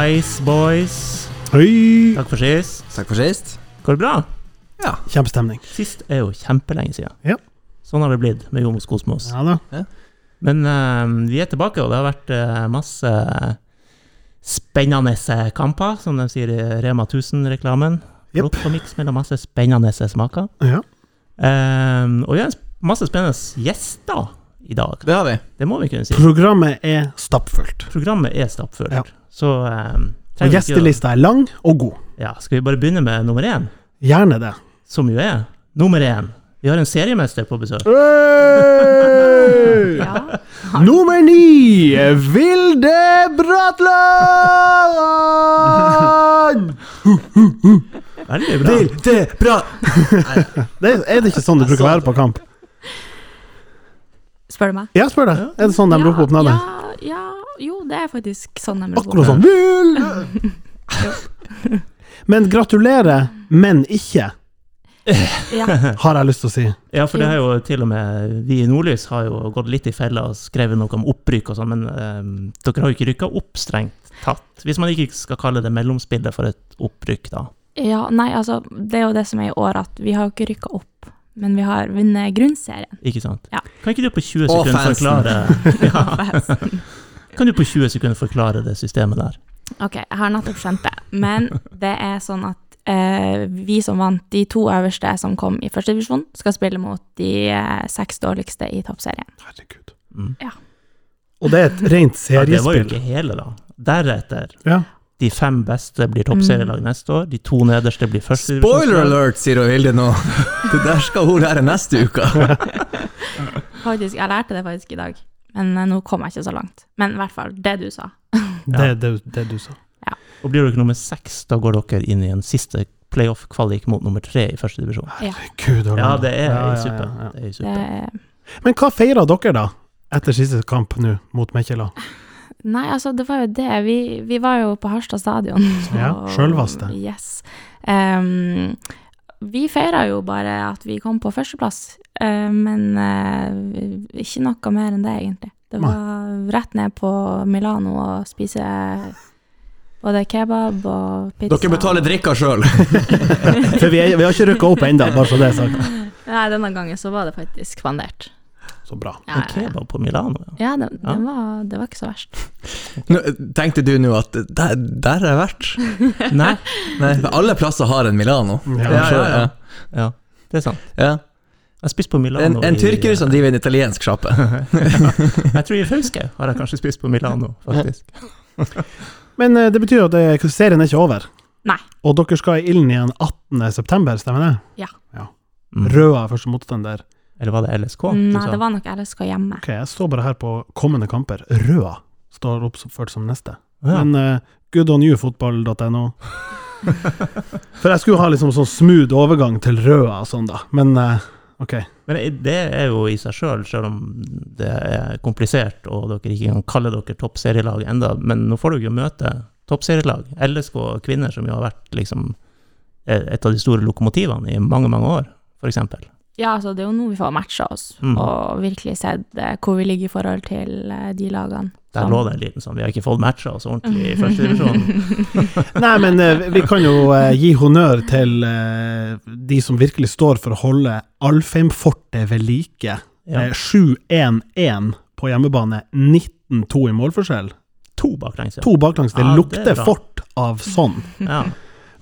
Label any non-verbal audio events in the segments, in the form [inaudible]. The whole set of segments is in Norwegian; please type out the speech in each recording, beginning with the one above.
Hallais, boys. Hei! Takk for sist. Takk for sist. Går det bra? Ja. Kjempestemning. Sist er jo kjempelenge siden. Ja. Sånn har det blitt med Jomos Kosmos. Ja da. Men uh, vi er tilbake, og det har vært uh, masse spennende kamper, som de sier i Rema 1000-reklamen. Jepp. Flott og miks mellom masse spennende smaker. Ja. Uh, og vi har masse spennende gjester i dag. Det har vi. Det må vi kunne si. Programmet er stappfullt. Programmet er stappfullt. Ja. Så um, Og gjestelista å- er lang og god. Ja, skal vi bare begynne med nummer én, Gjerne det. som jo er nummer én. Vi har en seriemester på besøk. Hey! [laughs] Ja. Nummer ni, Vilde Bratland! Veldig bra. det bra! Det, er det ikke sånn det bruker å være på kamp? Spør du meg? Ja, spør deg. Er det sånn de roper opp navnet? Ja, ja, jo, det er faktisk sånn de roper Akkurat sånn. Vil! [laughs] Men gratulerer, men ikke, Ja. har jeg lyst til å si. Ja, for det har jo til og med Vi i Nordlys har jo gått litt i fella og skrevet noe om opprykk og sånn, men eh, dere har jo ikke rykka opp strengt tatt. Hvis man ikke skal kalle det mellomspillet for et opprykk, da. ja, nei, altså, det er jo det som er i år, at vi har jo ikke rykka opp, men vi har vunnet grunnserien. Ikke sant? Ja. Kan ikke du på 20 sekunder forklare [laughs] ja. [laughs] Kan du på 20 sekunder forklare det systemet der? Ok, jeg har nettopp skjønt det, men det er sånn at eh, vi som vant de to øverste som kom i første divisjon, skal spille mot de eh, seks dårligste i toppserien. Herregud. Mm. Og det er et rent seriespill. Ja, det var jo ikke hele, da. Deretter Ja. De fem beste blir toppserielag neste år. De to nederste blir første Spoiler alert, sier Hilde nå. Det der skal hun lære neste uke. [laughs] Faktisk, jeg lærte det faktisk i dag, men eh, nå kom jeg ikke så langt. Men i hvert fall, det du sa. [laughs] Det det, det du sa. Og blir dere nummer seks, da går dere inn i en siste playoff-kvalik mot nummer tre i første divisjon. Herregud, Ja, det er Ja, i ja, suppe. ja, ja. Det er i Det. Men hva feirer dere, da? Etter siste kamp nå, mot Mekkjela? Nei, altså, det var jo det. Vi, vi var jo på Harstad stadion. [laughs] Ja, sjølvaste. Yes. Um, vi feira jo bare at vi kom på førsteplass, uh, men uh, ikke noe mer enn det, egentlig. Det Nei. var rett ned på Milano og spise både kebab og pizza. Dere betaler drikka sjøl. [laughs] For vi, er, vi har ikke rykka opp ennå, bare så det er sagt. [laughs] Nei, denne gangen så var det faktisk spandert. Så bra. Ja, En ja, ja. kebab på Milano, ja. ja, det, Ja. det, var, det var ikke så verst. [laughs] Nå, Tenkte du nå at der, der har jeg vært? [laughs] Nei, Nei, alle plasser har en Milano. Ja, Ja, ja, ja. ja, det er sant. ja. Jeg spist på Milano En, en i- tyrker som driver en italiensk sjappe. [laughs] Jeg tror i Fauske har jeg kanskje spist på Milano, faktisk. Men eh, det betyr at serien er ikke over. Nei. Og dere skal i ilden igjen 18. september, stemmer det? Ja Røa er første motstander. Eller var det LSK? Nei, det var nok LSK hjemme. Ok, jeg står bare her på kommende kamper. Røa står oppført som neste. Ja. Men uh, goodonyoufotball.no [laughs] For jeg skulle ha liksom sånn smooth overgang til Røa og sånn, da. Men uh, ok. Men det er jo i seg sjøl, sjøl om det er komplisert og dere ikke kan kalle dere toppserielag enda, men nå får dere jo møte toppserielag. LSK kvinner, som jo har vært liksom eh, et av de store lokomotivene i mange, mange år, f.eks. Ja, altså det er jo nå vi får matcha oss, Mm. og virkelig sett uh, hvor vi ligger i forhold til uh, de lagene. Der lå det en liten sånn Vi har ikke fått matcha oss ordentlig i første divisjon. [laughs] Nei, men uh, vi kan jo gi honnør til de som virkelig står for å holde Alfheimfortet ved like. Ja. Eh, 7-1-1 på hjemmebane, 19-2 i målforskjell. To baklengs, ja. To baklengs. Det Ja, er lukter fort av sånn. ja.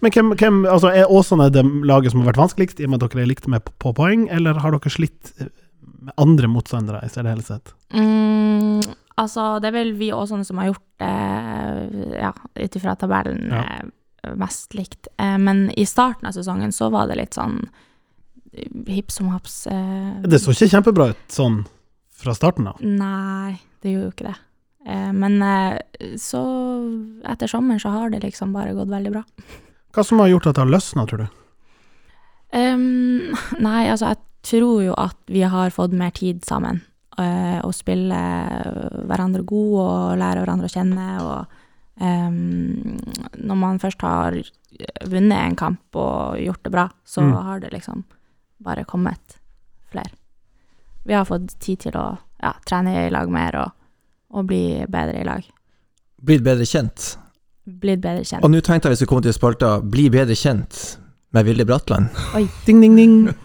Men hvem, hvem altså er Åsane det laget som har vært vanskeligst, i og med at dere er likt med på, på poeng, eller har dere slitt eh, med andre motstandere i særdeleshet? Mm, altså, det er vel vi Åsane som har gjort det, ja, ut ifra tabellen, Ja. eh, mest likt. Eh, men i starten av sesongen så var det litt sånn eh, hipp som haps. eh, Det så ikke kjempebra ut sånn fra starten av. Nei, det gjorde jo ikke det. Eh, men eh, så etter sommeren så har det liksom bare gått veldig bra. [laughs] Hva som har gjort at det har løsna, tror du? Um, [laughs] nei, altså jeg tror jo at vi har fått mer tid sammen. Å og spille hverandre god og lære hverandre å kjenne. Og Um, når man først har vunnet en kamp og gjort det bra, så Mm. har det liksom bare kommet flere. Vi har fått tid til å ja, trene i lag mer og, og bli bedre i lag. Blitt bedre kjent. Blitt bedre kjent. Og nå tenkte jeg vi skulle komme til spalta Bli bedre kjent med Vilde Bratland. [laughs] Ding, ding, ding.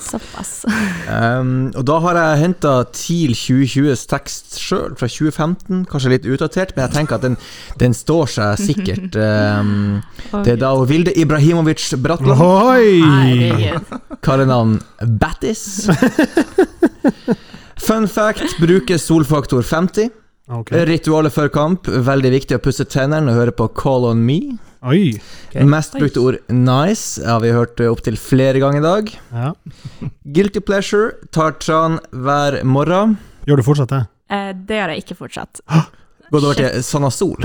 Såpass. Um, og da har jeg henta TIL 2020s tekst sjøl, fra 2015. Kanskje litt utdatert, men jeg tenker at den, den står seg sikkert. Um, det er da Vilde Ibrahimovic Bratland. Oi! Kallenavn Battis. [laughs] Fun fact bruker solfaktor 50. Ok. Ritualet før kamp. Veldig viktig å pusse tennene og høre på Call on me. Oi. Okay. Mest brukte ord nice har vi hørt opptil flere ganger i dag. Ja. Guilty pleasure tar tran hver morgen. Gjør du fortsatt det? Eh, det gjør jeg ikke fortsatt. [gasps] Gått over til Sanasol.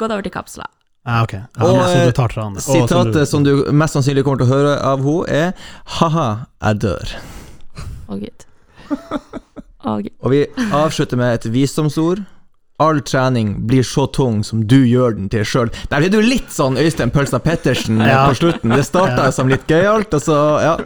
Gått over til kapsler. Ah, okay. Ja, Og, så eh, du tar tran. Å, Sitatet som du mest sannsynlig kommer til å høre av henne, er Ha-ha, jeg dør. Å, gud. [laughs] Å. Og vi avslutter med et visdomsord. All trening blir så tung som du gjør den til sjøl. Der ble du litt sånn Øystein Pølsa Pettersen Ja. på slutten. Det starta Ja. som litt gøyalt, og så ja.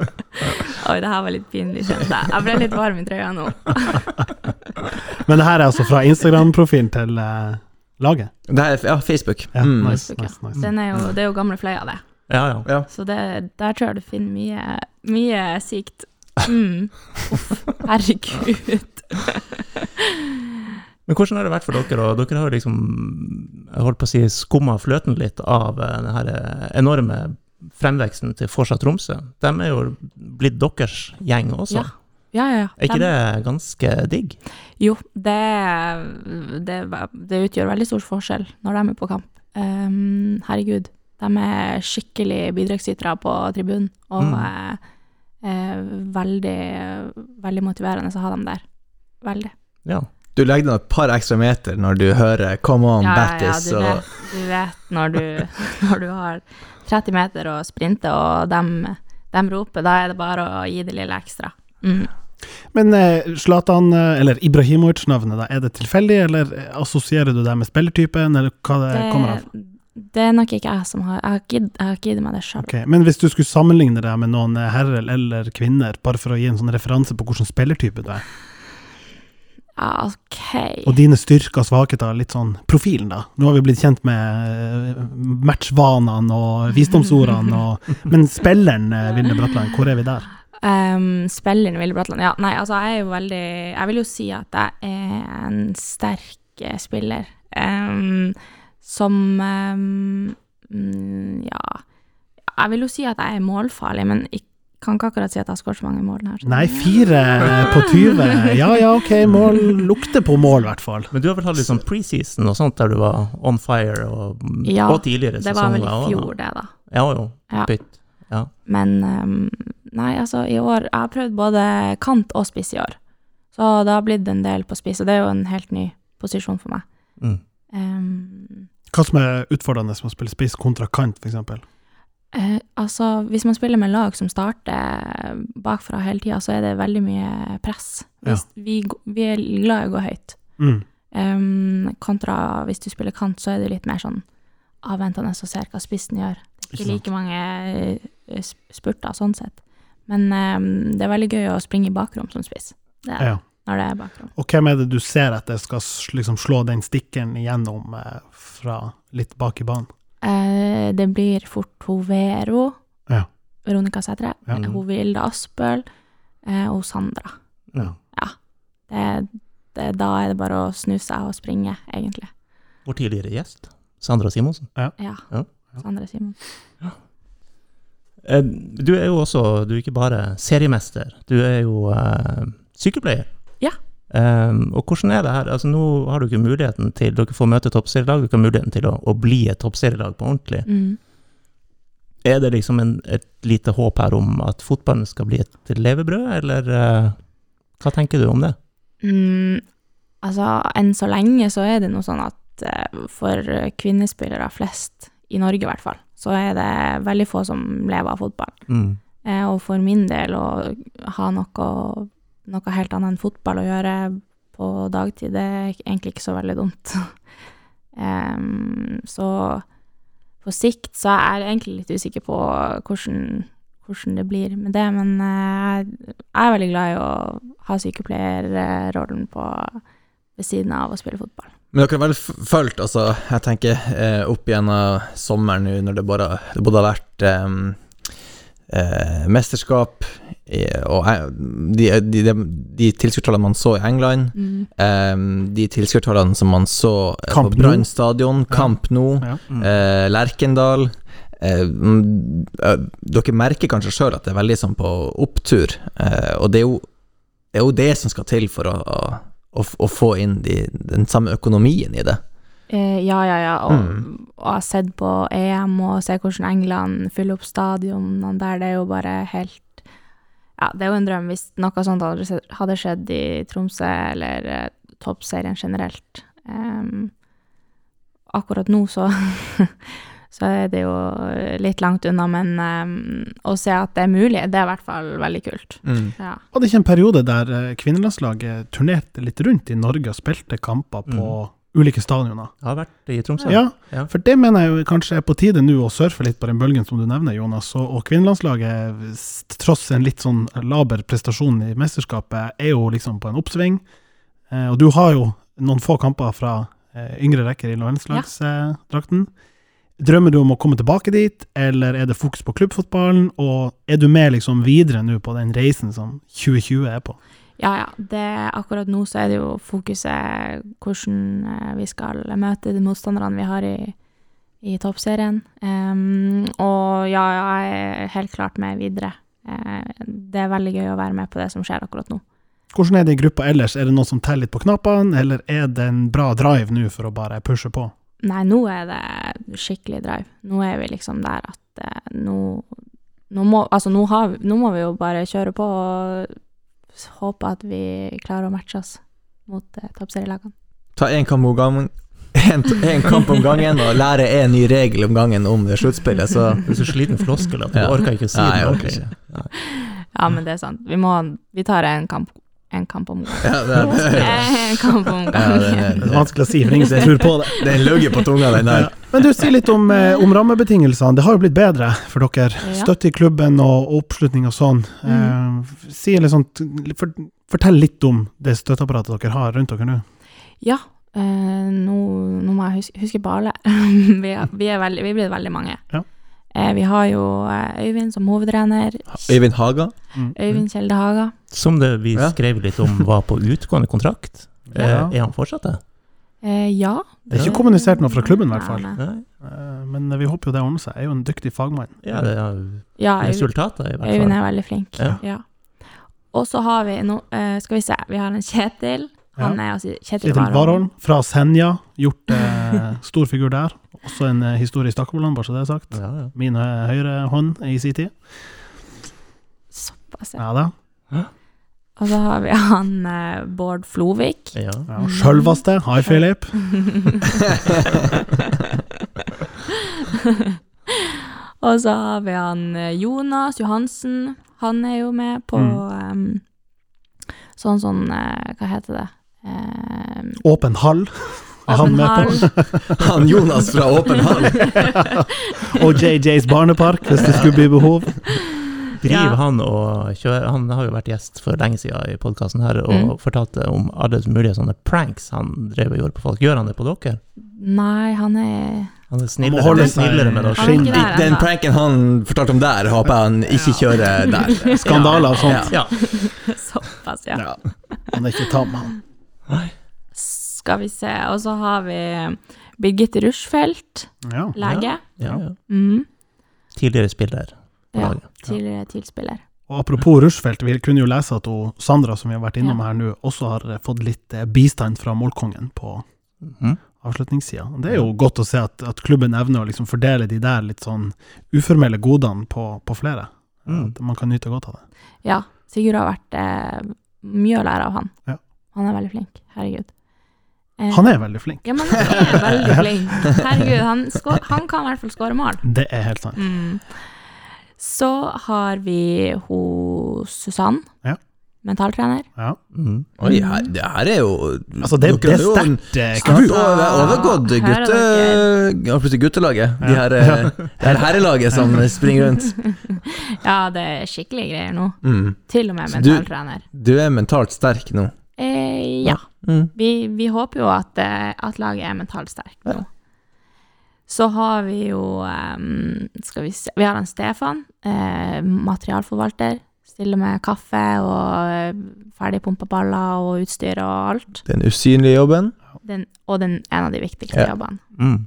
Oi, det her var litt pinlig, kjente jeg. Jeg ble litt varm i trøya nå. [laughs] Men det her er altså fra Instagram-profilen til uh, laget? Det er ja, Facebook. Ja, Mm. nice, nice, nice. Den er jo, det er jo gamle Fløya, det. Ja, ja. Ja. Så det, der tror jeg du finner mye, mye sykt. Mm. Uff, herregud. Men hvordan har det vært for dere? Og dere har jo liksom jeg holdt på å si, skumma fløten litt av eh, den her eh, enorme fremveksten til Forsa Tromsø. De er jo blitt deres gjeng også. Ja. Ja, ja, ja. Er ikke det ganske digg? Jo, det, det, det utgjør veldig stor forskjell når de er på kamp. Um, herregud. De er skikkelig bidragsytere på tribunen, og Mm. Eh, eh, veldig, veldig motiverende å ha dem der. Veldig. Ja. Du legger deg et par ekstra meter når du hører 'Come on, Ja, ja, ja, du, vet, du vet når du, [laughs] når du har 30 meter å sprinte, og de, roper, da er det bare å gi det lille ekstra. Mm. Men eh, Zlatan, eh, eller Ibrahimovic-navnet, da, er det tilfeldig, eller assosierer du det med spillertypen, eller hva det, kommer av? Det er nok ikke jeg som har Jeg har gitt- jeg har ikke gitt meg det sjøl. Okay, Men hvis du skulle sammenligne deg med noen eh, herrer eller kvinner, bare for å gi en sånn referanse på hvilken spillertype du er, Ja, OK. og dine styrker og svakheter, litt sånn profilen, da. Nå har vi blitt kjent med eh, matchvanene og visdomsordene, og, [laughs] men spilleren, eh, Vilde Bratland, hvor er vi der? Um, spilleren Vilde Bratland Ja, nei, altså, jeg er jo veldig Jeg vil jo si at jeg er en sterk spiller. Um, som um, mm, Ja. Jeg vil jo si at jeg er målfarlig, men jeg kan ikke akkurat si at jeg har skåret så mange mål her. Nei, fire på 20. Ja ja, ok, mål lukter på mål, i hvert fall. Men du har vel hatt litt sånn preseason og sånt der du var on fire, og, Ja, og tidligere Det var vel i sesonger fjor, det, da. Ja jo, Ja. pytt. Ja. Men um, nei, altså, i år Jeg har prøvd både kant og spiss i år. Så det har blitt en del på spiss, og det er jo en helt ny posisjon for meg. Mm. Um, Hva som er utfordrende med å spille spiss kontra kant, f.eks.? Eh, altså, hvis man spiller med lag som starter bakfra hele tida, så er det veldig mye press. Hvis vi, vi er glad i å gå høyt. Mm. Um, kontra hvis du spiller kant, så er det litt mer sånn avventende og ser hva spissen gjør. Det er Ikke ikke like mange eh, spurter sånn sett. Men um, det er veldig gøy å springe i bakrom som spiss. Det er Ja. Når det er bakrom. Og hvem er det du ser etter skal liksom slå den stikkeren igjennom eh, fra litt bak i banen? Eh, det blir fort hun Vero, Ja. Veronica Sætre, Ja. hun Vilde Aspøl eh, og Sandra. Ja. Det, det, da er det bare å snu seg og springe, egentlig. Vår tidligere gjest, Sandra Simonsen. Ja. Ja. Sandra Simonsen. Ja. Du er jo også, du er ikke bare seriemester, du er jo uh, sykepleier. Eh, og hvordan er det her? Altså Nå har ikke muligheten til, dere får møte toppserielag, dere har muligheten til å, å bli et toppserielag på ordentlig. Mm. Er det liksom en, et lite håp her om at fotballen skal bli et levebrød, eller uh, hva tenker du om det? Mm, altså, enn så lenge så er det noe sånn at uh, for kvinnespillere flest, i Norge i hvert fall, så er det veldig få som lever av fotball. Mm. Uh, og for min del å ha noe, noe helt annet enn fotball å gjøre på dagtid, det er egentlig ikke så veldig dumt. [laughs] um, så på sikt så er jeg egentlig litt usikker på hvordan, hvordan det blir med det, men eh, jeg er veldig glad i å ha sykepleierrollen på, ved siden av å spille fotball. Men dere har vel fulgt, altså, jeg tenker eh, opp gjennom sommeren nå, når det bare, det både har vært em, eh, mesterskap og eh, de, de, de, de tilskuertallene man så i England, Mm. eh, de tilskuertallene som man så Kamp på. Brann stadion, Camp nå, Ja. Mm. eh, Lerkendal eh, mm, eh, Dere merker kanskje sjøl at det er veldig sånn på opptur, eh, og det er, jo, det er jo det som skal til for å, å, å, få inn de, den samme økonomien i det. Eh, ja, ja, ja. Og, Mm. og jeg har sett på EM og ser hvordan England fyller opp stadionene der. Det er jo bare helt Ja, det er jo en drøm hvis noe sånt hadde skjedd- i Tromsø eller eh, toppserien generelt. Um, akkurat nå så [laughs] Så er det jo litt langt unna, men um, å se at det er mulig, det er i hvert fall veldig kult. Ja. Var det ikke en periode der eh, kvinnelandslaget turnerte litt rundt i Norge og spilte kamper på ulike stadioner? Jeg har vært i Tromsø. Ja, Ja. for det mener jeg jo kanskje er på tide nå å surfe litt på den bølgen som du nevner, Jonas. Og, og kvinnelandslaget, tross en litt sånn laber prestasjon i mesterskapet, er jo liksom på en oppsving. Eh, og du har jo noen få kamper fra eh, yngre rekker i landslagsdrakten. Drømmer du om å komme tilbake dit, eller er det fokus på klubbfotballen? Og er du med liksom videre nå på den reisen som 2020 er på? Ja, ja. Det, akkurat nå så er det jo fokuset hvordan eh, vi skal møte de motstanderne vi har i, i toppserien. Um, og ja, jeg er helt klart med videre. Uh, det er veldig gøy å være med på det som skjer akkurat nå. Hvordan er det i gruppa ellers? Er det noen som teller litt på knappene, eller er det en bra drive nå for å bare pushe på? Nei, nå er det skikkelig drive. Nå er vi liksom der at uh, nå, nå, må, altså, nå, har, vi- nå må vi jo bare kjøre på og håpe at vi klarer å matche oss mot eh, toppserielagene. Ta én kamp om gangen. En, en kamp om gangen, og lære en ny regel om gangen om det sluttspillet, så Du er så sliten floskel at du Ja. orker ikke å si det. Ja, men det er sant. Vi, må, vi tar en kamp, en kamp om [laughs] gangen. ja, det, det, [laughs] En kamp om ja, det, gangen. Det er vanskelig å si, for ingen som [laughs] tror på det. Den ligger på tunga, den der. Men du, si litt om, eh, om rammebetingelsene. Det har jo blitt bedre for dere. Støtte i klubben og oppslutning og sånn. Eh, si litt sånt, for, fortell litt om det støtteapparatet dere har rundt dere nå. Ja, eh, nå, nå må jeg huske, huske på alle. vi, er, vi, er veldig, vi blir veldig mange. Ja. Eh, vi har jo eh, Øyvind som hovedtrener. Øyvind Haga. Øyvind Kjelde Haga. Som det vi skrev litt om var på utgående kontrakt. [laughs] Eh, Ja. Er han fortsatt det? Eh, ja. Det er ikke kommunisert noe fra klubben, i hvert fall. Nei, nei. Nei. Eh, men vi håper jo det ordner seg. Jeg er jo en dyktig fagmann. Ja, det er Ja, resultatet resultater, i hvert fall. Øyvind er veldig flink. Ja. Ja. Og så har vi nå eh, Skal vi se, vi har en Kjetil. Han er altså Kjetil, Kjetil Warholm fra Senja. Gjort eh, stor figur der. Også en eh, historie i Stakkevollan, bare så det er sagt. Ja, ja. Min eh, høyre hånd i sin tid. Såpass, ja. Ja da. Og så har vi han eh, Bård Flovik. Ja. Ja, Sjølvaste. Hi, Philip. [laughs] Og så har vi han eh, Jonas Johansen. Han er jo med på Mm. em, sånn sånn eh, Hva heter det? Em, Åpen hall. [laughs] Er han med hall. på? [laughs] Han Jonas fra Åpen hall. [laughs] Og JJs barnepark, hvis det skulle bli behov. Driver Ja. han og kjører Han har jo vært gjest for lenge siden i podkasten her og Mm. fortalte om alle mulige sånne pranks han drev og gjorde på folk. Gjør han det på dere? Nei, han er Han er snillere, han holde snillere med oss. Den ennå. pranken han fortalte om der, håper jeg han ikke kjører der. Skandaler og sånt. Ja. Såpass, ja. Ja. Han er ikke tam, han. Skal vi se. Og så har vi Birgitte Rushfeldt, Ja. lege. Ja, ja. Mm. Tidligere spiller på Ja, laget. tidligere TIL-spiller. Og apropos Rushfeldt, vi kunne jo lese at hun, Sandra, som vi har vært innom Ja. her nå, også har eh, fått litt eh, bistand fra målkongen på Mhm. avslutningssida. Det er jo godt å se at, at klubben evner å liksom fordele de der litt sånn uformelle godene på, på flere. Mm. At man kan nyte godt av det. Ja, Sigurd har vært eh, mye å lære av han. Ja. Han er veldig flink. Herregud. Eh, Han er veldig flink. Ja, men han er [laughs] veldig flink. Herregud, han, han kan i hvert fall skåre mål. Det er helt sant. Mm. Så har vi ho Susann, Ja. mentaltrener. Ja. Mm. Oi, her, det her er jo Altså, det, det er sterkt. eh, over, overgått gutte, ja, plutselig guttelaget. De her, eh, det her herrelaget som springer rundt. [laughs] Ja, det er skikkelige greier nå. Mm. Til og med mentaltrener. du-. Du er mentalt sterk nå. Eh, ja. Mm. Vi, vi håper jo at, eh, at laget er mentalt sterkt nå. Så har vi jo um, Skal vi se Vi har en Stefan, eh, materialforvalter. Stiller med kaffe og ferdigpumpa baller og utstyr og alt. Den usynlige jobben. Den, og den en av de viktigste Ja. jobbene. Mm.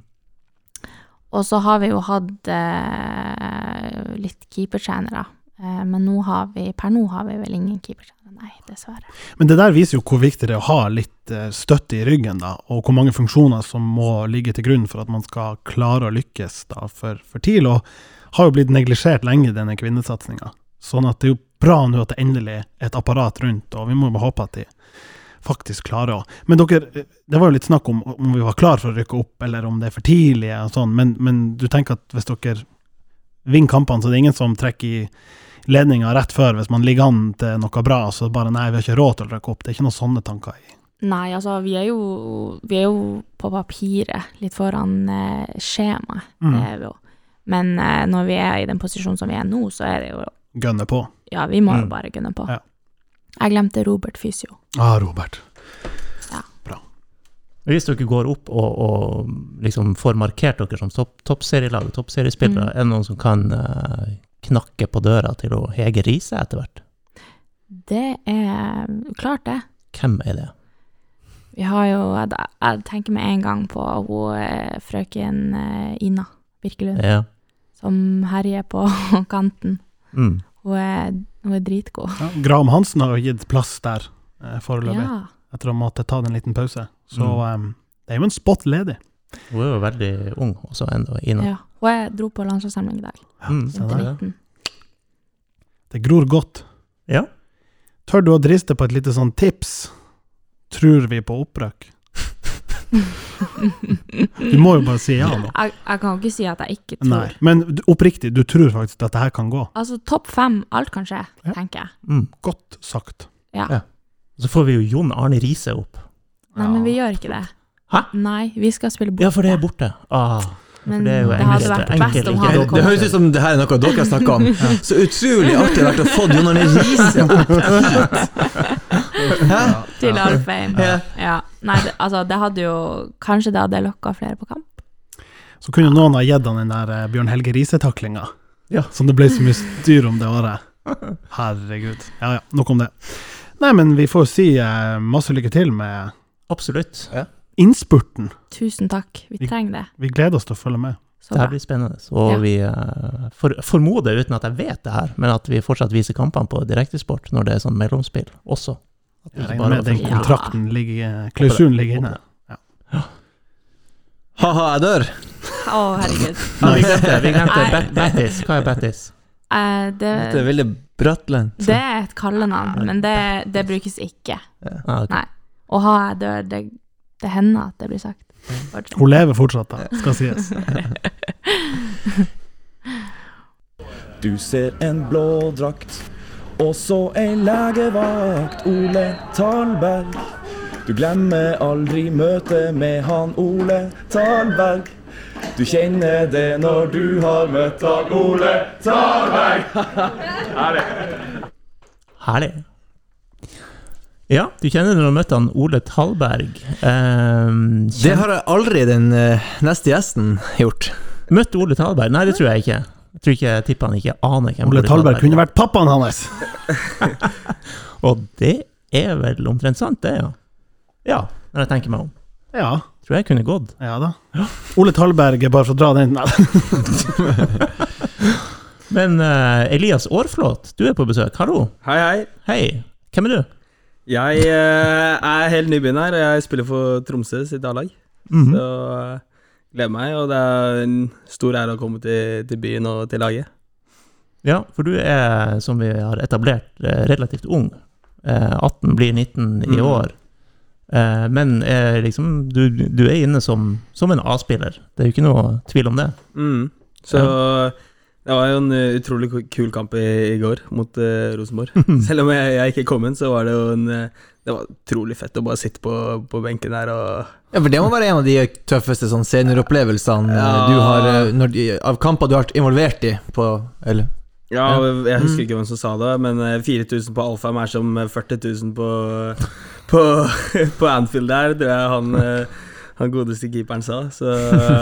Og så har vi jo hatt eh, litt keepertrenere. Eh, men nå har vi, per nå har vi vel ingen keepertrener, nei, dessverre. Men det der viser jo hvor viktig det er å ha litt eh, støtte i ryggen, da, og hvor mange funksjoner som må ligge til grunn for at man skal klare å lykkes da, for, for TIL. Og har jo blitt neglisjert lenge, denne kvinnesatsinga. Sånn at det er jo bra nå at det endelig er et apparat rundt, og vi må bare håpe at de faktisk klarer å Men dere, eh, det var jo litt snakk om om vi var klar for å rykke opp, eller om det er for tidlig og sånn, men, men du tenker at hvis dere vinner kampene, så det er ingen som trekker i ledninga rett før hvis man ligger an til noe bra, så bare nei, vi har ikke råd til å rykke opp. Det er ikke noen sånne tanker i. Nei, altså, vi er jo, vi er jo på papiret litt foran eh, skjemaet, Mm. det er vi jo. Men eh, når vi er i den posisjonen som vi er nå, så er det jo Gønne på. Ja, vi må jo Mm. bare gønne på. Ja. Jeg glemte Robert Fysio. Ah, Robert. Bra. Hvis dere går opp og, og liksom får markert dere som topp, toppserielag, toppseriespillere, Mm. er det noen som kan eh, knakke på døra til å Hege Riise etter hvert? Det er klart, det. Hvem er det? Vi har jo Jeg, tenker med en gang på hun eh, frøken eh, Ina Birkelund, Ja. som herjer på [laughs] kanten. Mm. Hun er, hun er dritgod. Ja, Graham Hansen har jo gitt plass der eh, foreløpig, Ja. etter å måtte ta en liten pause. Så Mm. um, det er jo en spot ledig. Hun er jo veldig ung også ennå, Ina. ja. Hun er, dro på landslagssamling i dag, Mm, Se ja, der. ja. 19. Det gror godt. ja. Tør du å driste på et lite sånn tips? Tror vi på opprykk? [laughs] Du må jo bare si ja nå. Jeg, jeg kan jo ikke si at jeg ikke tror. Nei, men oppriktig, du tror faktisk at det her kan gå. Altså, topp fem, alt kan skje, Ja. tenker jeg. Mm. Godt sagt. Ja. Ja. Så får vi jo Jon Arne Riise opp. Nei, men vi gjør ikke det. Hæ? Nei, vi skal spille borte. Ja, for det er borte. Ah, Men det det hadde vært enkelt best om han kom. det høres ut som det her er noe dere snakker om. Så utrolig artig det har vært å få Jon Arne Riise opp hit. Hæ? til Alfheim. Ja. Ja. Nei, det, altså, det hadde jo Kanskje det hadde lokka flere på kamp. Så kunne noen ha gitt han den der eh, Bjørn Helge Riise-taklinga. Ja. Som det ble så mye styr om det året. Herregud. Ja ja, nok om det. Nei, men vi får si eh, masse lykke til med absolutt. Innspurten. Tusen takk. Vi Vi- trenger det. Vi gleder oss til å følge med. Så Det her blir spennende. Og Ja. vi eh, for, formoder, uten at jeg vet det her, men at vi fortsatt viser kampene på direktesport når det er sånn mellomspill også. At Jeg regner med den Ja. kontrakten ligger Klausulen ligger inne. Ha-ha, jeg dør. Å, herregud. [laughs] Nei, vi glemte, vi glemte Battis. Hva er Battis? Eh, Det er veldig brattlendt. det er et kallenavn, men det, det brukes ikke. Ah, okay. Nei. Og ha jeg dør, det, det hender at det blir sagt. Fortsatt. Hun lever fortsatt, da, skal sies. [laughs] Du ser en blå drakt, og så ei legevakt, Ole Talberg. Du glemmer aldri møtet med han Ole Talberg. Du kjenner det når du har møtt han Ole Talberg. Herlig. Ja, du kjenner når du har møtt han Ole Talberg. Um, Det har jeg aldri den eh, neste gjesten gjort. Møtt Ole Talberg? Nei, det tror jeg ikke. Jeg tror ikke jeg tipper han ikke aner hvem Ole Talberg kunne vært pappaen hans. [laughs] Og det er vel omtrent sant, det, ja. Ja, når jeg tenker meg om. Ja, Tror jeg kunne gått. ja da. Ole Talberg, bare for å dra den. [laughs] Men uh, Elias Aarflot, du er på besøk. Hallo. Hei, hei. Hei. Hvem er du? Jeg eh, er helt nybegynner. Jeg spiller for Tromsø sitt A-lag. Mhm. Så eh, gleder meg, og det er en stor ære å komme til, til byen og til laget. Ja, for du er, som vi har etablert, eh, relativt ung. Eh, 18 blir 19 i Mm. år. Men er liksom, du, du er inne som, som en A-spiller. Det er jo ikke noe tvil om det. Mm. Så det var jo en eh, utrolig kul kamp i, i går mot uh, Rosenborg. [laughs] Selv om jeg, jeg ikke kom inn, så var det jo en eh, Det var utrolig fett å bare sitte på, på benken der og Ja, for Det må være en av de tøffeste sånn senioropplevelsene Ja. du har når av kamper du har vært involvert i. På, eller Ja, jeg husker Mm. ikke hvem som sa det, men eh, 4000 på Alfheim er som eh, 40 000 på, [laughs] på, [laughs] på Anfield der, tror jeg han, han godeste keeperen sa. Så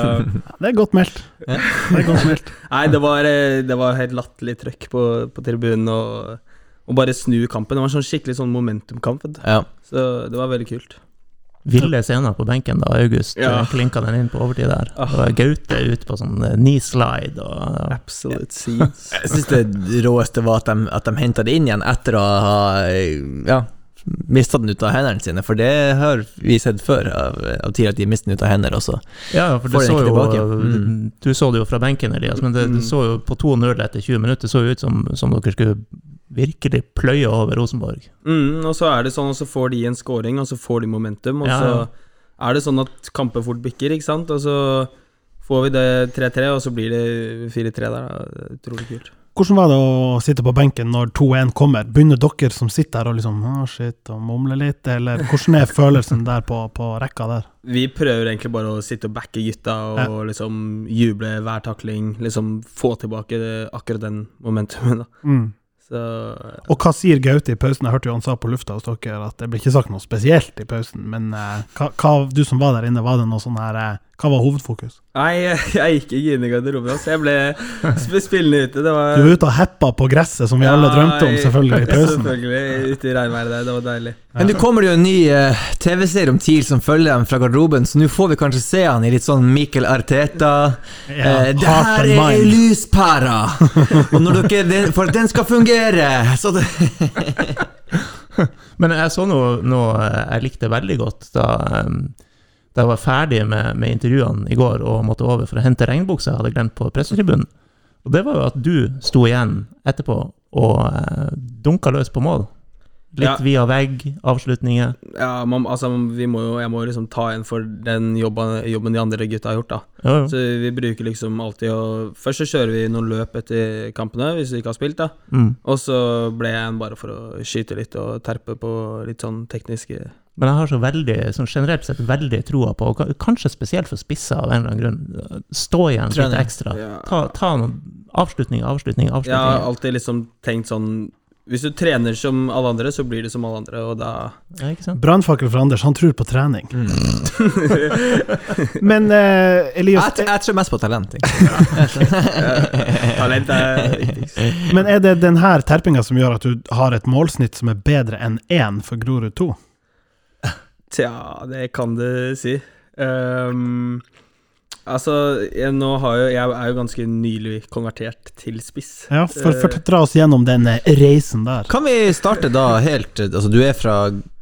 [laughs] Det er godt meldt. Ja. Det er godt meldt. [laughs] Nei, det var, eh, det var helt latterlig trøkk på, på tribunen, og, og bare snu kampen. Det var en sånn skikkelig sånn momentumkamp. Ja. Så det var veldig kult. Ville scener på benken da August Ja. ja. klinka den inn på overtid der. Ah. Og Gaute ut på sånn eh, knee slide og Absolute scenes. [laughs] Jeg syns det råeste var at de, at de henta det inn igjen etter å ha ja, mista den ut av hendene sine, for det har vi sett før av, av tidligere, at de mister den ut av hender også. Ja, for den så ikke jo tilbake. Mm. Du så det jo fra benken, Elias, men det, Mm. det så jo på 2-0 etter 20 minutter så jo ut som, som dere skulle virkelig pløye over Rosenborg. Mm, og så er det sånn, og så får de en scoring, og så får de momentum, og Ja, så er det sånn at kamper fort bikker, ikke sant, og så får vi det 3-3, og så blir det 4-3 der. Er Utrolig kult. Hvordan var det å sitte på benken når 2-1 kommer? Begynner dere som sitter her og liksom Å, shit, og mumler litt, eller hvordan er følelsen der på, på rekka der? Vi prøver egentlig bare å sitte og backe gutta og liksom juble hver takling. Liksom få tilbake det, akkurat den momentumen, da. Mm. Så Og hva sier Gaute i pausen? Jeg hørte jo han sa på lufta hos dere at det ble ikke sagt noe spesielt i pausen, men eh, hva, hva, du som var der inne, var det noe sånn her eh, Hva var hovedfokus? Nei, jeg, jeg gikk ikke inn i garderoben, altså. Jeg ble spillende ute. Det var Du var ute og heppa på gresset, som vi alle drømte om, selvfølgelig, i pausen. Selvfølgelig. Ute i regnværet der. Det var deilig. Men nå kommer det jo en ny uh, TV-serie om TIL som følger dem fra garderoben, så nå får vi kanskje se han i litt sånn Mikkel Arteta. Ja, uh, det her er ei lyspære! Og når dere, den, for at den skal fungere, så det [laughs] Men jeg så noe, noe jeg likte veldig godt da, em, da jeg var ferdig med, med intervjuene i går og måtte over for å hente regnbuksa jeg hadde glemt på pressetribunen. Og det var jo at du sto igjen etterpå og eh, dunka løs på mål. Litt Ja. via vegg, avslutninger. Ja, man, altså, vi må jo, jeg må jo liksom ta igjen for den jobben, jobben de andre gutta har gjort, da. Ja, ja. Så vi bruker liksom alltid å Først så kjører vi noen løp etter kampene, hvis vi ikke har spilt, da. Mm. Og så ble jeg en bare for å skyte litt og terpe på litt sånn tekniske Men jeg har så veldig, sånn generelt sett veldig troa på, og kanskje spesielt for spisser av en eller annen grunn, stå igjen litt ekstra. Ja. Ta, ta noen avslutning, avslutning, Jeg har alltid liksom tenkt sånn Hvis du trener som alle andre, så blir du som alle andre, og da Ja, ikke sant? Brannfakkel for Anders, han tror på trening. mm. [laughs] Men eh, Elias, jeg, jeg tror mest på talent. Talent er viktigst. men er det den her terpinga som gjør at du har et målsnitt som er bedre enn én for Grorud 2? Tja, det kan du si. Um, altså, jeg, nå har jo, jeg er jo ganske nylig konvertert til spiss. Ja, for, for Eh, dra oss gjennom den eh, reisen der. Kan vi starte da helt Altså, du er fra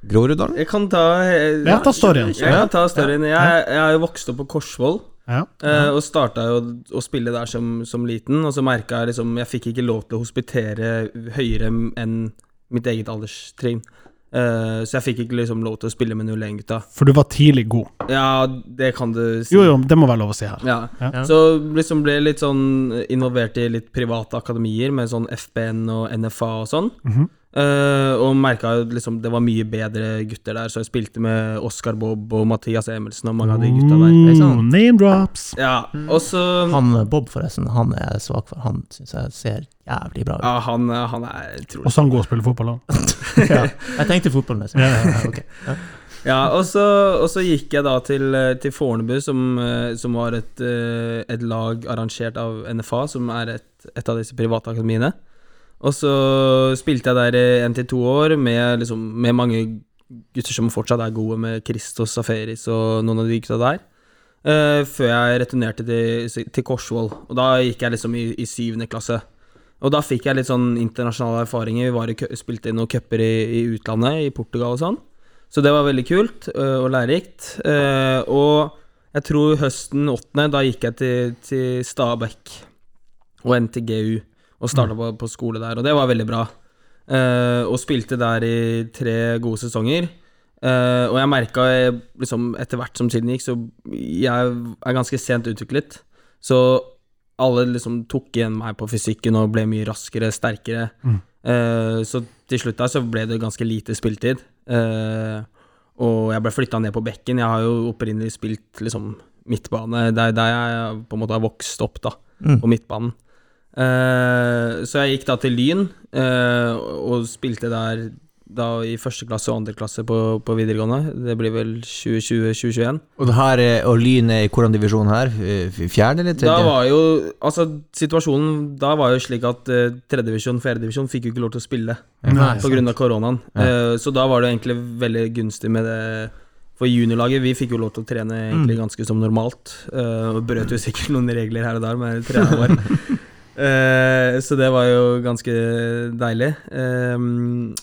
Groruddalen? Jeg kan ta jeg, Ja, ta storyen. Jeg kan ta storyen. Jeg, jeg er jo vokst opp på Korsvoll. Ja. ja. og starta jo å spille der som, som liten, og så merka jeg liksom Jeg fikk ikke lov til å hospitere høyere enn mitt eget alderstrinn. Eh, så jeg fikk ikke liksom lov til å spille med 01-gutta. For du var tidlig god. Ja, det kan du si. Jo, jo, det må være lov å si her. Ja. Ja. Så liksom ble litt sånn involvert i litt private akademier med sånn FBN og NFA og sånn. Mhm. Eh, og merka at liksom det var mye bedre gutter der, så jeg spilte med Oskar Bob og Mathias Emelsen og mange av de gutta der. Mm, name drops. Ja, og så Han eh, Bob, forresten, han er jeg svak for. Han syns jeg ser jævlig bra ut. Ja, han, han er utrolig Og så han går og spiller fotball han. [laughs] Ja. Jeg tenkte fotball, men ja, Ja, ok. Ja. Ja, og så, og så gikk jeg da til, eh, til Fornebu, som, eh, som var et, eh, et lag arrangert av NFA, som er et, et av disse private akademiene. Og så spilte jeg der én til to år med, liksom, med mange gutter som fortsatt er gode, med Christos Aferis og noen av de gutta der. Uh, før jeg returnerte til, til Korsvoll. Og da gikk jeg liksom i, i syvende klasse. Og da fikk jeg litt sånn internasjonale erfaringer. Vi i, spilte i noen cuper i, i utlandet, i Portugal og sånn. Så det var veldig kult uh, og lærerikt. Uh, og jeg tror høsten åttende, da gikk jeg til, til Stabekk og NTGU og starta på, på skole der, og det var veldig bra. Uh, og spilte der i tre gode sesonger. Uh, og jeg merka liksom, etter hvert som tiden gikk, så jeg er ganske sent utviklet. Så alle liksom tok igjen meg på fysikken og ble mye raskere, sterkere. Mm. Uh, så til slutt der så ble det ganske lite spiltid. Uh, og jeg ble flytta ned på bekken. Jeg har jo opprinnelig spilt liksom midtbane. Det er der jeg på en måte har vokst opp, da, Mm. på midtbanen. Eh, så jeg gikk da til Lyn, uh, og spilte der da i første klasse og andre klasse på, på videregående. Det blir vel 2020-2021. Og, det her, er- og Lyn er i hvordan divisjon her? F- Fjerde eller Da var jo Altså, situasjonen da var jo slik at uh, tredjedivisjon, fjerdedivisjon fikk jo ikke lov til å spille Nei, på grunn av koronaen. Ja. Eh, så da var det egentlig veldig gunstig med det For juniorlaget, vi fikk jo lov til å trene egentlig ganske som normalt. Uh, og brøt jo sikkert noen regler her og der med treneren vår. [laughs] Eh, så det var jo ganske deilig. Eh,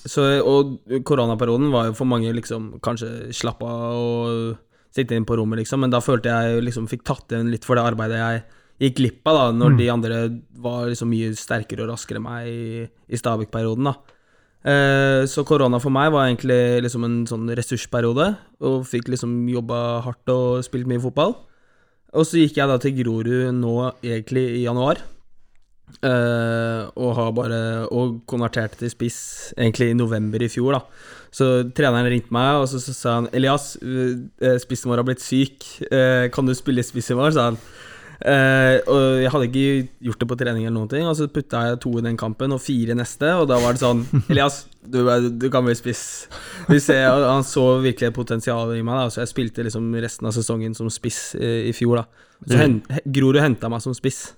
så, og koronaperioden var jo for mange liksom kanskje slappa av og sitte inn på rommet, liksom. Men da følte jeg liksom fikk tatt igjen litt for det arbeidet jeg gikk glipp av, da, når de andre var liksom mye sterkere og raskere enn meg i, i Stabæk-perioden, da. Eh, så korona for meg var egentlig liksom en sånn ressursperiode, og fikk liksom jobba hardt og spilt mye fotball. Og så gikk jeg da til Grorud nå egentlig i januar. Eh, og har bare Og konverterte til spiss egentlig i november i fjor, da. Så treneren ringte meg, og så, så sa han Elias, uh, spissen vår har blitt syk. Uh, kan du spille spissen vår? sa han. Uh, og jeg hadde ikke gjort det på trening eller noen ting, og så putta jeg to i den kampen og fire neste, og da var det sånn [laughs] Elias, du, du kan bli spiss. Ser, han så virkelig et potensial i meg, da, så jeg spilte liksom resten av sesongen som spiss eh, i fjor, da. Så Du- hen, Grorud henta meg som spiss.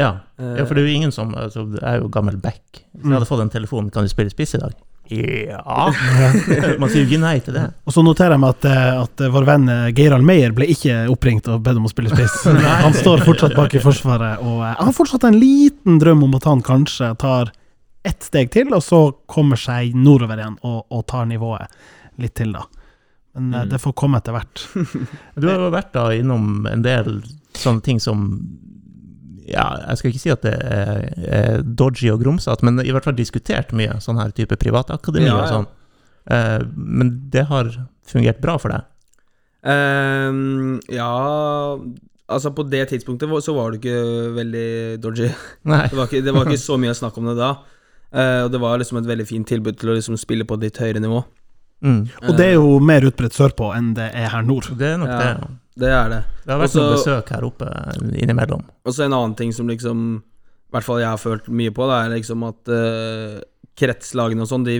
Ja. ja, for det er jo ingen som altså, Jeg er jo gammel back. Hvis jeg hadde fått en telefon Kan du spille spiss i dag? Ja [laughs] Man sier jo ikke nei til det. Og så noterer jeg meg at, eh, at vår venn Geir Almeyer ble ikke oppringt og bedt om å spille spiss. [laughs] Han står fortsatt bak i Forsvaret, og jeg han har fortsatt en liten drøm om at han kanskje tar ett steg til, og så kommer seg nordover igjen og, og tar nivået litt til, da. Men eh, Mm. det får komme etter hvert. [laughs] Du har jo vært da innom en del sånne ting som Ja, jeg skal ikke si at det er, er dodgy og grumsete, men i hvert fall diskutert mye, sånn her type privatakademi Ja, og sånn. Eh, men det har fungert bra for deg? Um, ja Altså, på det tidspunktet så var det ikke veldig dodgy. Det var ikke, det var ikke [laughs] så mye snakk om det da. Eh, og det var liksom et veldig fint tilbud til å liksom spille på et litt høyere nivå. Mm. Og det er jo mer utbredt sørpå enn det er her nord. Det er nok Ja. det. ja. Det er det. Det har vært Også- noen besøk her oppe innimellom. Og så en annen ting som liksom I hvert fall jeg har følt mye på, det er liksom at uh, kretslagene og sånn, de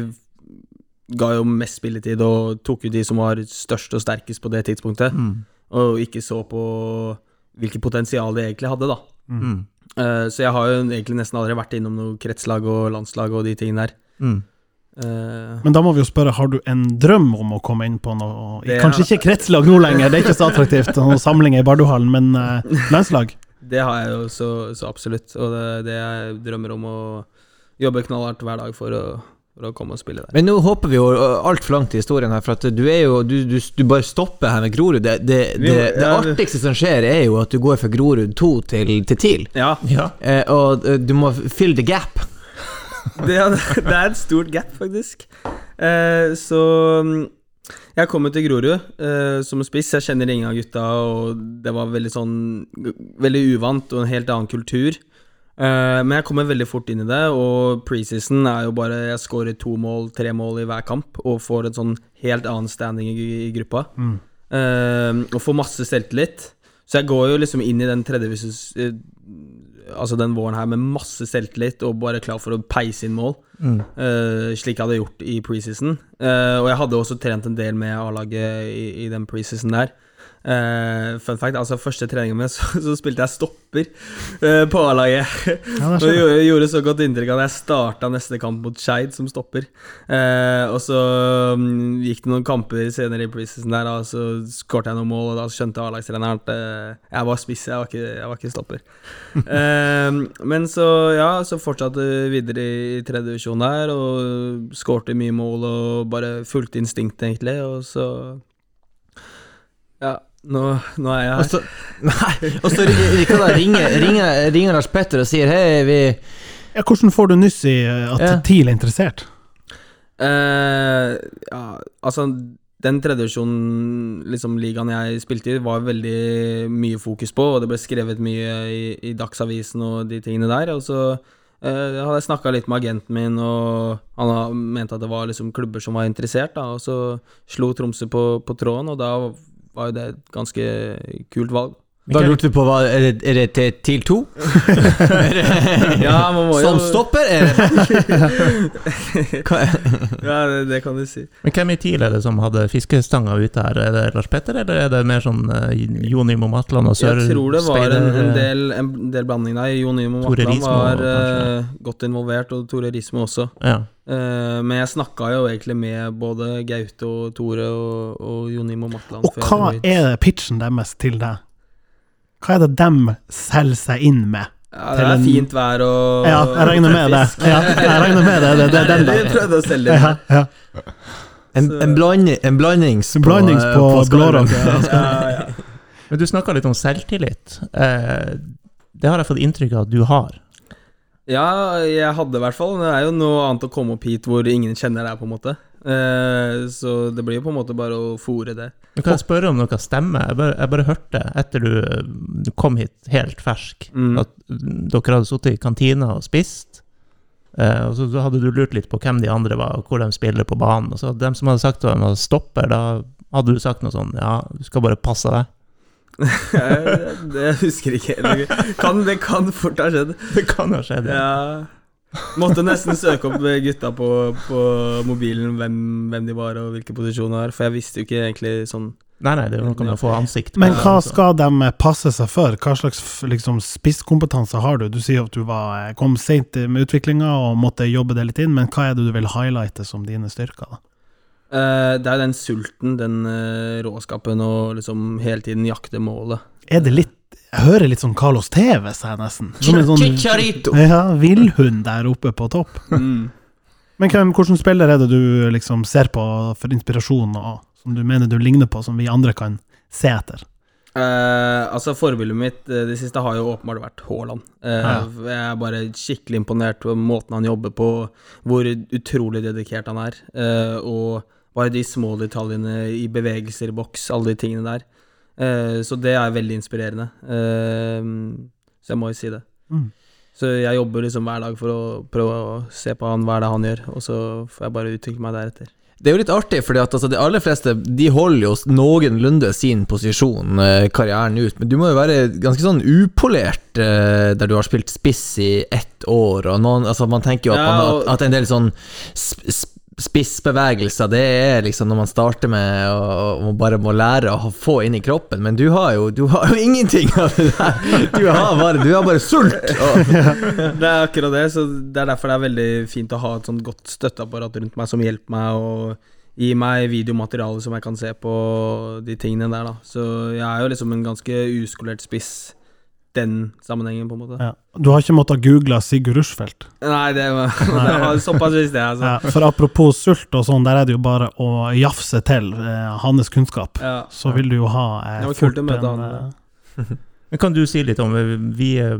ga jo mest spilletid og tok jo de som var størst og sterkest på det tidspunktet, Mm. og ikke så på hvilket potensial de egentlig hadde, da. Mm. Uh, så jeg har jo egentlig nesten aldri vært innom noe kretslag og landslag og de tingene der. Mm. Eh, Men da må vi jo spørre, har du en drøm om å komme inn på noe Det- Kanskje ikke kretslag nå lenger, det er ikke så attraktivt, noen samlinger i Barduhallen, men uh, landslag? det har jeg jo så, så absolutt, og det er det jeg drømmer om å jobbe knallhardt hver dag for å, for å komme og spille der. Men nå hopper vi jo altfor langt i historien her, for at du er jo Du, du, du bare stopper her med Grorud. Det, det, det, det artigste som skjer, er jo at du går fra Grorud 2 til, til TIL. Ja, Ja. Eh, og du må fill the gap. [laughs] det, det er et stort gap, faktisk. Eh, så mm, jeg kom jo til Grorud eh, som spiss. Jeg kjenner ingen av gutta, og det var veldig sånn Veldig uvant og en helt annen kultur. Eh, men jeg kommer veldig fort inn i det, og preseason er jo bare Jeg scorer to mål, tre mål i hver kamp, og får en sånn helt annen standing i, i gruppa. Mm. Eh, og får masse selvtillit. Så jeg går jo liksom inn i den tredje uh, Altså den våren her med masse selvtillit og bare klar for å peise inn mål. Mm. uh, slik jeg hadde gjort i preseason. Uh, og jeg hadde også trent en del med A-laget i, i den preseason der. Eh, fun fact, altså første treningen min [laughs] så, så spilte jeg stopper uh, på A-laget. Ja, Og gjorde, gjorde så godt inntrykk at jeg starta neste kamp mot Skeid som stopper. Uh, og så um, gikk det noen kamper senere i preseason der, og så skåret jeg noen mål, og da skjønte A-lagstreneren at jeg var spiss, jeg var ikke, jeg var ikke stopper. [laughs] men så, ja, så fortsatte vi videre i tredje divisjon der, og skårte mye mål og bare fulgte instinktet, egentlig, og så nå, nå er jeg Og her. så, [laughs] nei, og så ri- ringer, ringer, ringer Lars Petter og sier hei, vi Ja, hvordan får du nyss i at Ja. TIL er interessert? Uh, ja, altså Den tradisjonen liksom ligaen jeg spilte i, var veldig mye fokus på, og det ble skrevet mye i, i Dagsavisen og de tingene der. Og så uh, hadde jeg snakka litt med agenten min, og han mente at det var liksom klubber som var interessert, da. Og så slo Tromsø på, på tråden, og da var jo det et ganske kult valg. Da lurte vi på hva Er det, er det til TIL [laughs] 2? Er Ja, man må jo Som stopper? Er det, [laughs] Ja, det, det kan du si. Men hvem i TIL er det som hadde fiskestanga ute her? Er det Lars Petter, eller er det mer sånn uh, Jonim og Matland og Sør... Jeg tror det var en, en, eh, del, en del blanding der. Jon Imo Matland Rismo, var eh, godt involvert, og Tore Rismo også. Ja. Uh, men jeg snakka jo egentlig med både Gaute og Tore og, og Jon Imo Matland. Og hva er det pitchen deres til deg? Hva er det de selger seg inn med? Ja, det er en- fint vær og Ja, jeg regner med det. Ja, jeg regner med det. Det, det, det, [laughs] Vi den, da. prøvde å selge det. Ja, ja. en, en, blanding, en blandings på, Blandings eh, på Skarven. ja. Ja, ja. Men du snakka litt om selvtillit. Eh, det har jeg fått inntrykk av at du har. Ja, jeg hadde i hvert fall. Det er jo noe annet å komme opp hit hvor ingen kjenner deg, på en måte. Eh, så det blir jo på en måte bare å fòre det. Men kan jeg spørre om noe stemmer? Jeg bare, jeg bare hørte etter du, kom hit helt fersk, Mm. at dere hadde sittet i kantina og spist. Eh, og så, hadde du lurt litt på hvem de andre var, og hvor de spiller på banen. Og så dem som hadde sagt at de stopper, da hadde du sagt noe sånn Ja, du skal bare passe deg. [laughs] Eh, det husker jeg ikke helt. [laughs] Kan, det kan fort ha skjedd. Det kan ha skjedd. ja. Ja. Måtte nesten søke opp gutta på, på mobilen hvem, hvem de var og hvilke posisjoner var, for jeg visste jo ikke egentlig sånn Nei, nei, det er noe med å få ansikt. Men hva altså. skal de passe seg for? Hva slags liksom, spisskompetanse har du? Du sier at du var, kom seint med utviklinga og måtte jobbe det litt inn, men hva er det du vil highlighte som dine styrker? da? Eh, Det er jo den sulten, den eh, råskapen og liksom hele tiden jakte målet. Er det litt Jeg hører litt sånn Carlos Tevez her, nesten. Som en sånn ja, villhund der oppe på topp. [laughs] Mm. Men hvem, hvilken spiller er det du liksom ser på for inspirasjon, og som du mener du ligner på, som vi andre kan se etter? Uh, altså Forbildet mitt uh, det siste har jo åpenbart vært Haaland. Uh, Ja. Jeg er bare skikkelig imponert over måten han jobber på, hvor utrolig dedikert han er. eh, og bare de små detaljene i bevegelser i boks, alle de tingene der. Eh, så det er veldig inspirerende. Eh, så jeg må jo si det. Mm. Så jeg jobber liksom hver dag for å prøve å se på han, hva er det han gjør, og så får jeg bare utvikle meg deretter. Det er jo litt artig, fordi at altså, de aller fleste De holder jo noenlunde sin posisjon eh, karrieren ut, men du må jo være ganske sånn upolert eh, der du har spilt spiss i ett år, og noen Altså, man tenker jo at, Ja, man, og- at, at en del sånn sp sp spissbevegelser, det er liksom når man starter med å, bare må lære å få inn i kroppen, men du har jo, du har jo [laughs] ingenting av det der. Du har bare, du har bare sult. Og, [laughs] Det er akkurat det, så det er derfor det er veldig fint å ha et sånt godt støtteapparat rundt meg som hjelper meg og gir meg videomateriale som jeg kan se på de tingene der, da. Så jeg er jo liksom en ganske uskolert spiss den sammenhengen, på en måte. Ja. Du har ikke måttet google Sigurd Rushfeldt? Nei, det var, [laughs] det var såpass visst, det. altså. Ja, for apropos sult og sånn, der er det jo bare å jafse til eh, hans kunnskap. Ja. Så vil du jo ha eh, Det var kult å møte en, han, eh, [laughs] Men kan du si litt om Vi eh,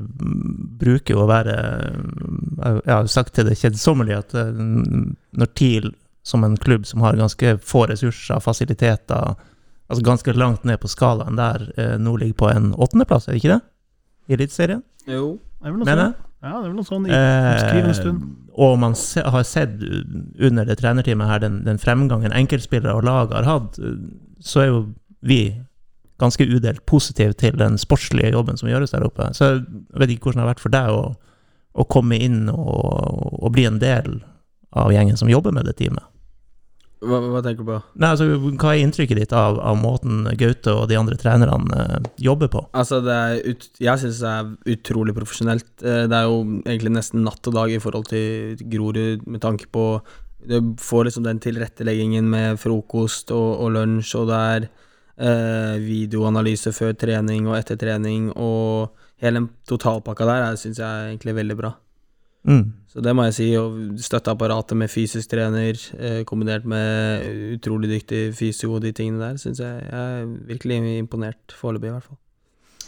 bruker jo å være eh, Jeg har sagt til det kjedsommelige at eh, når TIL, som en klubb som har ganske få ressurser, fasiliteter, altså ganske langt ned på skalaen der, eh, nå ligger på en åttendeplass, er det ikke det? Eliteserien, Jo. Det er vel noe mener sånn. Ja, det er vel noe sånn i en stund. Eh, og man se, har sett under det trenerteamet her den, den fremgangen enkeltspillere og lag har hatt, eh, så er jo vi ganske udelt positive til den sportslige jobben som gjøres der oppe. Så jeg vet ikke hvordan det har vært for deg å, å komme inn og, og bli en del av gjengen som jobber med det teamet. Hva, hva tenker du på? Nei, altså, Hva er inntrykket ditt av, av måten Gaute og de andre trenerne uh, jobber på? Altså, det ut, jeg synes det er utrolig profesjonelt. Uh, Det er jo egentlig nesten natt og dag i forhold til Grorud, med tanke på Du får liksom den tilretteleggingen med frokost og, og lunsj, og det er uh, videoanalyse før trening og etter trening, og hele den totalpakka der syns jeg er egentlig veldig bra. Mm. Så det må jeg si. Og støtteapparatet med fysisk trener, eh, kombinert med utrolig dyktig fysio og de tingene der, syns jeg jeg er virkelig imponert foreløpig, i hvert fall.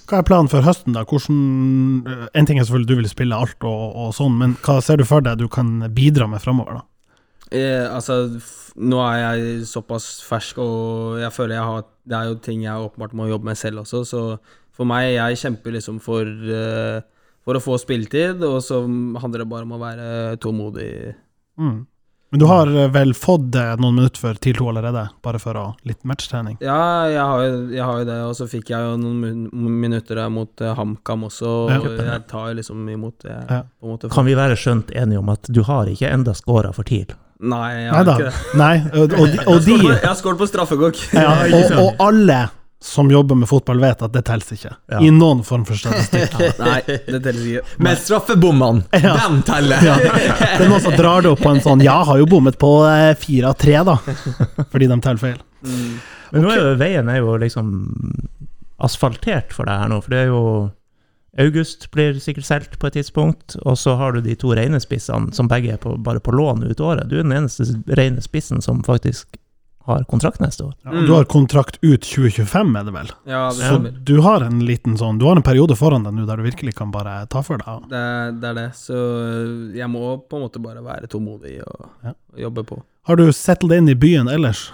Hva er planen for høsten, da? Hvordan, eh, en ting er selvfølgelig du vil spille alt og, og sånn, men hva ser du for deg du kan bidra med framover, da? Eh, altså, nå er jeg såpass fersk, og jeg føler jeg har Det er jo ting jeg åpenbart må jobbe med selv også, så for meg, jeg kjemper liksom for eh, For å få spilletid, og så handler det bare om å være tålmodig. Mm. Men du har eh, vel fått eh, noen minutter før TIL 2 allerede, bare for å litt matchtrening? Ja, jeg har, jo, jeg har jo det, og så fikk jeg jo noen minutter der mot eh, HamKam også, og jeg tar liksom imot det. Ja. På en måte. Kan vi være skjønt enige om at du har ikke enda scora for TIL? Nei, jeg har Neida. ikke det. Nei, og, og, og de Jeg har skåret på straffegokk. ja, [laughs] og, og alle som jobber med fotball, vet at det teller ikke. Ja. I noen form for statistikk. [laughs] Nei, det telles ikke. Men straffebommene, Ja. dem teller! Ja. Det er noen som drar det opp på en sånn Ja, har jo bommet på eh, fire av tre, da. [laughs] Fordi de teller feil. Mm. Men nå er jo veien er jo liksom asfaltert for deg her nå, for det er jo August blir sikkert solgt på et tidspunkt, og så har du de to rene spissene som begge er på, bare på lån ut året. Du er den eneste rene spissen som faktisk har kontrakt neste år. Ja, og du har kontrakt ut 2025, er det vel? Ja, det Så du har en liten sånn Du har en periode foran deg nå der du virkelig kan bare ta for deg. Det, det er det. Så øh, jeg må på en måte bare være tålmodig og, Ja. og jobbe på. Har du settled inn i byen ellers?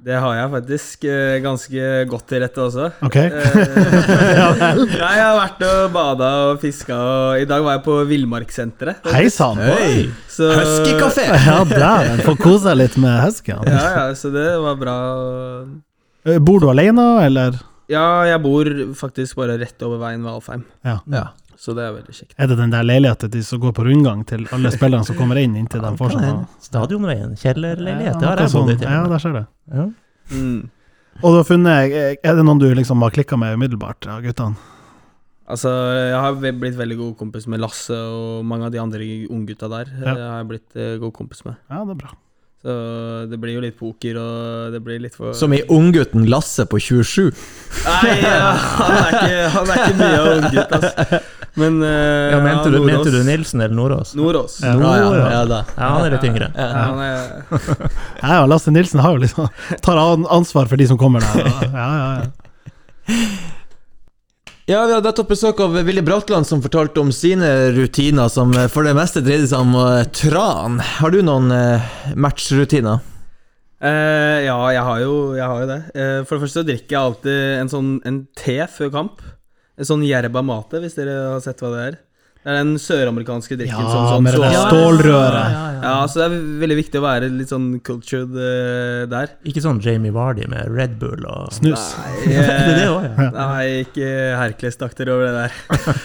Det har jeg faktisk øh, ganske godt til rette også. Ok? Eh, [laughs] Ja jeg har vært og bada og fiska, og i dag var jeg på Villmarkssenteret. Hei sann! Hei! Så- Huskykafé! [laughs] Ja, dæven. Få kose deg litt med huskyen. Ja, ja, så det var bra. Eh, Bor du alene, eller? Ja, jeg bor faktisk bare rett over veien ved Alfheim, Ja. Ja. Så det er veldig kjekt. Er det den der leiligheten de som går på rundgang til alle [laughs] spillerne som kommer inn, inntil de får sånn. Stadionveien, kjellerleilighet, det Ja, har jeg bodd i sånn. Ja, der ser du. Ja. Mm. Og du har funnet eh, Er det noen du liksom har klikka med umiddelbart, ja, guttene? Altså, jeg har blitt veldig god kompis med Lasse og mange av de andre unggutta der. Ja. Jeg har blitt eh, god kompis med. Ja, det er bra. Så det blir jo litt poker, og det blir litt for Som i unggutten Lasse på 27. Nei, ja, han, er ikke, han er ikke mye av unggutt, ass. [laughs] Men uh, Ja, mente, du, mente du Nilsen eller Nordås? Nordås. Ja. Ja, ja, ja, da. Ja, han er litt yngre. Ja, han [laughs] Ja, Lasse Nilsen har jo liksom tar ansvar for de som kommer der. Ja, ja, ja. Ja, vi hadde nettopp besøk av Willy Bratland, som fortalte om sine rutiner, som eh, for det meste dreide seg om eh, tran. Har du noen eh, matchrutiner? Uh, ja, jeg har jo, jeg har jo det. Eh, for det første drikker jeg alltid en sånn en te før kamp. En sånn yerba mate, hvis dere har sett hva det er. Det er den søramerikanske drikken Ja, sånn, sånn med det der Ja, stålrøret. Ja, så det er veldig viktig å være litt sånn cultured uh, der. Ikke sånn Jamie Vardy med Red Bull og Snus. Nei, [laughs] Det er det eh, ja. nei ikke Hercules-takter over det der.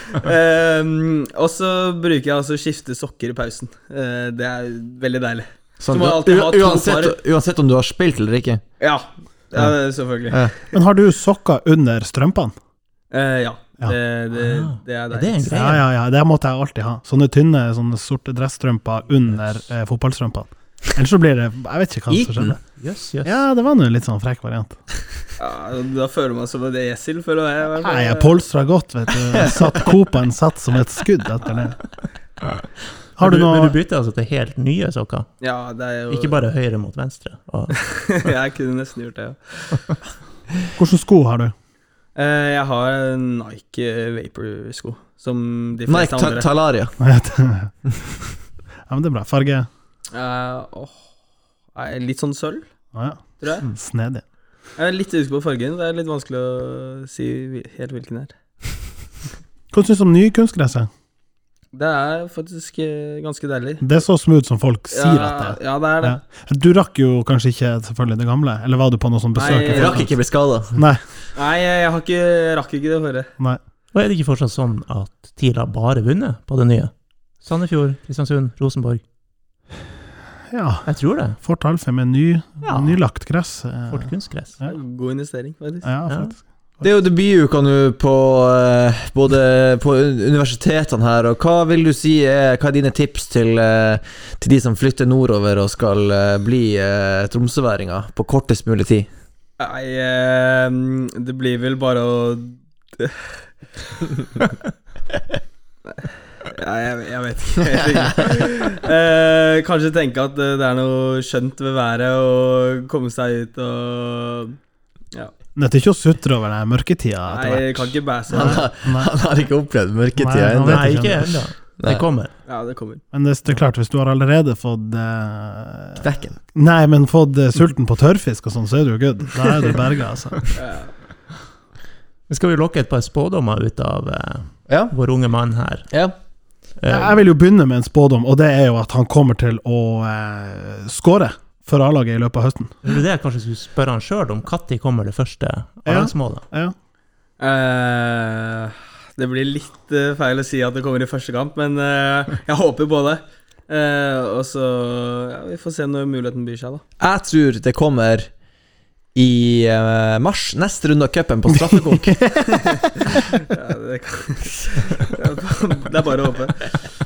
um, [laughs] og så bruker jeg altså å skifte sokker i pausen. Uh, det er veldig deilig. Sånn, Så må jeg ha uansett, uansett om du har spilt eller ikke. Ja, ja selvfølgelig. Ja. Men har du sokker under strømpene? Uh, ja, Ja. Det, det, Ah. det er det Er? Ja, ja, ja. Det måtte jeg alltid ha. Sånne tynne sånne sorte dressstrømper under eh, fotballstrømpene. Ellers så blir det Jeg vet ikke hva som skjedde. Yes, yes. Ja, det var nå en litt sånn frekk variant. Ja, da føler man seg som et esel, føler jeg. i. Nei, jeg polstra godt, vet du. Jeg Satt Copaen satt som et skudd etter det. Har du men, men du bytter altså til helt nye sokker? Ja, det er jo Ikke bare høyre mot venstre? [laughs] Og, Jeg kunne nesten gjort det, ja. Hvilke sko har du? Eh, jeg har en Nike Vapor-sko, som de fleste Nike andre. Nike Talaria. [laughs] Ja, men det er bra. Farge? Uh, oh. litt sånn sølv, ah, ja. tror jeg. Snedig. Jeg er litt usikker på fargen. Det er litt vanskelig å si helt hvilken det er. Hva syns du om nye kunstgresset? Det er faktisk eh, ganske deilig. Det så ut som folk sier ja, at det er. Ja, det er det. Ja. Du rakk jo kanskje ikke selvfølgelig det gamle, eller var du på noe sånt besøk? Nei, Jeg rakk ikke bli skada. Nei. Nei, jeg, ikke, rakk ikke det forrige. nei. og er det ikke fortsatt sånn at TIL har bare vunnet på det nye? Sandefjord, Kristiansund, Rosenborg. Ja. Jeg tror det. Fort Alfheim med ny, Ja. nylagt gress. Fort kunstgress. Ja. God investering, faktisk. Ja, Ja. Det er jo debutuka nå på uh, både på universitetene her, og hva vil du si er Hva er dine tips til, uh, til de som flytter nordover og skal uh, bli tromsøværinger på kortest mulig tid? Nei, eh, det blir vel bare å [laughs] Nei, jeg, jeg vet ikke. Kanskje tenke at det er noe skjønt ved været og komme seg ut og Ja. Det er ikke å sutre over den mørketida Nei, jeg kan ikke bæse Han har, han har ikke opplevd Nei, mørketida han ennå. vet Nei, ikke ikke ennå. Det kommer. Ja, det kommer. Men det, det er klart, hvis du har allerede fått eh, Knekken. Nei, men fått eh, sulten på tørrfisk og sånn, så er du jo good. Da er du berga, altså. [laughs] Ja. Men skal vi lokke et par spådommer ut av eh, Ja. vår unge mann her? ja. Eh, Jeg vil jo begynne med en spådom, og det er jo at han kommer til å eh, skåre for A-laget i løpet av høsten. Det er det jeg kanskje skulle spørre han sjøl om. Når kommer det første A-lagsmålet? Ja. Eh, det blir litt eh, feil å si at det kommer i første kamp, men uh, jeg håper på det. Uh, og så ja, Vi får se når muligheten byr seg, da. Jeg tror det kommer i uh, mars, neste runde av cupen, på straffekonk. [laughs] Ja, det, [laughs] det er bare å håpe.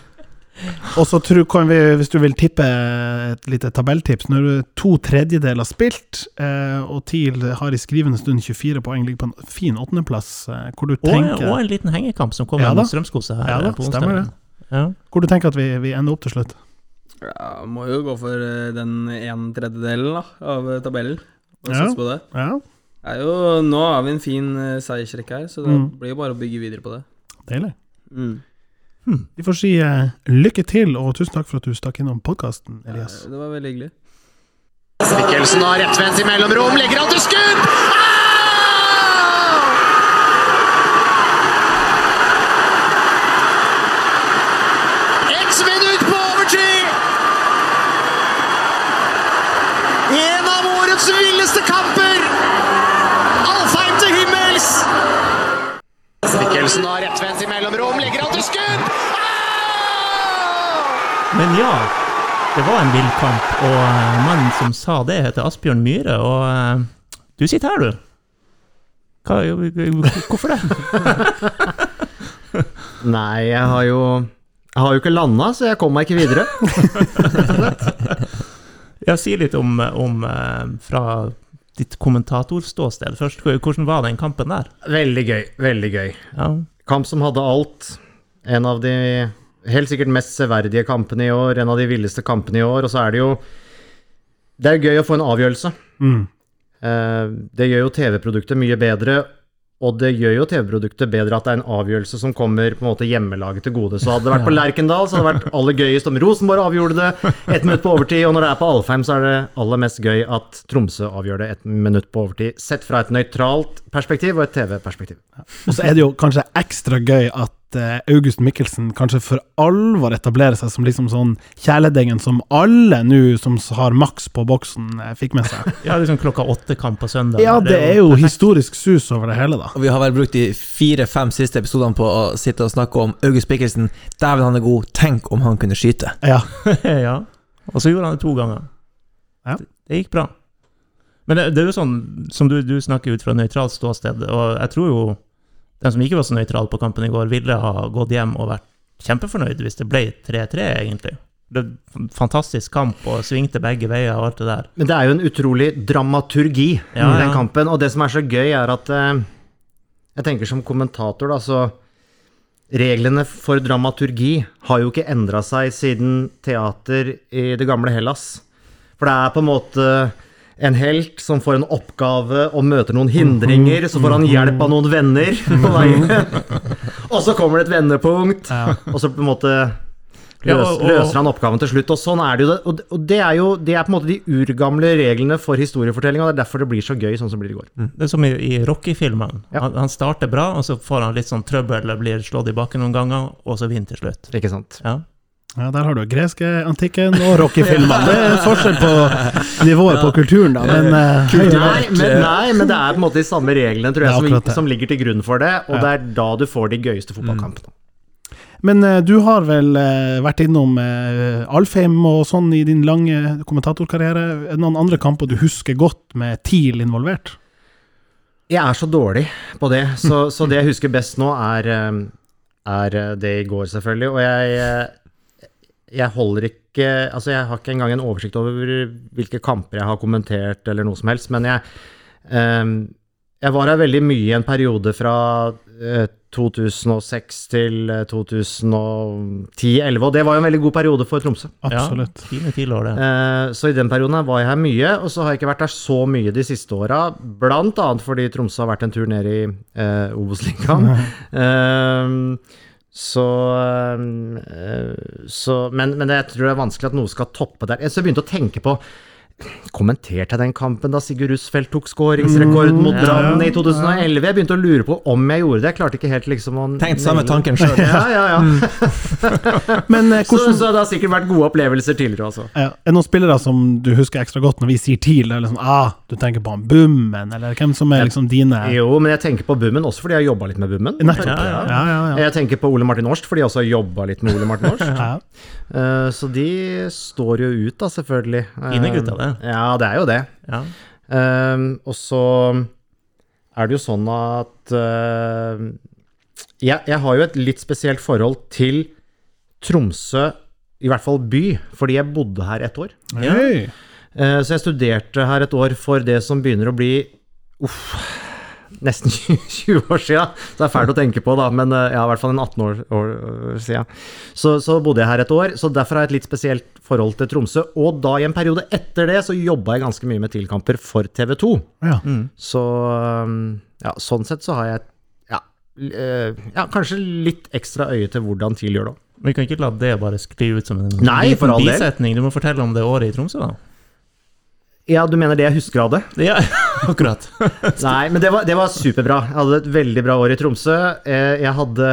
Og så kan vi, hvis du vil tippe et lite tabelltips Når du to tredjedeler spilt, eh, og TIL har i skrivende stund 24 poeng, ligger på en fin åttendeplass, eh, hvor du Og, tenker og en liten hengekamp som kommer Ja mot Strømskose her Ja da, eh, på stemmer det. Ja. Hvor du tenker at vi, vi ender opp til slutt. Ja, må jo gå for eh, den en tredjedelen da, av eh, tabellen. Og Ja. på det. Ja, er jo, nå har vi en fin seiersrekke her, så det Mm. blir jo bare å bygge videre på det. deilig. Mm. Vi får si uh, lykke til, og tusen takk for at du stakk innom podkasten, Elias. Ja, Det var veldig hyggelig. Mikkelsen har rettvendt i mellomrom, legger han til skudd! Ah! Villeste kamper! Mikkelsen har rettvendt i mellomrom, legger han til skudd! Ah! Men ja, det var en vill kamp, og eh, mannen som sa det, heter Asbjørn Myhre, og eh, du sitter her, du. Hva, hvorfor det? [laughs] Nei, jeg har jo Jeg har jo ikke landa, så jeg kom meg ikke videre. [laughs] Ja, si litt om, om eh, fra ditt kommentatorståsted først. Hvordan var den kampen der? Veldig gøy. Veldig gøy. Ja, Kamp som hadde alt. En av de helt sikkert mest severdige kampene i år. En av de villeste kampene i år. Og så er det jo Det er jo gøy å få en avgjørelse. Mm. Eh, Det gjør jo TV-produktet mye bedre, og det gjør jo TV-produktet bedre at det er en avgjørelse som kommer på en måte hjemmelaget til gode. Så hadde det vært på Lerkendal, så hadde det vært aller gøyest om Rosenborg avgjorde det ett minutt på overtid, og når det er på Alfheim, så er det aller mest gøy at Tromsø avgjør det ett minutt på overtid. Sett fra et nøytralt perspektiv og et TV-perspektiv. Og så er det jo kanskje ekstra gøy at eh, August Mikkelsen kanskje for alvor etablerer seg som liksom sånn kjæledeggen som alle nå som har maks på boksen, eh, fikk med seg. [laughs] ja liksom klokka åtte-kamp på søndag. Ja, det er jo historisk sus over det hele, da. Og vi har vel brukt de fire-fem siste episodene på å sitte og snakke om August Mikkelsen. Dæven, han er god. Tenk om han kunne skyte. Ja. [laughs] ja. Og så gjorde han det to ganger. Ja. Det, det gikk bra. Men det, det er jo sånn, som du, du snakker ut fra nøytralt ståsted, og jeg tror jo den som ikke var så nøytral på kampen i går, ville ha gått hjem og vært kjempefornøyd hvis det ble 3-3, egentlig. Det Fantastisk kamp, og svingte begge veier og alt det der. Men det er jo en utrolig dramaturgi Ja, i den ja. kampen, og det som er så gøy, er at eh, Jeg tenker som kommentator, da, så Reglene for dramaturgi har jo ikke endra seg siden teater i det gamle Hellas. For det er på en måte en helt som får en oppgave og møter noen hindringer, så får han hjelp av noen venner [laughs] på veien. Og så kommer det et vendepunkt, og så på en måte Ja, løs, og- og- løser han oppgaven til slutt. Og sånn er det jo. Og, det er jo det er på en måte de urgamle reglene for historiefortelling, og det er derfor det blir så gøy, sånn som det blir i går. Det er som i, i Rocky-filmen. Han, han starter bra, og så får han litt sånn trøbbel, eller blir slått i bakken noen ganger, og så vinner til slutt. Ikke sant? Ja. Ja, Der har du greske antikken og rockefilmene. Det er forskjell på nivået på kulturen, da. Men eh, Nei men, nei, men det er på en måte de samme reglene tror jeg, som, som ligger til grunn for det, og Ja. det er da du får de gøyeste fotballkampene. Men eh, du har vel eh, vært innom Alfheim og sånn i din lange kommentatorkarriere. Er Noen andre kamper du husker godt med TIL involvert? Jeg er så dårlig på det, så, så det jeg husker best nå, er, er det i går, selvfølgelig. Og jeg, jeg holder ikke Altså, jeg har ikke engang en oversikt over hvilke kamper jeg har kommentert, eller noe som helst, men jeg um, Jeg var her veldig mye i en periode fra uh, 2006 til eh, 2010-2011, og det var jo en veldig god periode for Tromsø. Absolutt. Ja, fine tilår, det. Eh, Så i den perioden var jeg her mye, og så har jeg ikke vært her så mye de siste åra. Blant annet fordi Tromsø har vært en tur ned i eh, Obos-ligaen. Så, eh, så men, men jeg tror det er vanskelig at noe skal toppe der. Så jeg begynte å tenke på Kommenterte jeg den kampen da Sigurd Russfeldt tok skåringsrekorden mot ja, Brann i 2011? Jeg begynte å lure på om jeg gjorde det. Jeg klarte ikke helt liksom å Tenkt samme tanken sjøl. [laughs] Ja, ja, ja. [laughs] Men eh, Så, hvordan så det har sikkert vært gode opplevelser tidligere, altså. ja, Er det noen spillere som du husker ekstra godt når vi sier TIL? Liksom, ah, du tenker på han Bummen, eller hvem som er liksom dine Jo, men jeg tenker på Bummen også fordi jeg har jobba litt med Bummen. Nettopp. Ja, Ja, ja. ja, ja. Jeg tenker på Ole Martin Årst fordi jeg også har jobba litt med Ole Martin Årst. [laughs] Eh, så de står jo ut, da, selvfølgelig. Fine gutter, det. Eh, Ja, det er jo det. Ja. Eh, og så er det jo sånn at uh, jeg, jeg har jo et litt spesielt forhold til Tromsø, i hvert fall by, fordi jeg bodde her et år. Hey. Uh, Så jeg studerte her et år for det som begynner å bli uff, nesten [laughs] 20 år siden. Så det er fælt å tenke på, da, men eh, ja, i hvert fall en 18 år, år siden. Så, så bodde jeg her et år, så derfor har jeg et litt spesielt forhold til Tromsø. Og da i en periode etter det så jobba jeg ganske mye med TIL-kamper for TV 2. Ja. Så um, ja, sånn sett så har jeg ja, eh, ja, kanskje litt ekstra øye til hvordan TIL gjør det. Vi kan ikke la det bare skli ut som en Nei, for liten bisetning. Du må fortelle om det året i Tromsø, da. Ja, du mener det jeg husker av det? Ja, [laughs] akkurat. [laughs] Nei, men det var, det var superbra. Jeg hadde et veldig bra år i Tromsø. Eh, Jeg hadde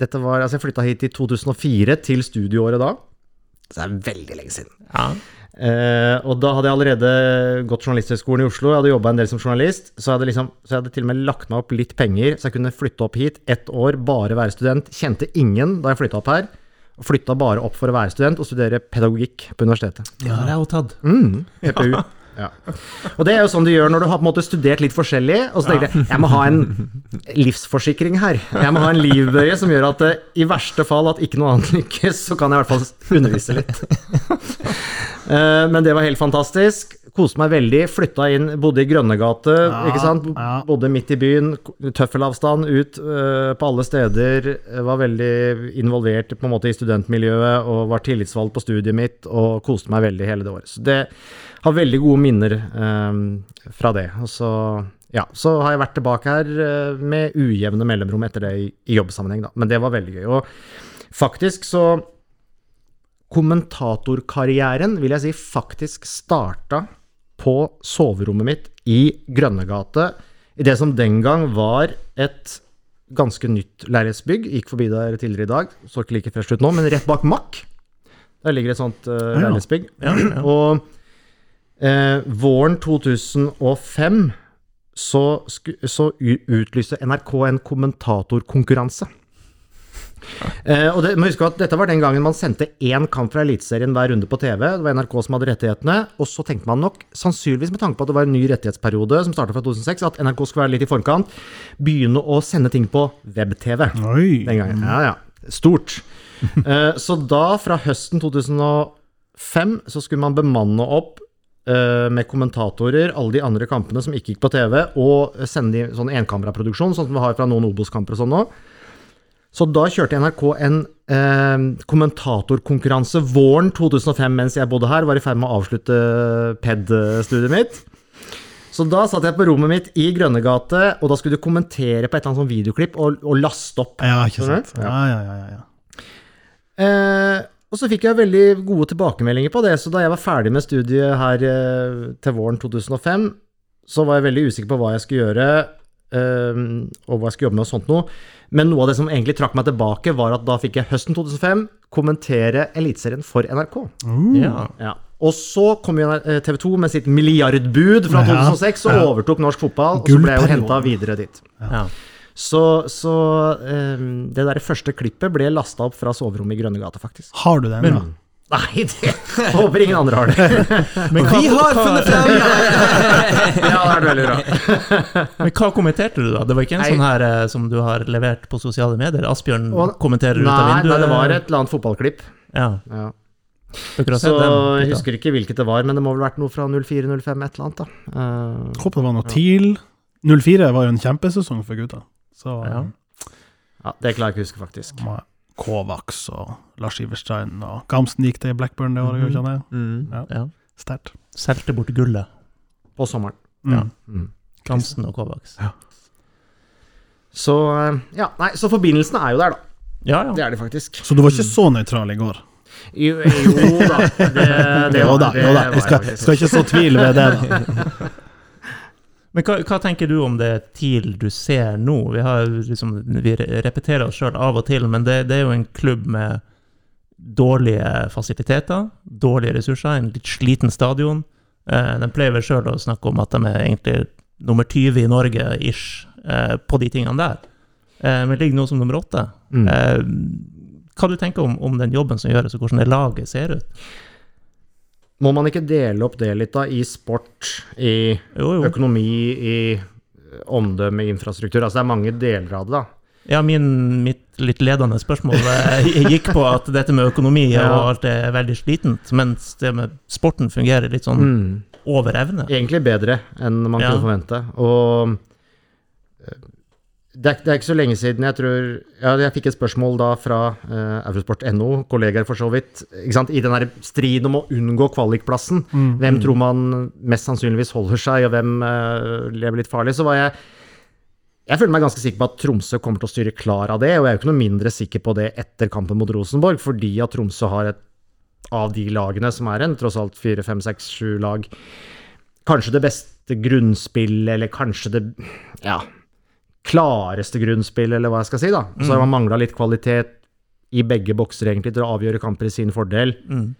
Dette var Altså, jeg flytta hit i 2004, til studieåret da. Så det er veldig lenge siden. Ja. Eh, og da hadde jeg allerede gått Journalisthøgskolen i Oslo. Jeg hadde jobba en del som journalist. Så jeg, hadde liksom, så jeg hadde til og med lagt meg opp litt penger, så jeg kunne flytte opp hit ett år, bare være student. Kjente ingen da jeg flytta opp her. Og flytta bare opp for å være student og studere pedagogikk på universitetet. Det har jeg jo tatt. Mm, PPU. [laughs] Ja. Og det er jo sånn du gjør når du har på en måte studert litt forskjellig, og så tenker jeg jeg må ha en livsforsikring her. Jeg må ha en livbøye som gjør at det, i verste fall at ikke noe annet lykkes, så kan jeg i hvert fall undervise litt. [laughs] Eh, Men det var helt fantastisk. Koste meg veldig. Flytta inn, bodde i Grønnegate, Ja, ikke sant. ja. Bodde midt i byen. Tøffelavstand ut uh, på alle steder. Var veldig involvert på en måte i studentmiljøet og var tillitsvalgt på studiet mitt og koste meg veldig hele det året. Så det har veldig gode minner um, fra det. Og så, ja, så har jeg vært tilbake her uh, med ujevne mellomrom etter det i, i jobbsammenheng, da. Men det var veldig gøy. Og faktisk så Kommentatorkarrieren vil jeg si faktisk starta på soverommet mitt i Grønnegate, i det som den gang var et ganske nytt leilighetsbygg. Gikk forbi der tidligere i dag, så ikke like fresh ut nå, men rett bak Mack. Der ligger et sånt uh, Ja. leilighetsbygg. Ja, ja. Og eh, våren 2005 så, så utlyste NRK en kommentatorkonkurranse. Eh, og det, må huske at Dette var den gangen man sendte én kamp fra Eliteserien hver runde på TV. Det var NRK som hadde rettighetene. Og så tenkte man nok, sannsynligvis med tanke på at det var en ny rettighetsperiode som starta fra 2006, at NRK skulle være litt i forkant, begynne å sende ting på web-TV den gangen. Ja, ja. Stort. Uh, [laughs] så da, fra høsten 2005, så skulle man bemanne opp eh, med kommentatorer, alle de andre kampene som ikke gikk på TV, og sende de sånn enkameraproduksjon, sånn som vi har fra noen Obos-kamper og sånn nå. Så da kjørte NRK en eh, kommentatorkonkurranse våren 2005 mens jeg bodde her, var i ferd med å avslutte PED-studiet mitt. Så da satt jeg på rommet mitt i Grønnegate, og da skulle du kommentere på et eller annet sånn videoklipp og, og laste opp. Ja, ikke sant. Ja. Ja, ja, ja, ja. Eh, og så fikk jeg veldig gode tilbakemeldinger på det, så da jeg var ferdig med studiet her eh, til våren 2005, så var jeg veldig usikker på hva jeg skulle gjøre, eh, og hva jeg skulle jobbe med og sånt noe. Men noe av det som egentlig trakk meg tilbake, var at da fikk jeg høsten 2005 kommentere Eliteserien for NRK. Ja. Ja. Og så kom jo TV 2 med sitt milliardbud fra 2006 og overtok norsk fotball, og så ble jeg jo henta videre dit. Ja. Så, så um, det der første klippet ble lasta opp fra soverommet i Grønnegata, faktisk. Har du den, da? Nei, det håper ingen andre har det. [laughs] Men hva, Vi har funnet frem! [laughs] ja, det er veldig bra. [laughs] Men hva kommenterte du, da? Det var ikke en Nei. sånn her eh, som du har levert på sosiale medier? Asbjørn Og- kommenterer ut av vinduet? nei, det var et eller annet fotballklipp. Ja, Ja. Så jeg husker ikke hvilket det var, men det må vel ha vært noe fra 04-05, et eller annet. da. Uh, Håper det var noe TIL. 04 var jo en kjempesesong for gutta. Så Ja. ja, det klarer jeg ikke å huske, faktisk. med Kovacs og Lars Iverstein og Gamsten gikk til Blackburn det året, gjorde han det? Mm. Ja. Sterkt. Solgte bort gullet. På sommeren. Mm. Mm. Gamsten og Kovacs. Så eh, ja, nei, så forbindelsene er jo der, da. Ja, Det er de faktisk. Så du var ikke så nøytral i går? Jo, jo da. Det, det, [laughs] Jo var- det jo da. var Vi skal, skal ikke så tvil ved det, da. [laughs] Men hva, hva tenker du om det TIL du ser nå? Vi, har, liksom, vi repeterer oss sjøl av og til, men det, det er jo en klubb med dårlige fasiliteter, dårlige ressurser, en litt sliten stadion. Eh, de pleier vel sjøl å snakke om at de er egentlig nummer 20 i Norge, ish, eh, på de tingene der. Eh, men ligger nå som nummer åtte. Mm. Eh, hva du tenker om, om den jobben som gjøres, og hvordan det laget ser ut? Må man ikke dele opp det litt, da, i sport, i Jo, jo. økonomi, i omdømme, infrastruktur? Altså det er mange deler av det, da. Ja, min, mitt litt ledende spørsmål eh, [laughs] gikk på at dette med økonomi og alt er veldig slitent, mens det med sporten fungerer litt sånn Mm. over evne. Egentlig bedre enn man Ja. kunne forvente. Og eh, det er, det er ikke så lenge siden jeg tror Ja, jeg fikk et spørsmål da fra uh, Eurosport.no, kollegaer for så vidt. I den der striden om å unngå kvalikplassen. Hvem tror man mest sannsynligvis holder seg, og hvem uh, lever litt farlig? Så var jeg Jeg føler meg ganske sikker på at Tromsø kommer til å styre klar av det, og jeg er jo ikke noe mindre sikker på det etter kampen mot Rosenborg, fordi at Tromsø har et av de lagene som er en, tross alt fire, fem, seks, sju lag, kanskje det beste grunnspillet, eller kanskje det ja, klareste grunnspill, eller hva jeg skal si. da. Så har man mangla litt kvalitet i begge bokser egentlig til å avgjøre kamper i sin fordel. Mm.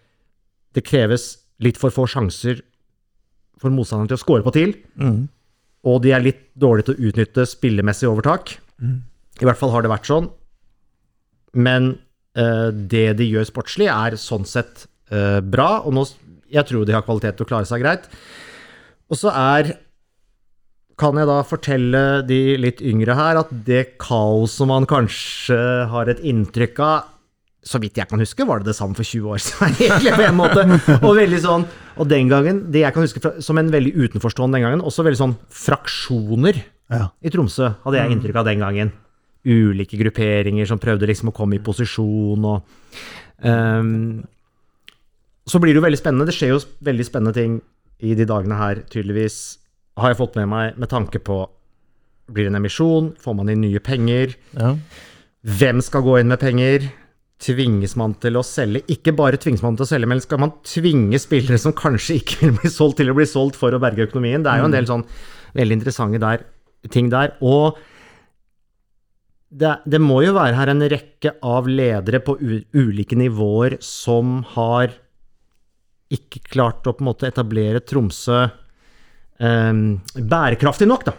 Det kreves litt for få sjanser for motstanderen til å score på TIL, Mm. og de er litt dårlige til å utnytte spillemessig overtak. I hvert fall har det vært sånn. Men uh, det de gjør sportslig, er sånn sett uh, bra, og nå, jeg tror de har kvalitet til å klare seg greit. Og så er kan jeg da fortelle de litt yngre her at det kaoset man kanskje har et inntrykk av Så vidt jeg kan huske, var det det samme for 20 år [laughs] siden, egentlig, på en måte. Og veldig sånn Og den gangen, det jeg kan huske fra, som en veldig utenforstående den gangen, også veldig sånn fraksjoner Ja. i Tromsø, hadde jeg inntrykk av den gangen. Ulike grupperinger som prøvde liksom å komme i posisjon og um, Så blir det jo veldig spennende. Det skjer jo veldig spennende ting i de dagene her, tydeligvis. Har jeg fått med meg med tanke på Blir det en emisjon? Får man inn nye penger? Ja. Hvem skal gå inn med penger? Tvinges man til å selge? Ikke bare tvinges man til å selge, men skal man tvinge spillere som kanskje ikke vil bli solgt, til å bli solgt for å berge økonomien? Det er jo en del sånn veldig interessante der, ting der. Og det, det må jo være her en rekke av ledere på u ulike nivåer som har ikke klart å på en måte etablere Tromsø bærekraftig nok, da.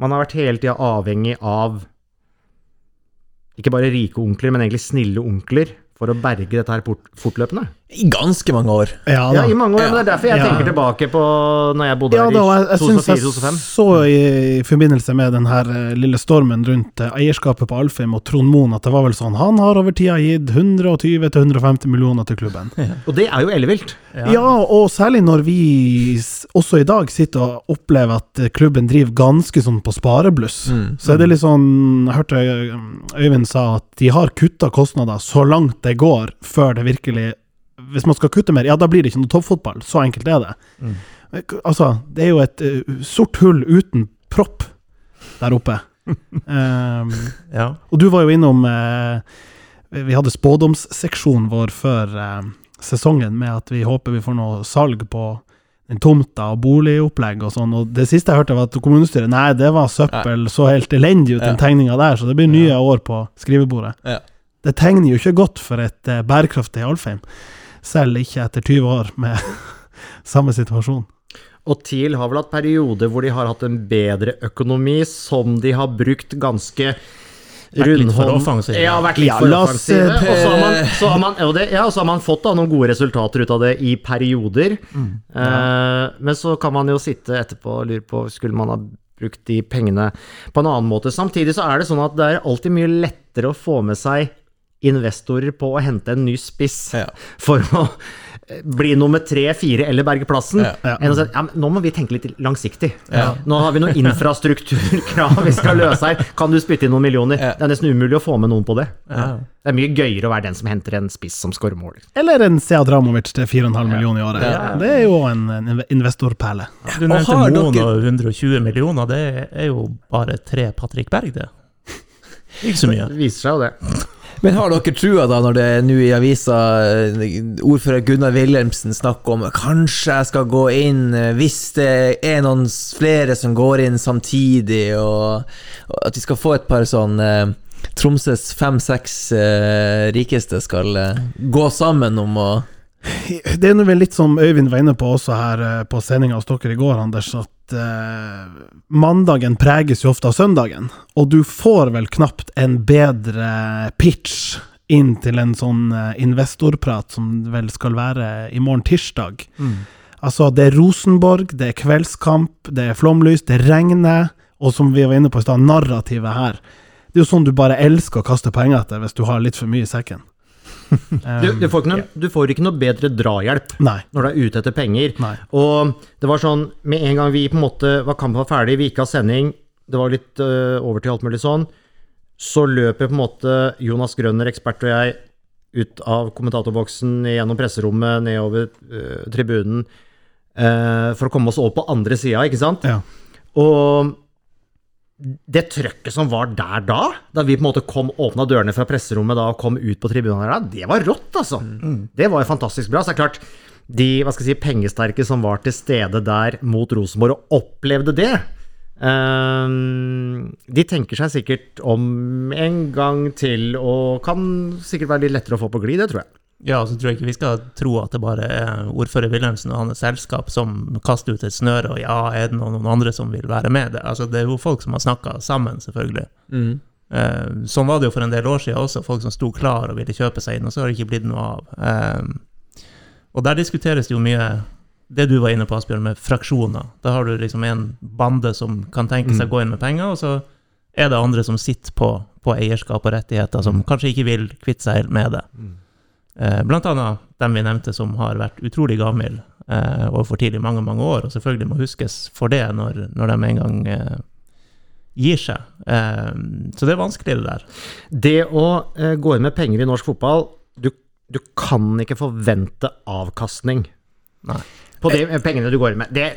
Man har vært hele tida avhengig av ikke bare rike onkler, men egentlig snille onkler for å berge dette her fortløpende. I ganske mange år. Ja, Ja, i mange år, men det er derfor jeg Ja. tenker tilbake på når jeg bodde Ja, da, her jeg, i jeg syns jeg 2004-2005. så i, forbindelse med den her eh, lille stormen rundt eh, eierskapet på Alfheim og Trond Moen, at det var vel sånn Han har over tida gitt 120-150 millioner til klubben. [laughs] Og det er jo ellevilt. Ja. og særlig når vi også i dag sitter og opplever at eh, klubben driver ganske sånn på sparebluss. Mm. Så er det litt sånn Jeg hørte Øyvind sa at de har kutta kostnader så langt det går, før det virkelig Hvis man skal kutte mer, ja, da blir det ikke noe toppfotball. Så enkelt er det. Mm. Altså, det er jo et uh, sort hull uten propp der oppe. um, [laughs] ja. og du var jo innom uh, Vi hadde spådomsseksjonen vår før uh, sesongen med at vi håper vi får noe salg på den tomta og boligopplegg og sånn. Og det siste jeg hørte, var at kommunestyret Nei, det var søppel, så helt elendig ut, den Ja. tegninga der, så det blir nye år på skrivebordet. Ja. Det tegner jo ikke godt for et bærekraftig Alfheim, selv ikke etter 20 år med [laughs] samme situasjon. Og TIL har vel hatt perioder hvor de har hatt en bedre økonomi, som de har brukt ganske Vært litt for rundhånd- offensive. Ja, vært litt for offensive. eh, Og så har man, så har man, ja, så har man fått da, noen gode resultater ut av det i perioder. Eh, men så kan man jo sitte etterpå og lure på skulle man ha brukt de pengene på en annen måte. Samtidig så er det sånn at det er alltid mye lettere å få med seg investorer på å hente en ny spiss Ja. [laughs] for å eh, bli nummer tre, fire eller berge plassen, Ja. Ja. si ja, nå må vi tenke litt langsiktig. Ja. Nå har vi noen [laughs] infrastrukturkrav vi skal løse her. Kan du spytte inn noen millioner? Ja. Det er nesten umulig å få med noen på det. Ja. Det er mye gøyere å være den som henter en spiss som skårer mål. Eller en Sead Ramovic til 4,5 millioner i året. Ja. Det er jo en, en investorperle. Du nevnte har Moen dere- og 120 millioner, det er jo bare tre Patrick Berg, det. Ikke så mye. Det viser seg jo det. Men har dere trua da, når det er nå i avisa eh, ordfører Gunnar Wilhelmsen snakker om kanskje jeg skal gå inn eh, hvis det er noen flere som går inn samtidig, og, og at vi skal få et par sånn eh, Tromsøs fem-seks eh, rikeste skal eh, gå sammen om å Det er vel litt som Øyvind var inne på også her eh, på sendinga hos dere i går, Anders, at eh, mandagen preges jo ofte av søndagen. Og du får vel knapt en bedre pitch inn til en sånn eh, investorprat som vel skal være i morgen tirsdag. Altså, det er Rosenborg, det er kveldskamp, det er flomlys, det regner, og som vi var inne på i stad, narrativet her. Det er jo sånn du bare elsker å kaste penger etter hvis du har litt for mye i sekken. Du, du, får ikke noe, du får ikke noe bedre drahjelp Nei. når du er ute etter penger. Nei. Og det var sånn, med en gang vi på en måte var kampen var ferdig, vi gikk av sending, det var litt uh, over til alt mulig sånn, så løper på en måte Jonas Grønner, ekspert og jeg, ut av kommentatorboksen, gjennom presserommet, nedover uh, tribunen, uh, for å komme oss over på andre sida, ikke sant? Ja. Og det trøkket som var der da, da vi på en måte kom åpna dørene fra presserommet da og kom ut på tribunene, der det var rått, altså. Det var jo fantastisk bra. Så det er klart, de hva skal jeg si, pengesterke som var til stede der mot Rosenborg og opplevde det, ehm, de tenker seg sikkert om en gang til og kan sikkert være litt lettere å få på glid, det tror jeg. Ja, så tror jeg ikke vi skal tro at det bare er ordfører Wilhelmsen og hans selskap som kaster ut et snøre, og ja, er det noen, noen andre som vil være med? Det, altså, det er jo folk som har snakka sammen, selvfølgelig. Eh, sånn var det jo for en del år siden også, folk som sto klar og ville kjøpe seg inn, og så har det ikke blitt noe av. Eh, og der diskuteres det jo mye det du var inne på, Asbjørn, med fraksjoner. Da har du liksom en bande som kan tenke seg å gå inn med penger, og så er det andre som sitter på, på eierskap og rettigheter, som kanskje ikke vil kvitte seg helt med det. Eh, Blant annet dem vi nevnte som har vært utrolig gammel eh, overfor TIL i mange, mange år, og selvfølgelig må huskes for det når, når de en gang eh, gir seg. Eh, så det er vanskelig, det der. Det å eh, gå inn med penger i norsk fotball, du, du kan ikke forvente avkastning Nei. på de pengene du går inn med. Det,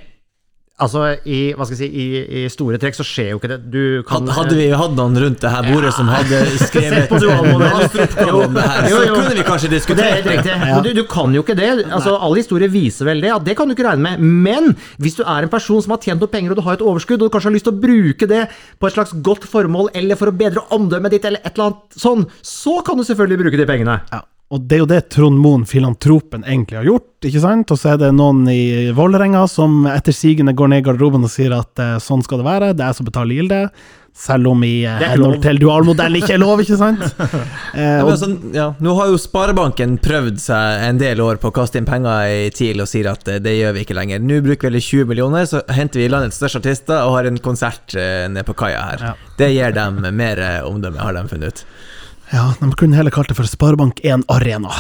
altså, i, hva skal jeg si, i, i store trekk så skjer jo ikke det. Du kan Hadde vi hatt noen rundt det her bordet som hadde [laughs] skrevet på masteroppgave det her, så kunne vi kanskje er diskutert det. Ja. Du, du kan jo ikke det. Altså, All historie viser vel det, at det kan du ikke regne med. Men hvis du er en person som har tjent noe penger, og du har et overskudd, og du kanskje har lyst til å bruke det på et slags godt formål, eller for å bedre omdømmet ditt, eller et eller annet sånn, så kan du selvfølgelig bruke de pengene. Ja, og det er jo det Trond Moen, filantropen, egentlig har gjort, ikke sant? Og så er det noen i Vålerenga som etter sigende går ned i garderoben og sier at eh, sånn skal det være, det er jeg som betaler gilde, selv om i eh, henhold til dualmodell ikke er lov, ikke sant? [laughs] Eh, og, altså, ja, nå har jo Sparebanken prøvd seg en del år på å kaste inn penger i TIL og sier at eh, det gjør vi ikke lenger. Nå bruker vi vel 20 millioner, så henter vi landets største artister og har en konsert nede på kaia her. Ja. Det gir dem mer omdømme, har de funnet ut. Ja, de kunne heller kalt det for Sparebank1 Arena.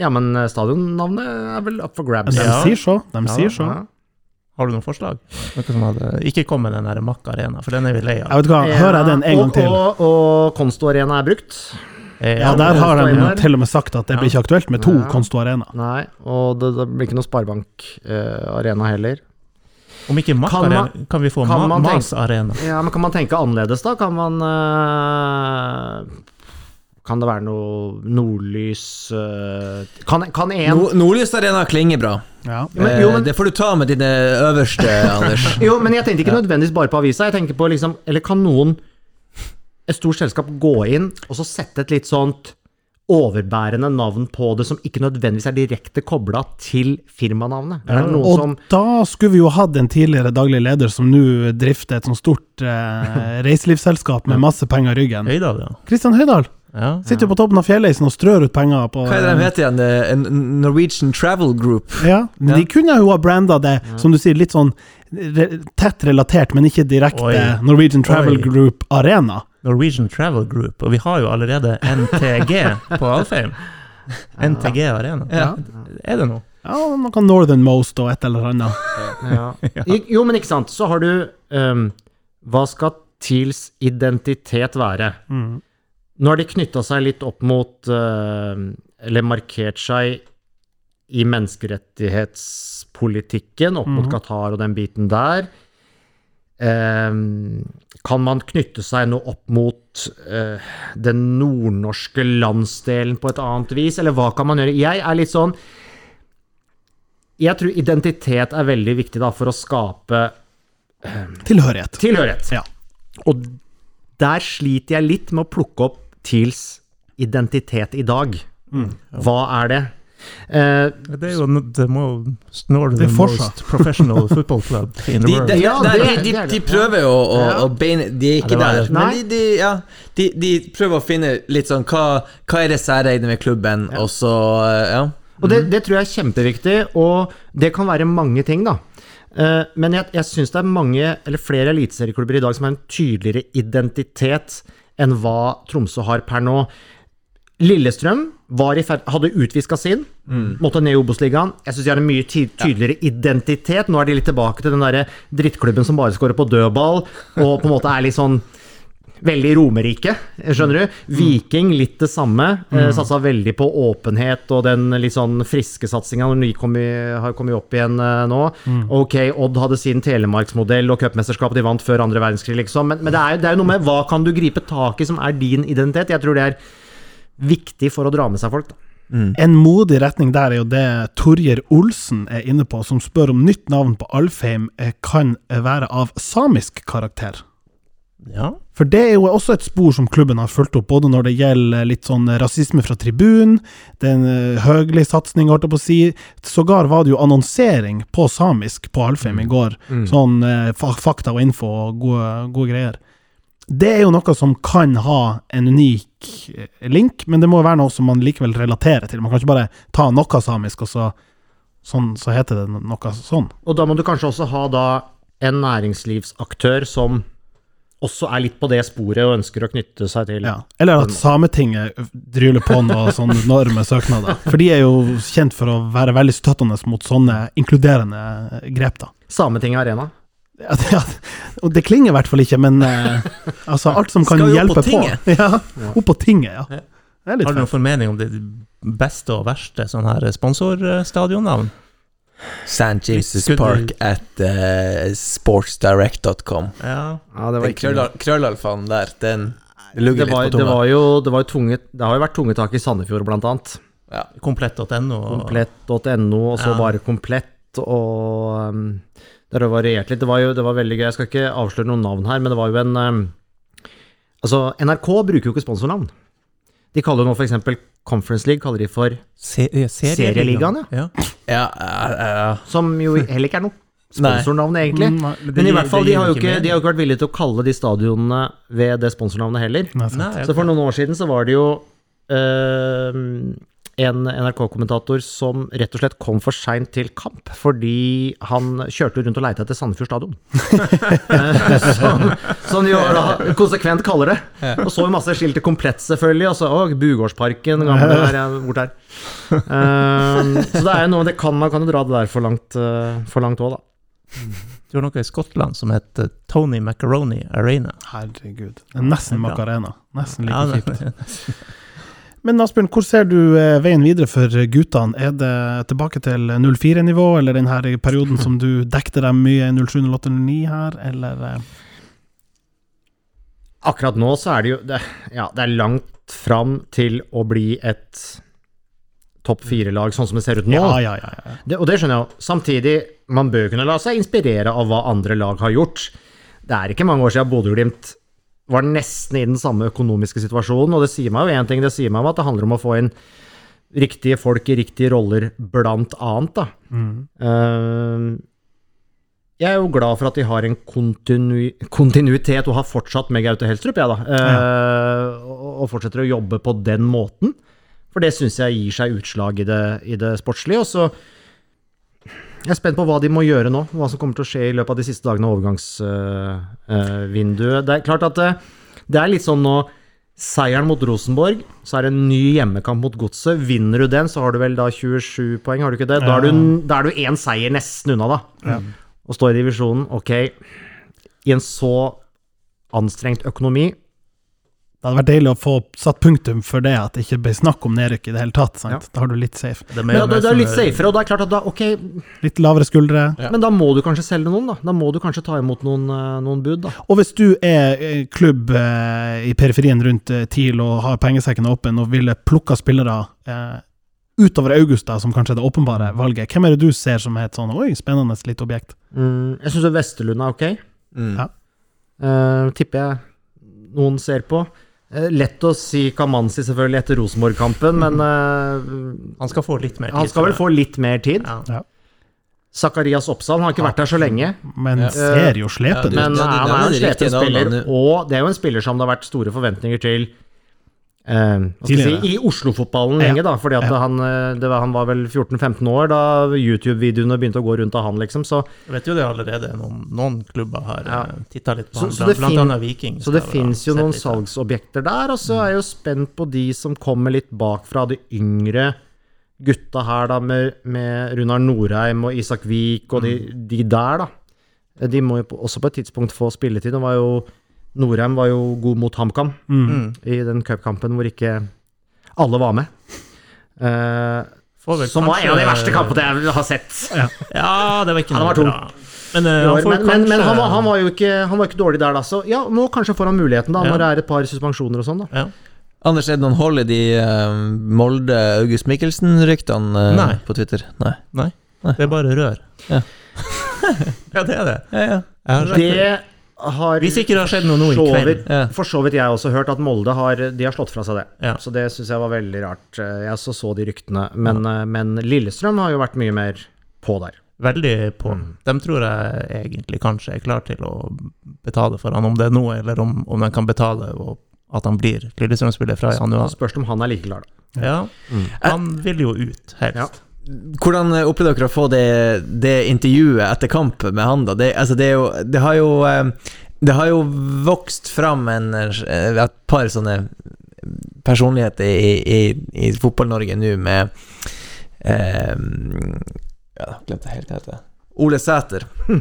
Ja, men eh, stadionnavnet er vel up for grabs. De Ja. sier så, de Ja, sier så. Ja. Har du noen forslag? Noe som hadde Ikke kom med den der Mack Arena, for den er vi lei Jeg vet hva, hører jeg den en gang til? Og, og Konsto Arena er brukt. Eh, Ja, der har de til og med sagt at det blir ikke aktuelt med to Ja. Konsto Arena. Nei, og det, det blir ikke noe Sparebank-arena heller. Om ikke Mac Kan man- Arena, kan vi få kan Ma man tenke- Mas Arena? Ja, men kan man tenke annerledes, da? Kan man uh, Kan det være noe nordlys eh, Kan, kan en no, Nordlys Arena klinger bra. Ja. men, jo, men, Eh, det får du ta med dine øverste, Anders. [laughs] jo, men jeg tenkte ikke nødvendigvis bare på avisa. Jeg tenker på liksom Eller kan noen, et stort selskap, gå inn og så sette et litt sånt overbærende navn på det som ikke nødvendigvis er direkte kobla til firmanavnet? Er det noen Og som da skulle vi jo hatt en tidligere daglig leder som nå drifter et sånt stort eh, [laughs] reiselivsselskap med masse penger i ryggen. Høydal, ja. Kristian Høydahl ja. sitter jo på toppen av fjelleisen og strør ut penger på Hva er det de heter igjen? Eh, En Norwegian Travel Group. Ja, men De kunne jo ha branda det, som du sier, litt sånn tett relatert, men ikke direkte Oi. Norwegian Travel Oi. Group Arena. Norwegian Travel Group, og vi har jo allerede NTG på Alfheim. NTG Arena. Ja. Er det noe? Ja, man kan Northern Most og et eller annet. Ja. [laughs] Jo, men ikke sant. Så har du um, Hva skal TILs identitet være? Mm. Nå har de knytta seg litt opp mot uh, Eller markert seg i menneskerettighetspolitikken opp mot mm. Qatar og den biten der. eh, Kan man knytte seg noe opp mot eh, den nordnorske landsdelen på et annet vis, eller hva kan man gjøre? Jeg er litt sånn Jeg tror identitet er veldig viktig da, for å skape Tilhørighet. tilhørighet. Ja. Og der sliter jeg litt med å plukke opp TILs identitet i dag. Mm. Hva er det? Eh, Det er jo Det er fortsatt. most professional [laughs] football club in the De, world. de, de, det- de, de, de prøver jo å, Ja. å beine De er ikke ja, der, men de, de, ja, de, de prøver å finne litt sånn Hva, hva er det særegne med klubben, og så eh, Ja. Og det, det tror jeg er kjempeviktig, og det kan være mange ting, da. Uh, Men jeg, jeg syns det er mange, eller flere eliteserieklubber i dag som har en tydeligere identitet enn hva Tromsø har per nå. Lillestrøm ferd, hadde utviska sin, måtte ned i Obos-ligaen. Jeg syns de har en mye ty tydeligere identitet. Nå er de litt tilbake til den derre drittklubben som bare skårer på dødball, og på en måte er litt sånn veldig romerike, skjønner du? Viking litt det samme. Eh, Satsa veldig på åpenhet og den litt sånn friske satsinga når de kom i, har kommet opp igjen eh, nå. Ok, Odd hadde sin telemarksmodell og cupmesterskapet de vant før andre verdenskrig, liksom. Men, men det, er, det er jo noe med hva kan du gripe tak i som er din identitet? Jeg tror det er viktig for å dra med seg folk. Da. En modig retning der er jo det Torjer Olsen er inne på, som spør om nytt navn på Alfheim eh, kan være av samisk karakter. Ja. For det er jo også et spor som klubben har fulgt opp, både når det gjelder litt sånn rasisme fra tribunen, den høgelige høglig satsing, holdt jeg på å si. Sågar var det jo annonsering på samisk på Alfheim i går. Sånn eh, fakta og info og gode, gode greier. Det er jo noe som kan ha en unik eh, link, men det må være noe som man likevel relaterer til. Man kan ikke bare ta noe samisk, og så, sånn, så heter det noe sånn. Og da må du kanskje også ha da en næringslivsaktør som også er litt på det sporet og ønsker å knytte seg til Ja. Eller at Sametinget dryler på noen [laughs] sånne enorme søknader. For de er jo kjent for å være veldig støttende mot sånne inkluderende grep, da. Sametinget Arena. Ja, det, ja, og det klinger i hvert fall ikke, men eh, [laughs] altså alt som kan hjelpe på. Skal jo opp på på. [laughs] tinget. Ja, opp på tinget, ja. Har du noen formening om det beste og verste sånn her sponsorstadionnavn? St. Jesus Skulle- Park at uh, sportsdirect.com. Ja. Ja, det Den krølla- krøllalfaen der, den lugger det litt på på det tunga. var jo, det var jo tunge, det har jo vært tunge tak i Sandefjord, blant annet. Ja. Komplett.no. Komplett.no, og så Ja. bare komplett, og um, det varierte litt. Det var jo det var veldig gøy. Jeg skal ikke avsløre noen navn her, men det var jo en um, Altså, NRK bruker jo ikke sponsornavn. De kaller jo nå f.eks. Conference League kaller de for Se eh, Serieligaen, ja. Ja, ja, ja. Som jo heller ikke er noe [laughs] sponsornavn, egentlig. Mm, nei, Men i hvert fall, de har, jo ikke ikke, de har jo ikke vært villige til å kalle de stadionene ved det sponsornavnet heller. Nei, Så for noen år siden så var det jo eh, en NRK-kommentator som rett og slett kom for seint til kamp fordi han kjørte rundt og leita etter Sandefjord stadion. [laughs] Eh, som, som de jo da konsekvent kaller det. Og så jo masse skilt til komplett, selvfølgelig. Og så å, Bugårdsparken, gamle der, ja, bort her. Eh, så det er jo noe Det kan man kan jo dra det der for langt uh, òg, da. Du har noe i Skottland som heter Tony Macaroni Arena. Herregud. Er nesten Macarena. Nesten like det- kjipt. Men Asbjørn, hvor ser du eh, veien videre for guttene? Er det tilbake til 04-nivå, eller den her perioden som du [laughs] dekte dem mye i 07, 08, 09 her, eller eh, Akkurat nå så er det jo det, Ja, det er langt fram til å bli et topp fire-lag, sånn som det ser ut nå. Ja, ja, ja. ja. Det, og det skjønner jeg jo. Samtidig, man bør kunne la seg inspirere av hva andre lag har gjort. Det er ikke mange år siden Bodø-Glimt var nesten i den samme økonomiske situasjonen, og det sier meg jo én ting, det sier meg om at det handler om å få inn riktige folk i riktige roller, blant annet, da. Eh, jeg er jo glad for at de har en kontinu kontinuitet og har fortsatt med Gaute Helstrup, jeg, da. Ja. og, og fortsetter å jobbe på den måten. For det syns jeg gir seg utslag i det, i det sportslige. Og så jeg er spent på hva de må gjøre nå, hva som kommer til å skje i løpet av de siste dagene av overgangsvinduet. det er klart at det, det er litt sånn nå Seieren mot Rosenborg, så er det en ny hjemmekamp mot Godset. Vinner du den, så har du vel da 27 poeng, har du ikke det? Da er du, da er du én seier nesten unna, da. Og står i divisjonen. Ok, i en så anstrengt økonomi Det hadde vært deilig å få satt punktum for det, at det ikke ble snakk om nedrykk i det hele tatt. Sant? Da har du litt safe. Det er mer men, det, det er litt safere, og det er klart at da, ok, Litt lavere skuldre. men da må du kanskje selge noen, da. Da må du kanskje ta imot noen, eh, noen bud, da. Og hvis du er eh, klubb eh, i periferien rundt eh, TIL og har pengesekken åpen og ville plukka spillere eh, utover August, da, som kanskje er det åpenbare valget, hvem er det du ser som er et sånn oi, spennende lite objekt? Mm, jeg syns Vesterlund er ok. Mm. Ja. Eh, tipper jeg noen ser på. Eh, lett å si Kamanzi selvfølgelig etter Rosenborg-kampen, men uh, Han skal få litt mer tid. han skal vel få litt mer tid. Ja. Zakarias Oppsal han har ikke vært der så lenge, Men Ja. ser jo slepen ut. men ja, han er en slepen spiller, og det er jo en spiller som det har vært store forventninger til. Si, I Oslo-fotballen lenge, da. Fordi han, eh, var, han var vel 14-15 år da YouTube-videoene begynte å gå rundt av han, liksom. Så, Jeg vet jo det allerede. Noen, noen klubber har Ja. ja. titta litt på Så- han, så blant, blant annet Viking. så det fins jo noen salgsobjekter der, og så er jeg jo spent på de som kommer litt bakfra, de yngre gutta her, da, med, med Runar Norheim og Isak Vik og de, de der, da. De må jo på, også på et tidspunkt få spilletid. Det var jo Norheim var jo god mot HamKam Mm. i den cupkampen hvor ikke alle var med. Uh, som var en av de verste kampene jeg har sett. Ja, det var ikke noe var bra. Men, uh, men, han Men, men, men han, var, han, var jo ikke, han var ikke dårlig der, da. Så ja, nå kanskje får han muligheten, da, Ja. når det er et par suspensjoner og sånn, da. ja. Anders, er det noen hold i de uh, Molde-August Mikkelsen-ryktene uh, på Twitter? Nei. Nei, det er bare rør. Ja. [laughs] ja, det er det. Ja, ja. Det. Har Hvis ikke det har skjedd noe nå i kveld. Ja. For så vidt jeg også hørt at Molde har, de har slått fra seg det. Ja. Så det syns jeg var veldig rart. Jeg så så de ryktene. Men, ja. men Lillestrøm har jo vært mye mer på der. Veldig på. Mm. De tror jeg egentlig kanskje er klar til å betale for han, om det er nå, eller om, om de kan betale og at han blir Lillestrøm-spiller fra Så januar. spørs om han er like klar, da. Ja, han vil jo ut, helst. Hvordan opplevde dere å få det, det intervjuet etter kamp med han? da? Det, altså det, jo, det har jo eh, Det har jo vokst fram en, eh, et par sånne personligheter i, i, i Fotball-Norge nå med eh, Ja, glemte helt hva det heter. Ole Sæter. [laughs]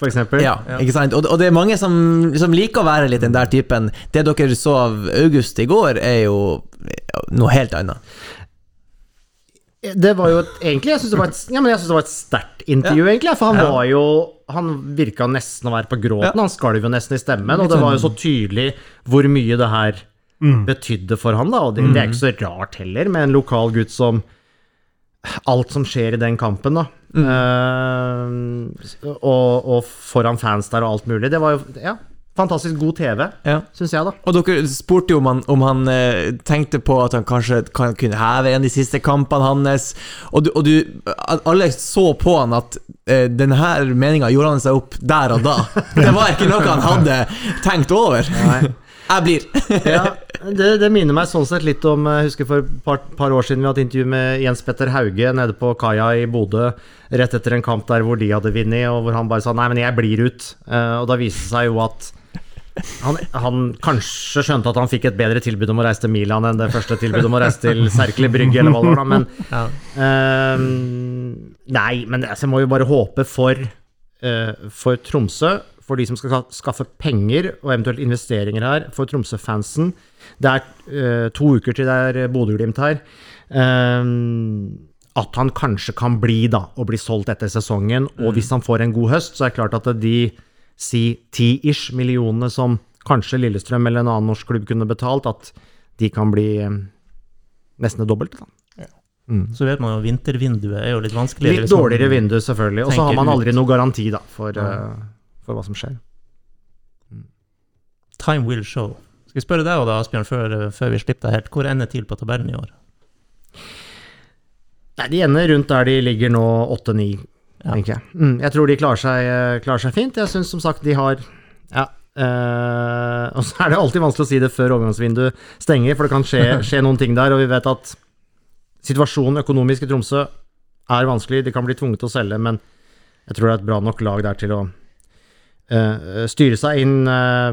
For eksempel. Ja, Ja. ikke sant? Og, og det er mange som, som liker å være litt den der typen. Det dere så av August i går, er jo noe helt annet. Det var jo et, egentlig Jeg syns det var et, ja, synes det var et sterkt intervju, egentlig. For han Ja. var jo Han virka nesten å være på gråten. Ja. Han skalv jo nesten i stemmen. Og det var jo så tydelig hvor mye det her betydde for han, da. Og det, det er ikke så rart heller, med en lokal gutt som Alt som skjer i den kampen, da. Eh, og, og foran fans der og alt mulig. Det var jo ja, fantastisk god TV, Ja. syns jeg, da. Og dere spurte jo om han, om han eh, tenkte på at han kanskje kan, kunne heve en av de siste kampene hans. Og du, og du Alle så på han at eh, denne meninga gjorde han seg opp der og da. [laughs] Det var ikke noe han hadde tenkt over. [laughs] Jeg blir. [laughs] ja, det, det minner meg sånn sett litt om Jeg husker for et par, par år siden vi hadde intervju med Jens Petter Hauge nede på kaia i Bodø rett etter en kamp der hvor de hadde vunnet, og hvor han bare sa 'nei, men jeg blir ut'. Eh, og da viste det seg jo at han, han kanskje skjønte at han fikk et bedre tilbud om å reise til Milan enn det første tilbudet om å reise til Serkeli Brygge, eller hva det var, da, men Ja. eh, Nei, men altså, jeg må jo bare håpe for, uh, for Tromsø, for de som skal skaffe penger og eventuelt investeringer her, for Tromsø-fansen. Det er uh, to uker til det er Bodø-Glimt her. Eh, at han kanskje kan bli, da, og bli solgt etter sesongen. Og hvis han får en god høst, så er det klart at de si 10-ish millionene som kanskje Lillestrøm eller en annen norsk klubb kunne betalt, at de kan bli eh, nesten det dobbelte. Mm. Så vet man jo vintervinduet er jo litt vanskeligere. Litt dårligere vindu, selvfølgelig. Og så har man aldri noe garanti da, for, eh, for hva som skjer. Time will show. Skal jeg spørre deg da, Asbjørn, før, før vi slipper deg helt. Hvor ender TIL på tabellen i år? Nei, De ender rundt der de ligger nå, 8-9, Ja. Mm, jeg tror de klarer seg, eh, klarer seg fint. Jeg syns som sagt de har Ja. Uh, [laughs] og så er det alltid vanskelig å si det før overgangsvinduet stenger, for det kan skje, [laughs] skje noen ting der, og vi vet at situasjonen økonomisk i Tromsø er vanskelig. De kan bli tvunget til å selge, men jeg tror det er et bra nok lag der til å uh, styre seg inn uh,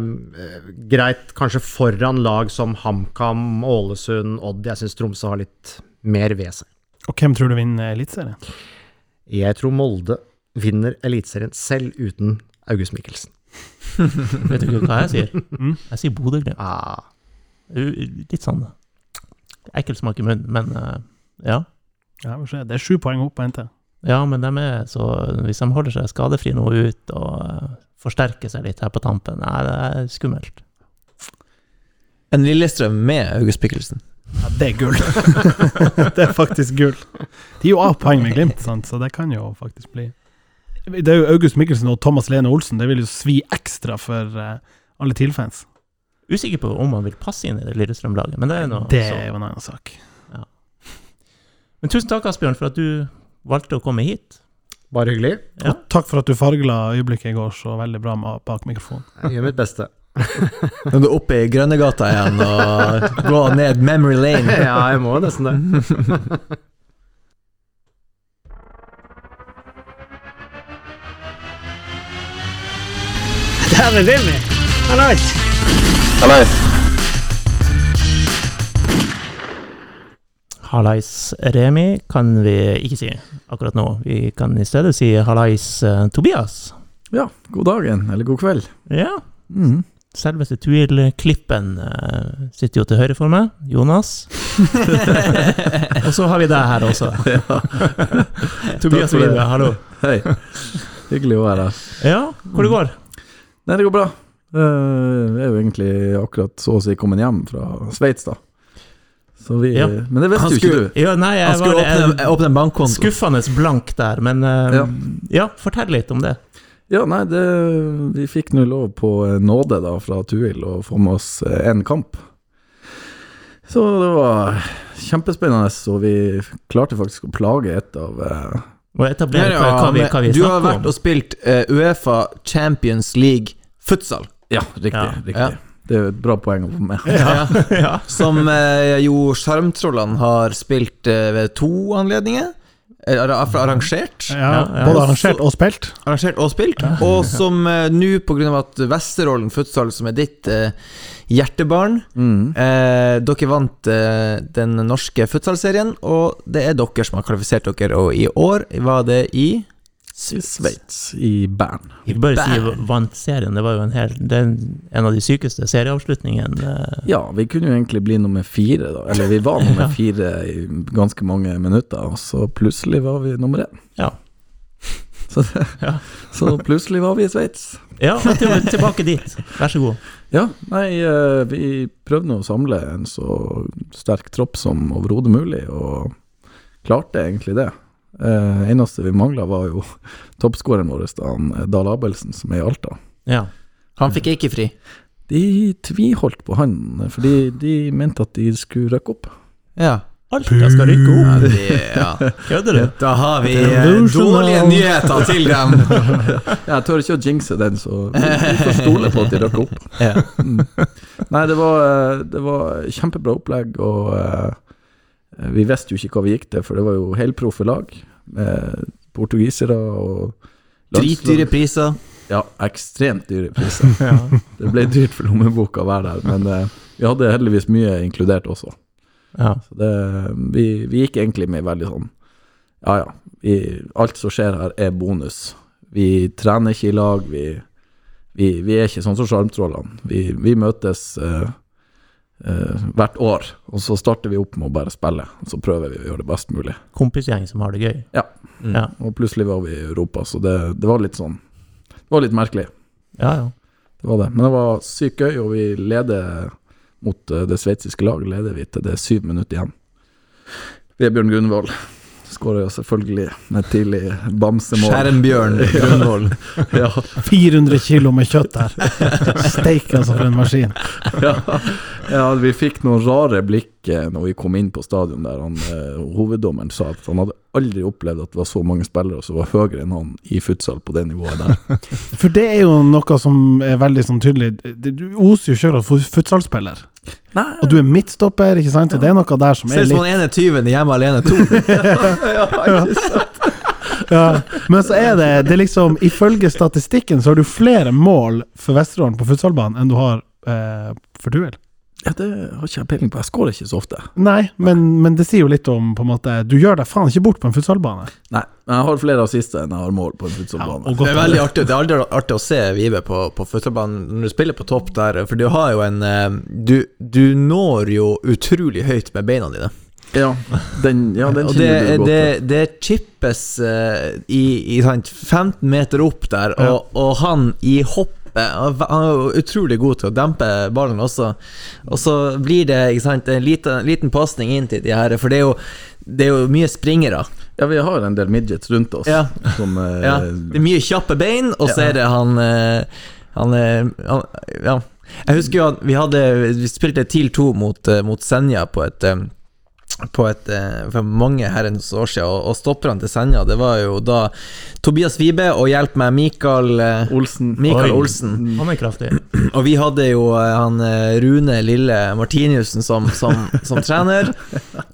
greit, kanskje foran lag som HamKam, Ålesund, Odd. Jeg syns Tromsø har litt mer ved seg. Og hvem tror du vinner Eliteserien? Jeg tror Molde vinner Eliteserien selv uten August Mikkelsen. [laughs] Vet du hva jeg sier? Mm. Jeg sier Bodø-Glimt. Ah, Litt sånn ekkel smak i munnen, men eh, ja. Ja, se. det er sju poeng opp på NT. Ja, men de er så Hvis de holder seg skadefri nå ut og eh, forsterker seg litt her på tampen, nei, det er skummelt. En Lillestrøm med August Mikkelsen. Ja, det er gull. [laughs] det er faktisk gull. De er jo av poeng med Glimt, sant? så det kan jo faktisk bli Det er jo August Mikkelsen og Thomas Lene Olsen. Det vil jo svi ekstra for uh, alle TIL-fans. Usikker på om han vil passe inn i det Lillestrøm-laget, men det er noe Det er jo en annen sak. Men tusen takk, Asbjørn, for at du valgte å komme hit. Bare hyggelig. Ja. Og takk for at du fargla øyeblikket i går så veldig bra med- bak mikrofonen. Jeg gjør mitt beste. [laughs] Nå er du oppe i Grønnegata igjen og går ned memory lane. [laughs] Ja, jeg må nesten det. Dæven, Remi! Hallais! Hallais Remi kan vi ikke si akkurat nå. Vi kan i stedet si hallais eh, Tobias. Ja, god dagen, eller god kveld. Ja, Mm. Selveste Tuil-klippen uh, sitter jo til høyre for meg. Jonas. [laughs] [laughs] Og så har vi deg her også. [laughs] Tobias. Wibe, hallo. Hei. Hyggelig å være her. Ja, hvor det går? Nei, det går bra. Uh, Jeg er jo egentlig akkurat så å si kommet hjem fra Sveits, da. Så vi Ja. Men det visste Han jo ikke du. Ja, nei, Han skulle var åpne, jeg, åpne en bankkonto. skuffende blank der, men uh, Ja. ja, fortell litt om det. Ja, nei, det, vi fikk nå lov på eh, nåde da fra Tuil å få med oss én kamp. Så det var kjempespennende, og vi klarte faktisk å plage et av eh, Må etablere Ja, hva, vi, hva vi du har vært om. og spilt eh, Uefa Champions League futsal. Ja, riktig. Ja. riktig. Ja. Det er et bra poeng å få med. Ja. ja. [laughs] Som eh, jo Sjarmtrollene har spilt eh, ved to anledninger. Eh, ar- ar- Arrangert. Ja, Ja, ja. Både arrangert og spilt. Arrangert og spilt. Og som eh, nå, pga. at Vesterålen futsal, som er ditt eh, hjertebarn Mm. eh, Dere vant eh, den norske futsalserien, og det er dere som har kvalifisert dere. Og i år var det i I Sveits, i Bern. Ikke bare si vant serien, det var jo en hel Det er en av de sykeste serieavslutningene. eh, Ja, vi kunne jo egentlig bli nummer fire, da. Eller vi var nummer [laughs] fire i ganske mange minutter, og så plutselig var vi nummer én. Ja. [laughs] Så, det, Ja. så plutselig var vi i Sveits. Ja, tilbake dit. Vær så god. Ja, nei, eh, vi prøvde nå å samle en så sterk tropp som overhodet mulig, og klarte egentlig det. Eh, eneste vi mangla, var jo [laughs] toppskåreren vår, da, han, eh, Dahl Abelsen, som er i Alta. Ja. Han fikk ikke fri. De tviholdt på han, fordi de mente at de skulle rykke opp. Ja. Alta skal rykke Ja, opp. det, ja. Kødder du? Da har vi eh, dårlige nyheter til dem. [laughs] Jeg tør ikke å jinxe den, så vi får stole på at de rykker opp. Ja. Mm. Nei, det var, eh, det var kjempebra opplegg, og vi visste jo ikke hva vi gikk til, for det var jo helproffe lag. Med portugisere og Dritdyre priser. Ja, ekstremt dyre priser. [laughs] [laughs] Det ble dyrt for lommeboka å være der, men eh, vi hadde heldigvis mye inkludert også. Ja. Så det, vi, vi gikk egentlig med veldig sånn Ja, ja. Vi, alt som skjer her, er bonus. Vi trener ikke i lag. Vi, vi, vi er ikke sånn som sjarmtrollene. Vi, vi møtes eh, eh, hvert år, og så starter vi opp med å bare spille. Og så prøver vi å gjøre det best mulig. Kompisgjeng som har det gøy. Ja. Mm. Ja. Og plutselig var vi i Europa, så det, det var litt sånn Det var litt merkelig. Ja, ja. Det var det. Men det var sykt gøy, og vi leder mot eh, det sveitsiske laget. Leder vi til det er syv minutter igjen. Vebjørn Gunvold skårer jo selvfølgelig med tidlig bamsemål. Skjermbjørn Grunvoll. [laughs] Ja, 400 [laughs] kilo med kjøtt der. Steik, altså, for en maskin. [laughs] ja, ja, vi fikk noen rare blikk eh, når vi kom inn på stadion der han, eh, hoveddommeren sa at han hadde aldri opplevd at det var så mange spillere som var høyere enn han i futsal på det nivået der. For det er jo noe som er veldig sånn tydelig. Du oser jo sjøl av fut- futsalspiller. Nei, Og du er midtstopper, ikke sant? Og det er noe der som Ser er ut som litt han ene tyven i Hjemme alene 2. [laughs] ja. Men så er det, det er liksom Ifølge statistikken så har du flere mål for Vesterålen på futsalbanen enn du har eh, for Tuel. Ja, det har ikke jeg peiling på. Jeg skårer ikke så ofte. Nei, men, men det sier jo litt om på en måte Du gjør deg faen ikke bort på en futsalbane. Nei, men jeg har flere assister enn jeg har mål på en futsalbane. Ja, Det er veldig artig, det er aldri artig å se Vive på, på futsalbanen når du spiller på topp der, for du har jo en eh, Du, du når jo utrolig høyt med beina dine. Ja, den, ja, den det, kjenner du godt det, til. det chippes uh, i, i sant, 15 meter opp der, og, og han i hoppet Han er utrolig god til å dempe ballen også. Og så blir det sant, en liten, liten pasning inn til de her, for det er jo, det er jo mye springere. Ja, vi har en del midgets rundt oss. Ja. Som, eh, Ja, det er mye kjappe bein, og så Ja. er det han eh, Han, eh, han Ja. Jeg husker jo at vi hadde Vi spilte TIL 2 mot, eh, mot Senja på et på et, eh, for mange herrens år siden, og, og stopperne til Senja, det var jo da Tobias Vibe og hjelp meg, Mikael eh, Olsen. Mikael Olsen. Han er kraftig. [clears throat] Og vi hadde jo eh, han Rune Lille Martiniussen som, som, som trener.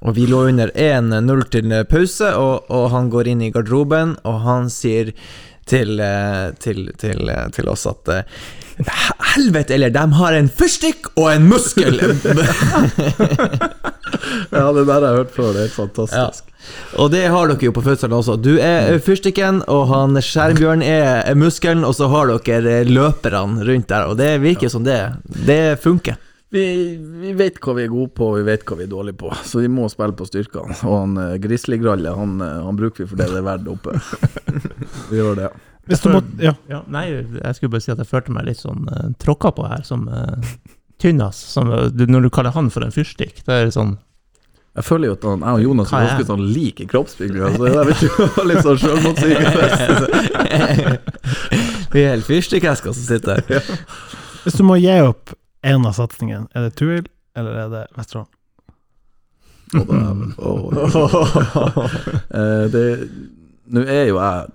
Og vi lå under 1-0 til pause, og, og han går inn i garderoben, og han sier til, til, til, til oss at Helvete, eller de har en fyrstikk og en muskel! [laughs] [laughs] [laughs] Ja, det der har jeg hørt før. Det er fantastisk. fantastisk. Og det har dere jo på fødselen også. Du er fyrstikken, og han Skjermbjørn er muskelen, og så har dere løperne rundt der, og det virker som det Det funker. Vi, vi vet hva vi er gode på, og vi vet hva vi er dårlige på, så vi må spille på styrkene. Og han eh, Grizzly-Gralle, han, eh, han bruker vi for det det er verdt oppe. [laughs] vi gjør det. Hvis du må, ja. Ja, nei, jeg skulle bare si at jeg følte meg litt sånn uh, tråkka på her, som uh, Tynnas. Som, eh, når du kaller han for en fyrstikk, det er sånn Jeg føler jo at han, jeg og Jonas er er ganske sånn like kroppsbygninger, så det der vet ikke litt sånn sjølmotsigende. [laughs] Vi er helt fyrstikkesker som sitter her. Hvis du må gi opp en av satsingene, er det Tuil eller er det Vesterålen? Oh. [laughs] Eh, det- Nå er jo jeg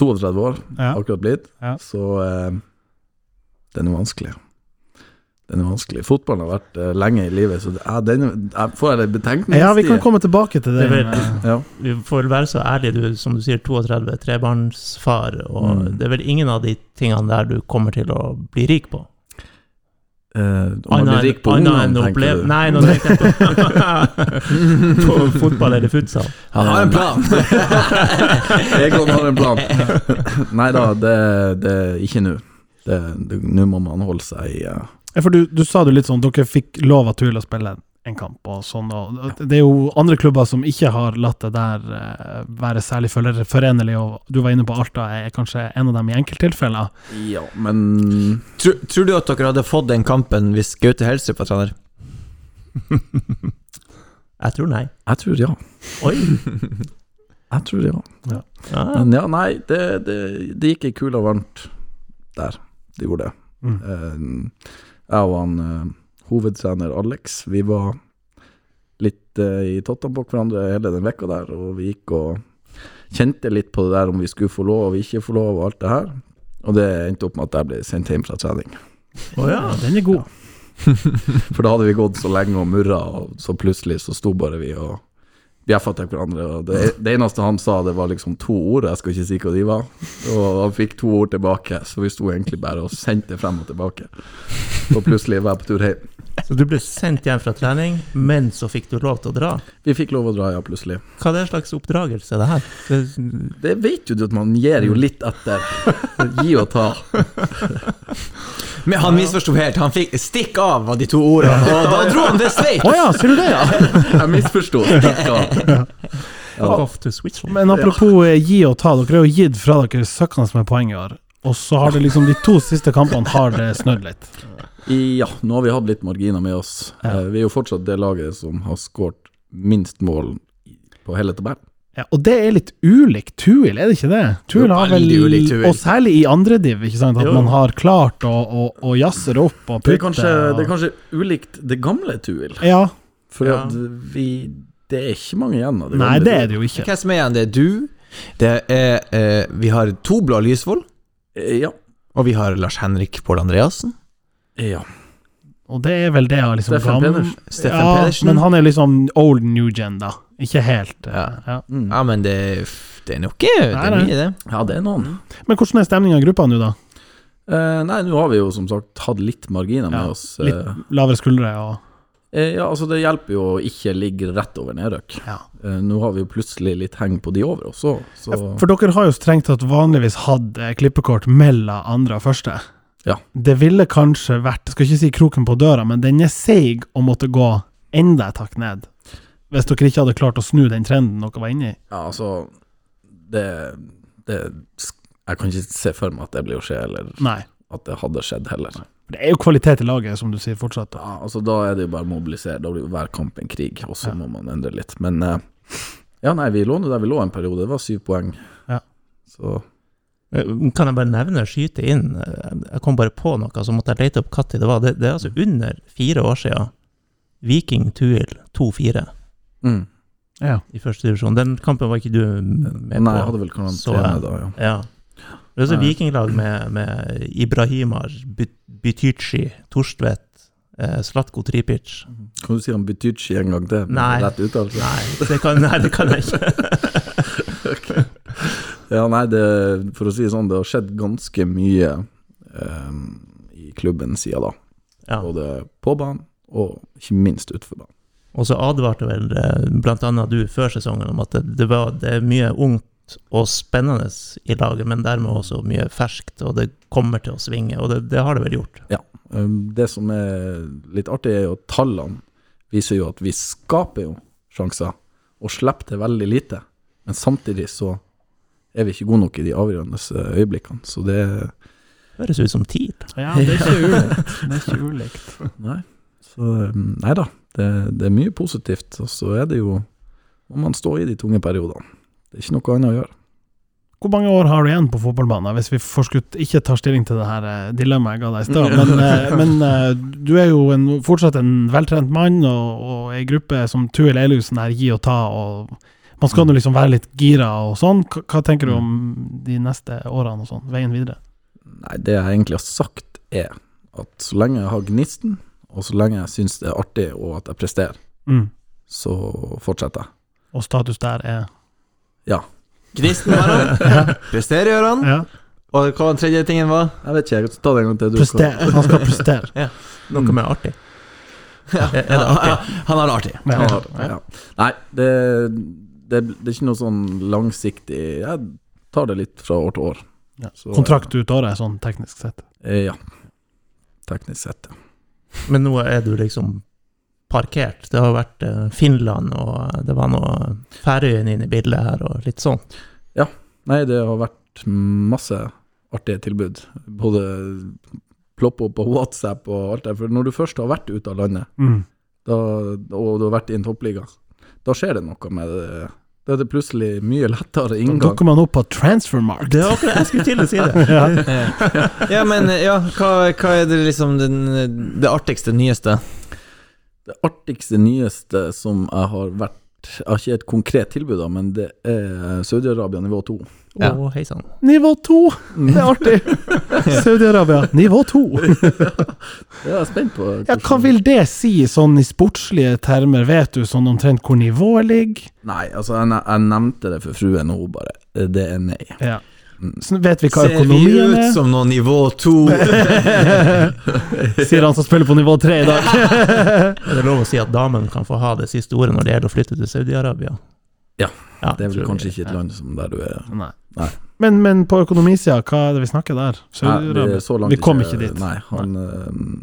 32 år, akkurat blitt, Ja. så eh, det er vanskelig. Den er vanskelig. Fotballen har vært uh, lenge i livet, så det den, jeg får jeg betenkningstid. Ja, vi kan komme tilbake til det. Det vel- Ja. Vi får vel være så ærlige, du, som du sier, 32, trebarnsfar, og Mm. det er vel ingen av de tingene der du kommer til å bli rik på? Uh, om man blir rik på ungene, tenker du? Nei, nå tenkte jeg på, [laughs] på fotball eller futsal. Han har en plan. [laughs] Egon har en plan. Nei da, det, det er ikke nå. Nå må man holde seg i eh, Ja, for du, du sa det litt sånn, dere fikk lov av Tuil å spille en kamp og sånn, og det er jo andre klubber som ikke har latt det der eh, være særlig forenlig, og du var inne på Alta er kanskje en av dem i enkelttilfeller. Ja, men Tror, tror du at dere hadde fått den kampen hvis Gaute Helstrup var trener? [laughs] Jeg tror nei. jeg tror ja. Oi! [laughs] Jeg tror ja. Ja. Men ja, nei, det, det, det gikk ei kule varmt der. Det gjorde det. Mm. Eh, jeg og han uh, hovedtrener Alex, vi var litt uh, i tottene på hverandre hele den vekka der, og vi gikk og kjente litt på det der om vi skulle få lov og ikke få lov og alt det her. Og det endte opp med at jeg ble sendt hjem fra trening. Å ja. Den er god. [laughs] For da hadde vi gått så lenge og murra, og så plutselig så sto bare vi og bjeffa til hverandre. Og det, det eneste han sa, det var liksom to ord, jeg skal ikke si hva de var. Og han fikk to ord tilbake, så vi sto egentlig bare og sendte frem og tilbake. Og plutselig var jeg på tur hjem. Så du ble sendt hjem fra trening, men så fikk du lov til å dra? Vi fikk lov å dra, ja, plutselig. Hva er det slags oppdragelse, det her? Det, Det vet jo du at man gir jo litt etter. Gi og ta. Men han misforsto helt. Han fikk 'stikk av' av de to ordene, og da dro han til Sveits! Å ja, sier du det? [laughs] Jeg misforsto. Ja. Off to Men apropos eh, gi og ta, dere har jo gitt fra dere søkkene med er poenget her. Og så har det liksom de to siste kampene har det snødd litt. Ja, nå har vi hatt litt marginer med oss. Ja. Eh, Vi er jo fortsatt det laget som har skåret minst mål på hele tabellen. Ja, og det er litt ulikt Tuil, er det ikke det? Tuil har vel, veldig ulikt Tuil. og særlig i andrediv, ikke sant, at Jo. man har klart å, å, å jazze det opp og Det putte. er, kanskje, og, det er kanskje ulikt det gamle Tuil. Ja, For Ja. vi Det er ikke mange igjen av det nei, det er det jo ikke. Hvem som er igjen? Det er du. Det er eh, Vi har to blå Lysvold, Eh, Ja. og vi har Lars Henrik Pål Andreassen. ja. Og det er vel det av liksom Steffen Pedersen. Steffen ja, Pedersen. Men han er liksom old new gen, da. Ikke helt. eh, Ja. Ja. Mm. Ja, men det, det er nok det er nei. mye, det. ja, det er noen. Men hvordan er stemninga i gruppa nå, da? Eh, nei, nå har vi jo som sagt hatt litt marginer med oss. Litt eh, lavere skuldre og Eh, ja, altså det hjelper jo å ikke ligge rett over nedrøkk. Ja. Eh, nå har vi jo plutselig litt heng på de over også, så For dere har jo strengt tatt vanligvis hatt eh, klippekort mellom andre og første. Ja. Det ville kanskje vært, skal ikke si kroken på døra, men den er seig å måtte gå enda et hakk ned. Hvis dere ikke hadde klart å snu den trenden dere var inne i. Ja, altså det, det Jeg kan ikke se for meg at det blir å skje, eller Nei. at det hadde skjedd heller. Det er jo kvalitet i laget, som du sier fortsatt. Da. Ja, altså Da er det jo bare å mobilisere. Da blir jo hver kamp en krig, og så Ja. må man endre litt. Men eh, ja, nei, vi lå nå der vi lå en periode. Det var syv poeng. Ja. Så Eh, Kan jeg bare nevne, skyte inn eh, Jeg kom bare på noe, så måtte jeg lete opp når det var. Det, det er altså under fire år siden Viking Tuil 2-4 mm. Ja. i første divisjon. Den kampen var ikke du med Nei, på? jeg hadde vel så karantene da, ja. Ja. Det er også vikinglag med, med Ibrahimar, Bytychi, Torstvedt, eh, Slatko Tripic. Kan du si han Bytychi en gang til? Nei. Rett uttalelse? Nei, det kan, nei, det kan jeg ikke. [laughs] Ja, nei, det, for å si det sånn, det har skjedd ganske mye eh, i klubben siden da. Ja. Både på banen, og ikke minst utenfor banen. Og så advarte vel bl.a. blant annet du før sesongen om at det, det, var, det er mye ungt og spennende i laget, men dermed også mye ferskt, og det kommer til å svinge, og det, det har det vel gjort. Ja. um, Det som er litt artig, er jo at tallene viser jo at vi skaper jo sjanser, og slipper til veldig lite. Men samtidig så er vi ikke gode nok i de avgjørende øyeblikkene. Så det Høres ut som tid. Ja, det er ikke [laughs] ulikt. Det er ikke ulikt. Nei. Så um, nei da, det, det er mye positivt. Og så er det jo Må man stå i de tunge periodene. Det er ikke noe annet å gjøre. Hvor mange år har du igjen på fotballbanen, hvis vi forskutt ikke tar stilling til det her eh, dilemmaet jeg ga deg i stad? Men, eh, [laughs] men eh, du er jo en, fortsatt en veltrent mann, og, og ei gruppe som Tuil Eilhusen her gi og ta, og man skal jo liksom være litt gira og sånn. Hva, hva tenker du om de neste årene og sånn, veien videre? Nei, det jeg egentlig har sagt, er at så lenge jeg har gnisten, og så lenge jeg syns det er artig, og at jeg presterer, Mm. så fortsetter jeg. Og status der er Ja. Gnisten var han. [laughs] Presterer gjør han. ja. Og hva den tredje tingen var? Jeg vet ikke, jeg ta det en gang til. Du Prestere. Han skal prestere. [laughs] Noe mer artig. Ja. Er, det artig? [laughs] Han har det artig. Ja. Ja, ja. Nei, det, det, det er ikke noe sånn langsiktig Jeg tar det litt fra år til år. Ja. Så, Kontrakt ut året, sånn teknisk sett. eh, Ja. Teknisk sett, ja. Men nå er du liksom parkert. Det har vært eh, Finland, og det var noe Færøyene inne i bildet her, og litt sånn. Nei, det har vært masse artige tilbud. Både ploppe opp på WhatsApp og alt det. For når du først har vært ute av landet, Mm. da, og du har vært i en toppliga, da skjer det noe med det. Da er det plutselig mye lettere Da inngang. dukker man opp på Transfermarkt. Det er akkurat jeg skulle til å si det. [laughs] Ja. [laughs] Ja, men ja, hva, hva er det liksom den, det artigste, nyeste? Det artigste, nyeste som jeg har vært Jeg har ikke et konkret tilbud, da, men det er Saudi-Arabia nivå 2. Ja. Oh, hei sann. Nivå 2! Det er artig! [laughs] Saudi-Arabia, nivå 2. [laughs] jeg er spent på. Ja, hva vil det si, sånn i sportslige termer? Vet du sånn omtrent hvor nivået ligger? Nei, altså, jeg, jeg nevnte det for fruen, og hun bare Det er nei. Ja. Så vet vi hva Ser vi ut er? som noe nivå to? [laughs] Sier han som spiller på nivå tre i dag. [laughs] Er det lov å si at damen kan få ha det siste ordet når det gjelder å flytte til Saudi-Arabia? Ja. Ja, Det er vel kanskje vi, ikke et land som der du er Nei. Nei. Men, men på økonomisida, hva er det vi snakker der? Nei, er langt Vi kom ikke dit. Nei, han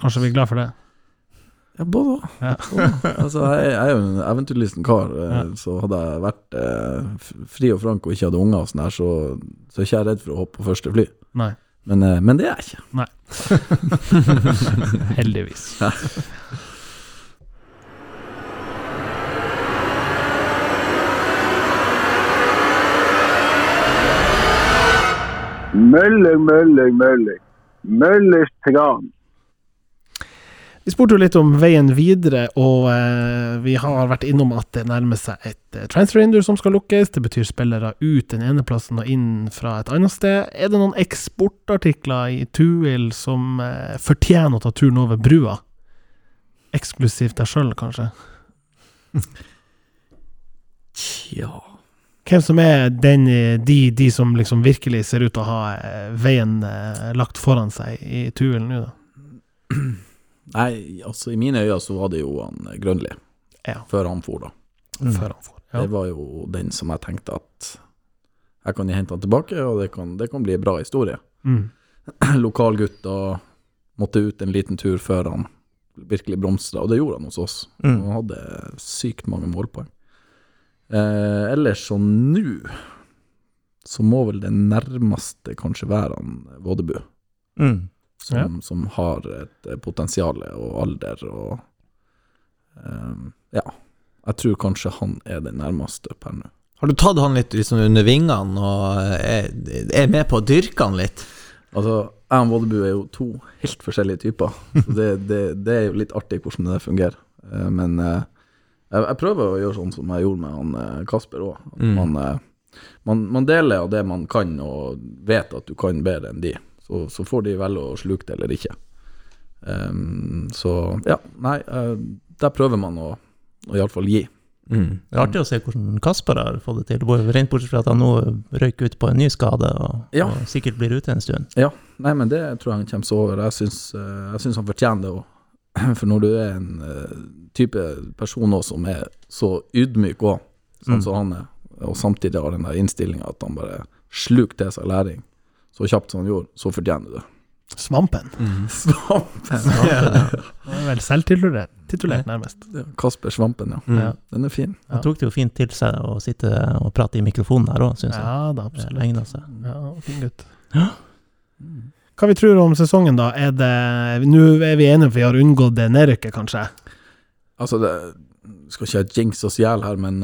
Kanskje vi er glad for det? Ja, både òg. Ja. altså, jeg, jeg er jo en eventyrlysten kar, eh, Ja. så hadde jeg vært eh, fri og frank og ikke hadde unger, og sånn her, så, så er ikke jeg redd for å hoppe på første fly. Nei. Men, eh, men det er jeg ikke. [laughs] Heldigvis. Møller, Møller, Møller. Møllers tran. Vi spurte jo litt om veien videre, og eh, vi har vært innom at det nærmer seg et eh, transfervindu som skal lukkes. Det betyr spillere ut den ene plassen og inn fra et annet sted. Er det noen eksportartikler i Tuil som eh, fortjener å ta turen over brua? Eksklusivt deg sjøl, kanskje? Tja Hvem som er den, eh, de, de som liksom virkelig ser ut til å ha eh, veien eh, lagt foran seg i Tuil nå, da? [clears throat] Nei, altså i mine øyne så var det jo han eh, Grønli, Ja. før han for, da. Mm. Før han for, Ja. Det var jo den som jeg tenkte at jeg kan hente han tilbake, og det kan, det kan bli en bra historie. Mm. [clears throat] Lokalgutt og måtte ut en liten tur før han virkelig blomstra, og det gjorde han hos oss. Mm. Han hadde sykt mange målpoeng. Eh, ellers så nå så må vel det nærmeste kanskje være han Vådebu, Mm. Som, Ja. som har et eh, potensial og alder og um, Ja. Jeg tror kanskje han er den nærmeste per nå. Har du tatt han litt liksom under vingene og er, er med på å dyrke han litt? Altså, jeg og Vådebu er jo to helt forskjellige typer. Så det, [laughs] det, det er jo litt artig hvordan det fungerer. Eh, Men eh, jeg, jeg prøver å gjøre sånn som jeg gjorde med han eh, Kasper òg. Mm. Man, eh, man, man deler av det man kan, og vet at du kan bedre enn de. Så, så får de velge å sluke det eller ikke. Um, så ja, nei, uh, der prøver man å, å iallfall gi. Mm. Det er artig å se hvordan Kasper har fått det til, rent bortsett fra at han nå røyker ut på en ny skade og, Ja. og sikkert blir ute en stund. Ja, nei, men det tror jeg han kommer seg over. Jeg syns, eh, jeg syns han fortjener det òg. [clears throat] For når du er en eh, type person også som er så ydmyk òg, sånn Mm. som han er, og samtidig har den der innstillinga at han bare sluker til seg læring så kjapt som han gjorde, så fortjener du det. Svampen. [laughs] Svampen! Han er vel selvtitulert, nærmest. Kasper Svampen, ja. Mm. Den er fin. Han tok det jo fint til seg å sitte og prate i mikrofonen her òg, syns jeg. Ja da, Det absolutt. egner seg. Ja, fin gutt. Hva vi tror om sesongen, da? Er det Nå er vi enige om vi har unngått det nedrykket, kanskje? Altså, det skal ikke jinx oss i hjel her, men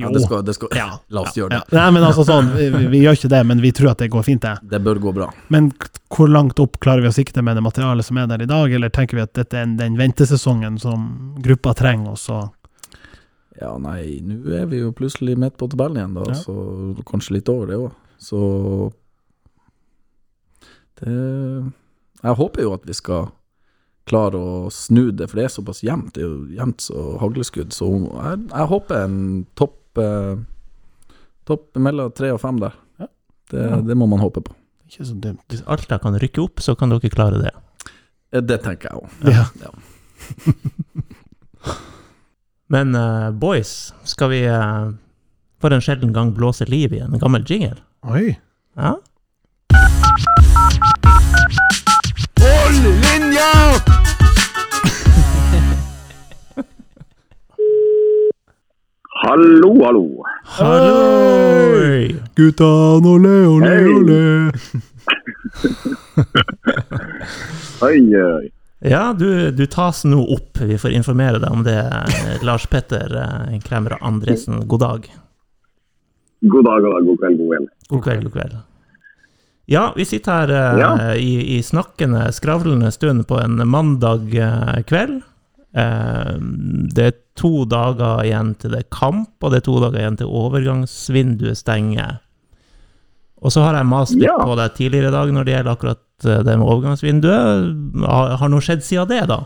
eh, ja, det skal, det skal, Ja. [laughs] La oss gjøre Ja. det. Nei, men altså sånn, vi, vi gjør ikke det, men vi tror at det går fint, det. Det bør gå bra. Men hvor langt opp klarer vi å sikte med det materialet som er der i dag, eller tenker vi at dette er den ventesesongen som gruppa trenger, og så Ja, nei, nå er vi jo plutselig midt på tabellen igjen, da, Ja. så kanskje litt over det òg. Så det Jeg håper jo at vi skal klare å snu det, for det er såpass jevnt. Det er jo jevnt så hagleskudd, så jeg, jeg håper en topp eh, Topp mellom tre og fem der. Ja. Det, Ja. det må man håpe på. Ikke så dumt. Hvis Alta kan rykke opp, så kan dere klare det. Eh, Det tenker jeg òg. Ja. [laughs] Men uh, boys, skal vi uh, for en sjelden gang blåse liv i en gammel jingle? Oi. Ja? Hold linja! Hallo, hallo. Hallo! Guttan, ole, ole, Hei. ole. [laughs] Oi, oi. Ja, du, du tas nå opp. Vi får informere deg om det. eh, Lars Petter eh, og Andresen, god dag. God dag, god dag, god kveld, god kveld. God kveld, god kveld. Ja, vi sitter her eh, Ja. i, i snakkende, skravlende stund på en mandag kveld. Eh, det er to dager igjen til det er kamp, og det er to dager igjen til overgangsvinduet stenger. Og så har jeg mast litt Ja. på deg tidligere i dag når det gjelder akkurat eh, det med overgangsvinduet. Har, har noe skjedd siden det, da?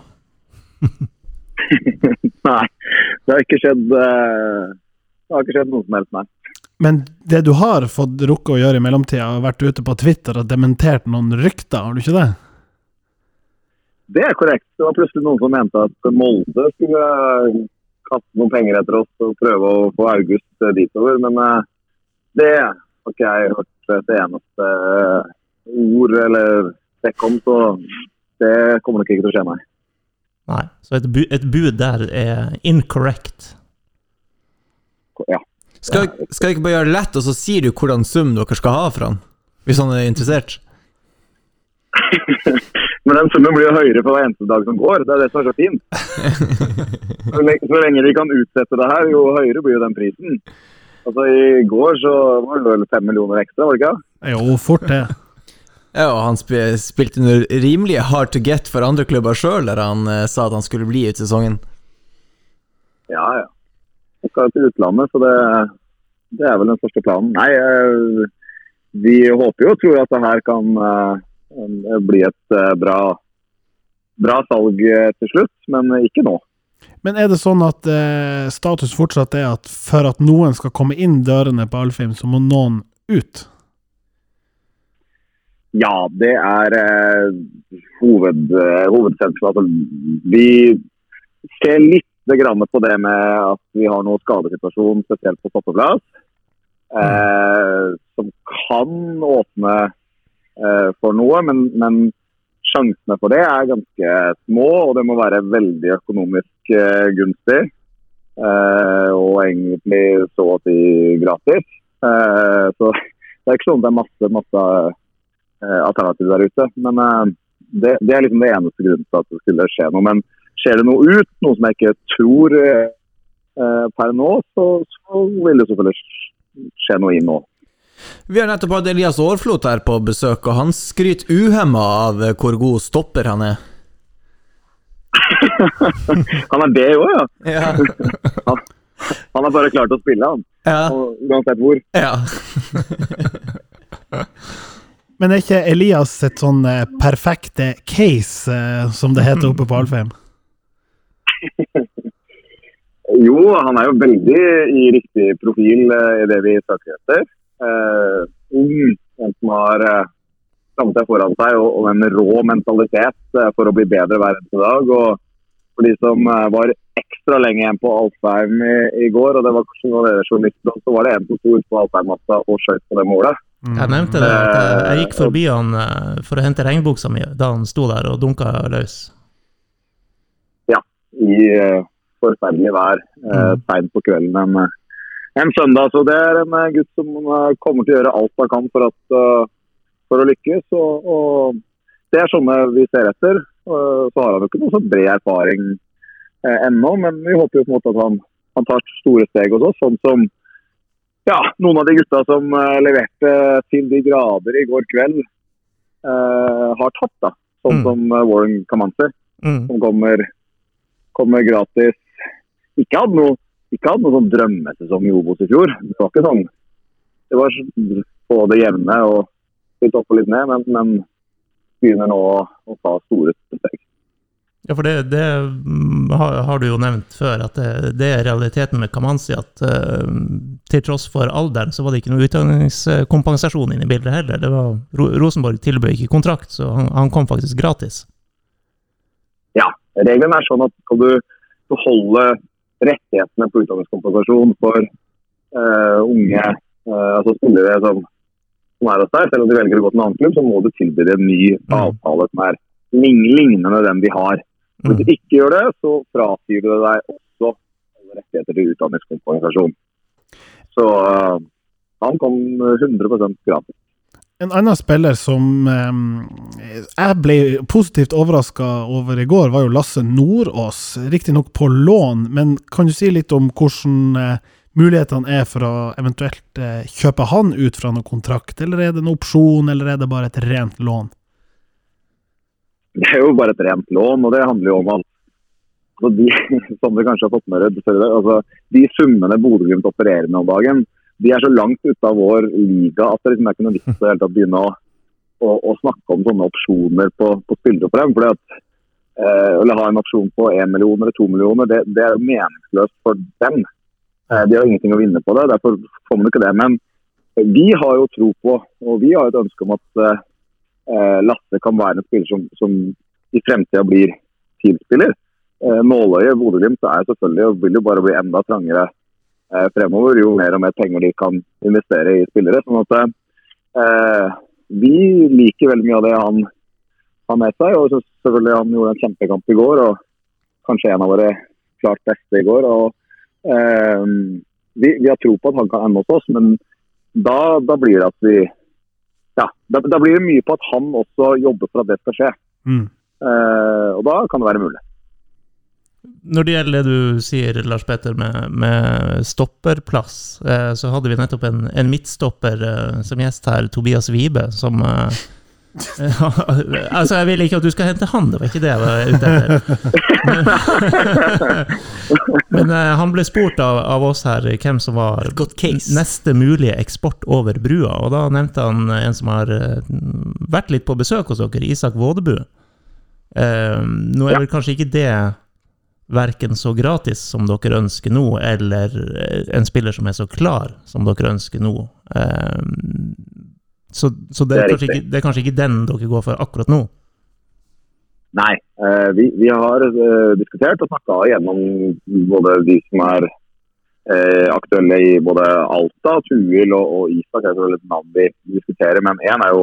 [laughs] Nei, det har ikke skjedd eh, Det har ikke skjedd noe som helst, nei. Men det du har fått rukket å gjøre i mellomtida, har vært ute på Twitter og dementert noen rykter, har du ikke det? Det er korrekt. Det var plutselig noen som mente at Molde skulle kaste noen penger etter oss og prøve å få August dit ditover, men eh, det har ikke jeg hørt et eneste eh, ord eller dekk om, så det kommer nok ikke til å skje, nei. Nei. Så et, bu et bud der er incorrect. Ja. Skal, skal vi ikke bare gjøre det lett, og så sier du hvordan sum dere skal ha for han? Hvis han er interessert? [laughs] Men den summen blir jo høyere for hver eneste dag som går. Det er det som er så fint. [laughs] Så lenge, så lenge vi kan utsette det her, jo høyere blir jo den prisen. Altså I går så var det vel fem millioner ekstra, var det ikke? Jo, fort det. [laughs] Ja, og han spil, spilte under rimelig hard to get for andre klubber sjøl, der han eh, sa at han skulle bli ut sesongen. Ja, ja. Jeg skal til utlandet, så det, det er vel den første planen. Nei, eh, vi håper jo og tror at det her kan eh, bli et eh, bra, bra salg eh, til slutt, men ikke nå. Men er det sånn at eh, status fortsatt er at for at noen skal komme inn dørene på Alfheim, så må noen ut? Ja, det er eh, hoved, eh, hovedsentrum. Altså, vi ser litt på det med at vi har noe skadesituasjon, spesielt på stoppeplass, eh, som kan åpne for noe. Men, men sjansene for det er ganske små, og det må være veldig økonomisk eh, gunstig. Eh, og egentlig så å si gratis. Eh, så det er ikke sånn at det er masse, masse eh, alternativer der ute. Men eh, det, det er liksom det eneste grunnen til at det skulle skje noe. Men skjer det noe ut, noe som jeg ikke tror eh, eh, per nå, så, så vil det selvfølgelig skje noe inn nå. Vi har nettopp hatt Elias Aarflot her på besøk, og han skryter uhemma av hvor god stopper han er. [laughs] han er det òg, ja. Ja. [laughs] han, han har bare klart å spille, han. Ja. Og Uansett hvor. ja. [laughs] Men er ikke Elias et sånn eh, perfekte case, eh, som det heter oppe på Alfheim? Jo, han er jo veldig i riktig profil eh, i det vi søker etter. Eh, ung, en som har eh, framtida foran seg og, og en rå mentalitet eh, for å bli bedre hver eneste dag. Og for de som eh, var ekstra lenge igjen på Alfheim i, i går, og det var kanskje noen av dere journalister, så var det en som sto ute på Alfheim-matta og skøyt på det målet. Jeg nevnte det, jeg, gikk forbi han eh, for å hente regnbuksa mi da han sto der og dunka løs. Ja, i eh, forferdelig vær uh, seint på kvelden en, eh, en søndag. Så det er en eh, gutt som eh, kommer til å gjøre alt han kan for, at, eh, for å lykkes. Og, og det er sånne vi ser etter. Så har han jo ikke noe så bred erfaring eh, ennå, men vi håper jo på en måte at han, han tar store steg hos oss. Sånn som ja, noen av de gutta som eh, leverte til de grader i går kveld, eh, har tatt. da. Sånn Mm. som Warren Kamanzi, Mm. som kommer, kommer gratis. Ikke hadde noe, ikke hadde noe sånn drømmesesong i Obos i fjor. Det var ikke sånn. Det var på det jevne og litt opp og litt ned, men, men begynner nå å, å ta store steg. Ja, for det, det mm, har, har du jo nevnt før, at det, det er realiteten med Kamanzi, at uh, til tross for alderen, så var det ikke noe utdanningskompensasjon inne i bildet heller. Det var, Ro Rosenborg tilbød ikke kontrakt, så han, han kom faktisk gratis. Ja, reglene er sånn at skal du beholde rettighetene på utdanningskompensasjon for uh, unge uh, altså spillere som, som er hos deg, selv om de velger å gå til en annen klubb, så må du tilby dem en ny avtale som er lign lignende den de har. Hvis du ikke gjør det, så frasier du deg også rettigheter til utdanningskompensasjon. Så uh, han kom 100% gratis. En annen spiller som eh, jeg ble positivt overraska over i går, var jo Lasse Nordås. Riktignok på lån, men kan du si litt om hvordan eh, mulighetene er for å eventuelt eh, kjøpe han ut fra noen kontrakt, eller er det en opsjon, eller er det bare et rent lån? Det er jo bare et rent lån, og det handler jo om at altså de, [laughs] som du kanskje har fått med deg, altså de summene Bodø-Glimt opererer med om dagen, de er så langt ute av vår liga at det liksom er ikke noe vits å begynne å, å, å snakke om sånne opsjoner på, på spillere for dem. Fordi at, eh, Eller ha en opsjon på én million eller to millioner, det, det er meningsløst for dem. Eh, de har ingenting å vinne på det, derfor får man ikke det. Men vi har jo tro på, og vi har et ønske om at eh, Lasse kan være en spiller som, som i fremtida blir TIL-spiller. Eh, Nåløyet Bodø-Glimt er selvfølgelig og vil jo bare bli enda trangere eh, fremover jo mer og mer penger de kan investere i spillere. sånn at eh, Vi liker veldig mye av det han har med seg. og selvfølgelig Han gjorde en kjempekamp i går, og kanskje en av våre klart beste i går. og eh, vi, vi har tro på at han kan ende hos oss, men da, da blir det at vi ja, da, da blir det mye på at han også jobber for at det skal skje. Mm. Eh, og da kan det være mulig. Når det gjelder det du sier, Lars Petter, med, med stopperplass, eh, så hadde vi nettopp en, en midtstopper eh, som gjest her, Tobias Wibe, som eh, [laughs] Altså, jeg vil ikke at du skal hente han, det var ikke det jeg var ute etter. [laughs] Men eh, han ble spurt av, av oss her hvem som var neste mulige eksport over brua, og da nevnte han en som har eh, vært litt på besøk hos dere, Isak Vådebu. Eh, nå er vel kanskje ikke det verken så gratis som dere ønsker nå, eller eh, en spiller som er så klar som dere ønsker nå. Eh, Så, så det, Det er er kanskje ikke, det er kanskje ikke den dere går for akkurat nå? Nei, eh, vi, vi har eh, diskutert og snakka gjennom både de som er eh, aktuelle i både Alta, Tuil og, og Isak. er selvfølgelig et navn vi diskuterer, men én er jo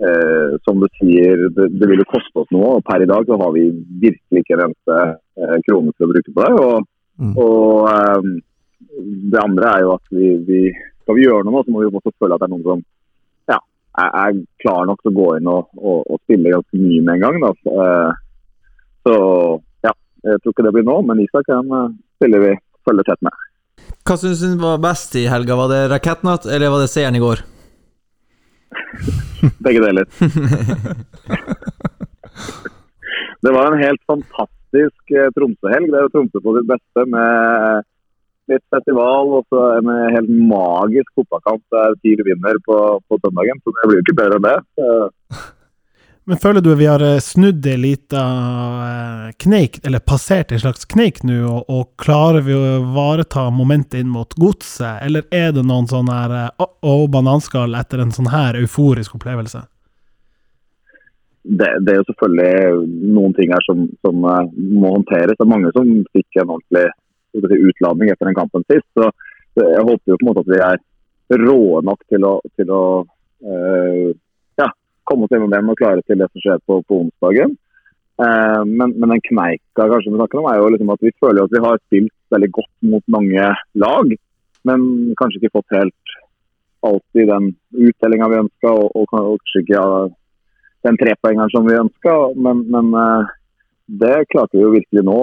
eh, som du sier, det, det vil jo koste oss noe. og Per i dag så har vi virkelig ikke en eh, til å bruke på det. Og, og eh, det andre er jo at vi, vi skal vi gjøre noe så må vi også føle at det er noen som ja, er, er klar nok til å gå inn og, og, og spille ganske mye med en gang. Da. Så, eh, så ja, jeg tror ikke det blir nå, men Isak han eh, spiller vi følger tett med. Hva syns du var best i helga? Var det rakettnatt, eller var det seieren i går? [laughs] Begge deler. [laughs] det var en helt fantastisk eh, Tromsø-helg. Det er jo Tromsø på sitt beste med litt festival og så en helt magisk fotballkamp der TIL vinner på, på søndagen. Så det blir jo ikke bedre enn det. [laughs] Men føler du vi har eh, snudd ei lita eh, kneik, eller passert en slags kneik nå, og, og klarer vi å ivareta momentet inn mot godset, eller er det noen sånn her eh, oh, bananskall etter en sånn her euforisk opplevelse? Det, det er jo selvfølgelig noen ting her som, som eh, må håndteres. Det er mange som fikk en ordentlig si, utladning etter den kampen sist. Så jeg håper jo på en måte at vi er rå nok til å, til å eh, ja, komme oss gjennom dem og klare til det som skjer på, på onsdagen. Uh, men, men den kneika kanskje vi snakker om, er jo liksom at vi føler at vi har spilt veldig godt mot mange lag, men kanskje ikke fått helt alltid den uttellinga vi ønska, og, og kanskje ikke ja, den trepoengeren som vi ønska. Men, men eh, det klarte vi jo virkelig nå.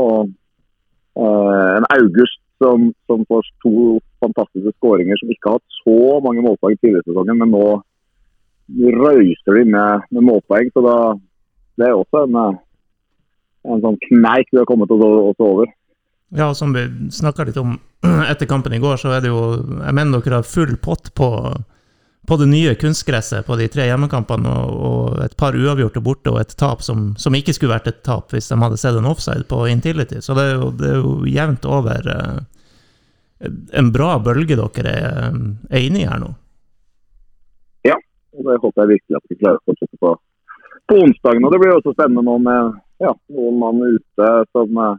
eh, En August som, som får to fantastiske skåringer, som ikke har hatt så mange målpoeng tidligere i sesongen, men nå røyser de med, med målpoeng. så da, Det er også en, eh, en sånn kneik vi har kommet oss over. Ja, som vi snakka litt om [clears throat] etter kampen i går, så er det jo Jeg mener dere har full pott på, på det nye kunstgresset på de tre hjemmekampene, og, og et par uavgjorte borte og et tap som, som ikke skulle vært et tap hvis de hadde sett en offside på Intility. Så det er jo, det er jo jevnt over eh, en bra bølge dere er, er inne i her nå. Ja, og det håper jeg virkelig at vi klarer å fortsette på, på onsdagen. Og det blir jo også spennende nå med ja, noen mann ute som eh,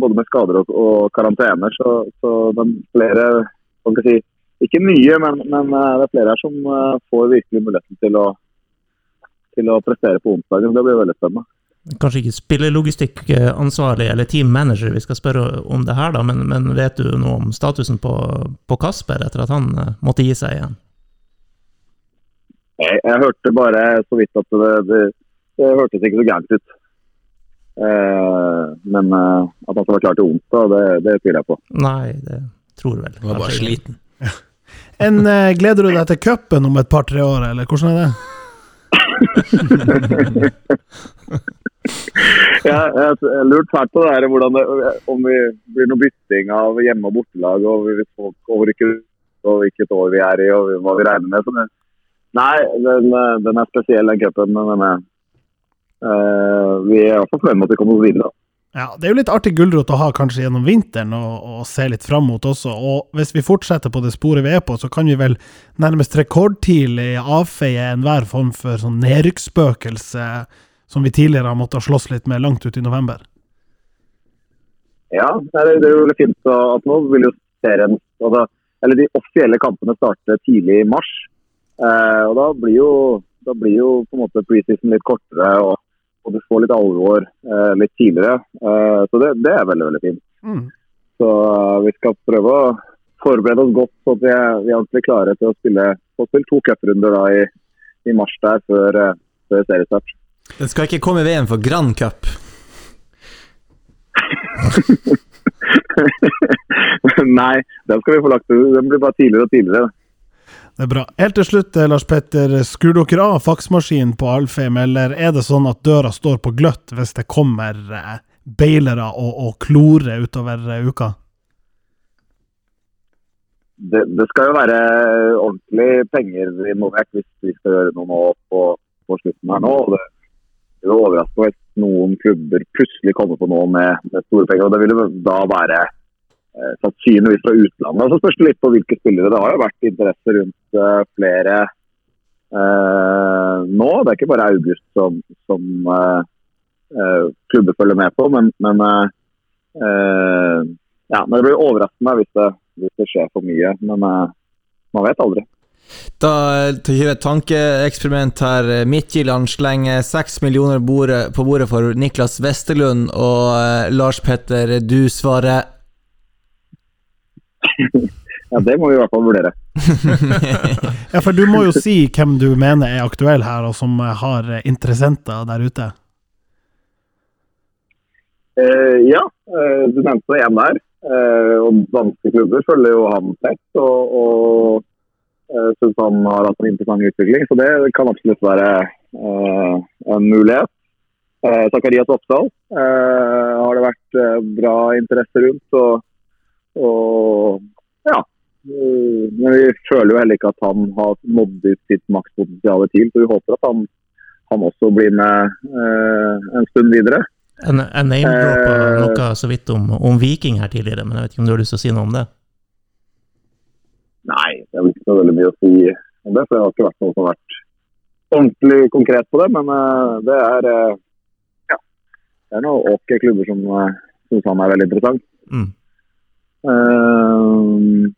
både med skader og, og karantener. Så, så den flere kan ikke si ikke mye, men, men eh, det er flere her som eh, får virkelig muligheten til å, til å prestere på onsdagen. Det blir veldig spennende. Kanskje ikke spillelogistikkansvarlig eller team manager vi skal spørre om det her, da, men, men vet du noe om statusen på, på Kasper etter at han eh, måtte gi seg igjen? Jeg, jeg hørte bare så vidt at det, det, det hørtes ikke så gærent ut. Eh, men at han skal være klar til onsdag, det, det tviler jeg på. Nei, det tror vel. Var bare sliten. ikke. [laughs] En, eh, gleder du deg til cupen om et par-tre år, eller hvordan er det? [laughs] Ja, jeg jeg lurte fælt på det her, det, om vi blir noe bytting av hjemme- og bortelag, og hvis folk overrykker og hvilket år vi er i, og hva vi regner med. Det, nei, den, eh, den er spesiell, den cupen. Men men uh, vi er i hvert fall fornøyd med at vi kommer oss videre. Ja, Det er jo litt artig gulrot å ha kanskje gjennom vinteren og, og se litt fram mot også. Og hvis vi fortsetter på det sporet vi er på, så kan vi vel nærmest rekordtidlig avfeie enhver form for sånn nedrykksspøkelse som vi tidligere har måttet slåss litt med langt ut i november. Ja, det, er jo veldig fint at nå vil jo serien altså, Eller de offisielle kampene starter tidlig i mars. Eh, og da blir jo da blir jo på en måte preseason litt kortere, og, og du får litt alvor eh, litt tidligere. Eh, så det, det er veldig, veldig fint. Mm. Så eh, vi skal prøve å forberede oss godt så at vi er, vi er ordentlig klare til å spille, å spille to cuprunder i, i mars der før, eh, før seriestart. Den skal ikke komme i veien for Grand Cup. [laughs] Nei, den skal vi få lagt ut. Den blir bare tidligere og tidligere. Det er bra. Helt til slutt, eh, Lars Petter. Skrur dere av faksmaskinen på Alfheim, eller er det sånn at døra står på gløtt hvis det kommer eh, beilere og, og klorer utover eh, uka? det, det skal jo være ordentlig penger involvert hvis vi skal gjøre noe nå på, på slutten her nå. Det det overrasker overraske meg hvis noen klubber plutselig kommer på noe med, med store penger. og Det vil jo da være sannsynligvis fra utlandet. Så spørs det litt på hvilke spillere. Det har jo vært interesse rundt eh, flere eh, nå. Det er ikke bare August som, som eh, eh, klubber følger med på, men, men eh, eh, ja, men det blir overraskende hvis det, hvis det skjer for mye. Men eh, man vet aldri. Da gjør et tankeeksperiment her. Midtjylland slenger seks millioner på bordet for Niklas Westerlund, og eh, Lars Petter, du svarer Ja, Det må vi i hvert fall vurdere. [laughs] Ja, for du må jo si hvem du mener er aktuell her, og som har interessenter der ute. Uh, ja, uh, du nevnte én der. Uh, og danske klubber følger jo han tett. Og, og uh, syns han har hatt en interessant utvikling. Så det kan absolutt være uh, en mulighet. Uh, Zakarias Oppdal uh, har det vært uh, bra interesse rundt. Og, og ja. Eh, Men vi føler jo heller ikke at han har nådd ut sitt makspotensial til. Så vi håper at han, han også blir med eh, en stund videre. Jeg jeg name-droppa Eh. noe så vidt om, om Viking her tidligere, men jeg vet ikke om du har lyst til å si noe om det? Nei, det er vel ikke så veldig mye å si om det. For det har ikke vært noe som har vært ordentlig konkret på det. Men eh, det er eh, ja, det er noen åke klubber som uh, syns han er veldig interessant. Mm. Eh,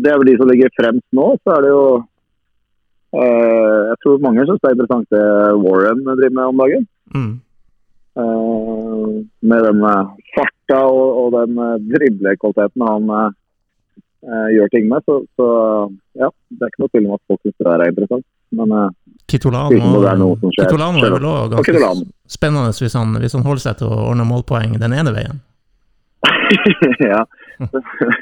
det er vel de som ligger fremst nå. Så er det jo eh, Jeg tror mange syns det er interessant det Warren driver med om dagen. Mm. Eh, med den farta og, den driblekvaliteten han gjør ting med. Så, så ja, det er ikke noe tvil om at folk syns det er interessant. Men Kitolano. Kitolano er vel òg ganske spennende hvis han, hvis han holder seg til å ordne målpoeng den ene veien. [laughs] ja. [laughs]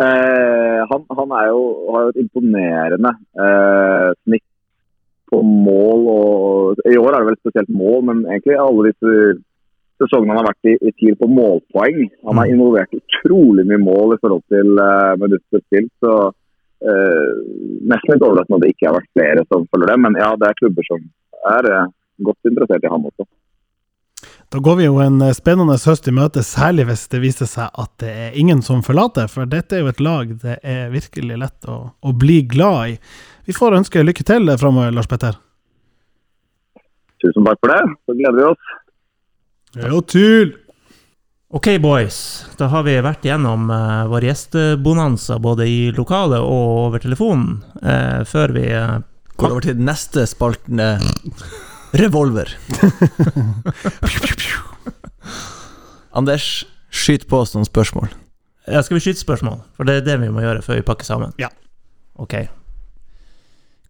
Eh, han, han er jo, har jo et imponerende eh, snitt på mål. Og, I år er det vel spesielt mål, men egentlig alle disse sesongene han har vært i, i TIL på målpoeng. Han har involvert utrolig mye mål i forhold til eh, minutter spilt. Så eh, nesten litt overraskende at det ikke har vært flere som følger det. Men ja, det er klubber som er eh, godt interessert i ham også. Da går vi jo en eh, spennende høst i møte, særlig hvis det viser seg at det er ingen som forlater. For dette er jo et lag det er virkelig lett å, å bli glad i. Vi får ønske lykke til framover, Lars Petter. Tusen takk for det. Så gleder vi oss. Jo, tull! Ok, boys. Da har vi vært gjennom uh, vår gjestebonanza både i lokalet og over telefonen. Uh, før vi uh, Går over til neste spalten eh, Revolver. [laughs] Anders, skyt på oss noen spørsmål. Ja, skal vi skyte spørsmål? For det er det vi må gjøre før vi pakker sammen. Ja. Ok.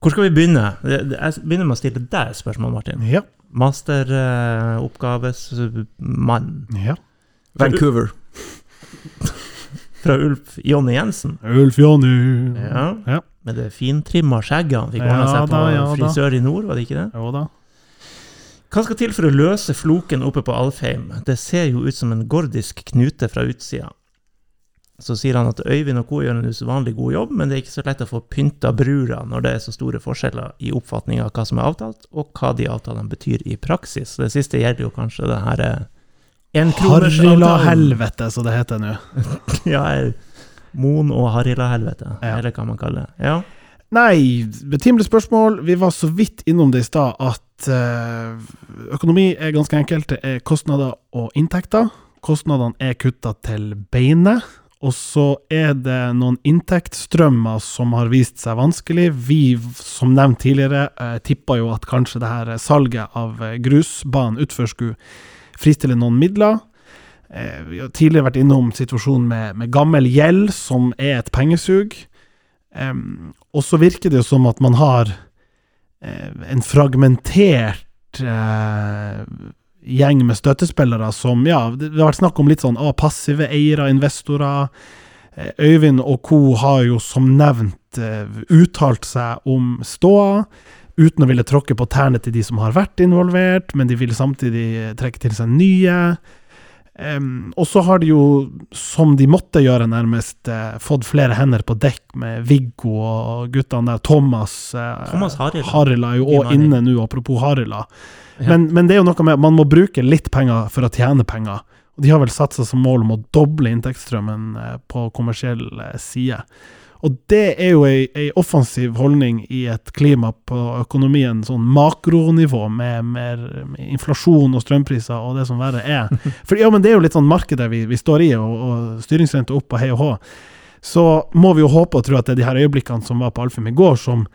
Hvor skal vi begynne? Jeg begynner med å stille deg et spørsmål, Martin. Ja. Masteroppgavesmann. ja. Vancouver. Fra Ulf Jonny Jensen. Ulf Jonny. Ja. Ja. Med det fintrimma skjegget han fikk Ja seg på da, ja da. Frisør i nord, var det ikke det? Jo da. Hva skal til for å løse floken oppe på Alfheim? Det ser jo ut som en gordisk knute fra utsida. Så sier han at Øyvind og co. gjør en usedvanlig god jobb, men det er ikke så lett å få pynta brura når det er så store forskjeller i oppfatning av hva som er avtalt, og hva de avtalene betyr i praksis. Det siste gjelder jo kanskje det her eh, enkronersavtalen. helvete, som det heter nå. [laughs] Ja, eh, Mon og Harrila-helvete, Ja. eller hva man kaller det. Ja. Nei, betimelig spørsmål. Vi var så vidt innom det i stad at eh, økonomi er ganske enkelt. Det er kostnader og inntekter. Kostnadene er kutta til beinet. Og så er det noen inntektsstrømmer som har vist seg vanskelig. Vi, som nevnt tidligere, eh, tippa jo at kanskje det her salget av eh, grusbanen utfor skulle fristille noen midler. Vi har tidligere vært innom situasjonen med, med gammel gjeld, som er et pengesug. Em, og så virker det jo som at man har eh, en fragmentert eh, gjeng med støttespillere som Ja, det har vært snakk om litt sånn ah, passive eiere, investorer. Eh, Øyvind og co. har jo som nevnt uttalt seg om ståa, uten å ville tråkke på tærne til de som har vært involvert, men de vil samtidig trekke til seg nye. Em, og så har de jo, som de måtte gjøre nærmest, uh, fått flere hender på dekk med Viggo og guttene der. Thomas, uh, Thomas Harila. Harila er jo òg inne nå, apropos Harila. Ja. Men, men det er jo noe med man må bruke litt penger for å tjene penger. Og de har vel satt seg som mål om å doble inntektsstrømmen uh, på kommersiell side. Og det er jo ei, ei offensiv holdning i et klima på økonomien, sånn makronivå, med, mer, med inflasjon og strømpriser og det som verre er. [laughs] For ja, men det er jo litt sånn markedet vi, vi står i, og, og styringsrente opp og hei og hå. Så må vi jo håpe og tro at det er de her øyeblikkene som var på Alfheim i går, som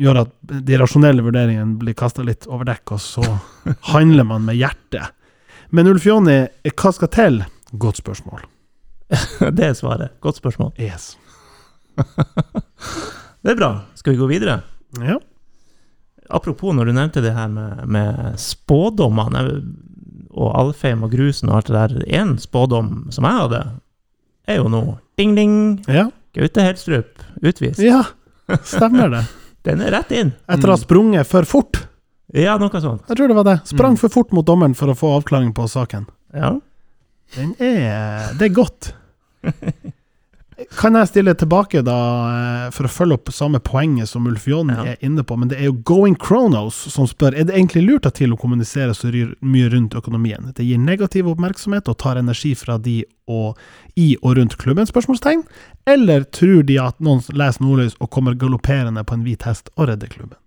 gjør at de rasjonelle vurderingene blir kasta litt over dekk, og så [laughs] handler man med hjertet. Men Ulf Jonny, hva skal til? Godt spørsmål. [laughs] Det er svaret. Godt spørsmål. Yes. [laughs] Det er bra. Skal vi gå videre? Ja. Apropos når du nevnte det her med, med spådommene og Alfheim og grusen og alt det der. En spådom som jeg hadde, er jo nå ding, ding. Ja. Gaute Helstrup utvist. ja, stemmer det. [laughs] Den er rett inn. Etter å ha sprunget for fort. Ja, noe sånt. Jeg tror det var det. Sprang for fort mot dommeren for å få avklaring på saken. Ja. Den er Det er godt. [laughs] Kan jeg stille tilbake, da, eh, for å følge opp samme poenget som Ulf John Ja. er inne på, men det er jo Going Kronos som spør er det egentlig lurt at TIL å kommunisere så mye rundt økonomien. Det gir negativ oppmerksomhet og tar energi fra de og, i og rundt klubben? spørsmålstegn. Eller tror de at noen leser Nordlys og kommer galopperende på en hvit hest og redder klubben?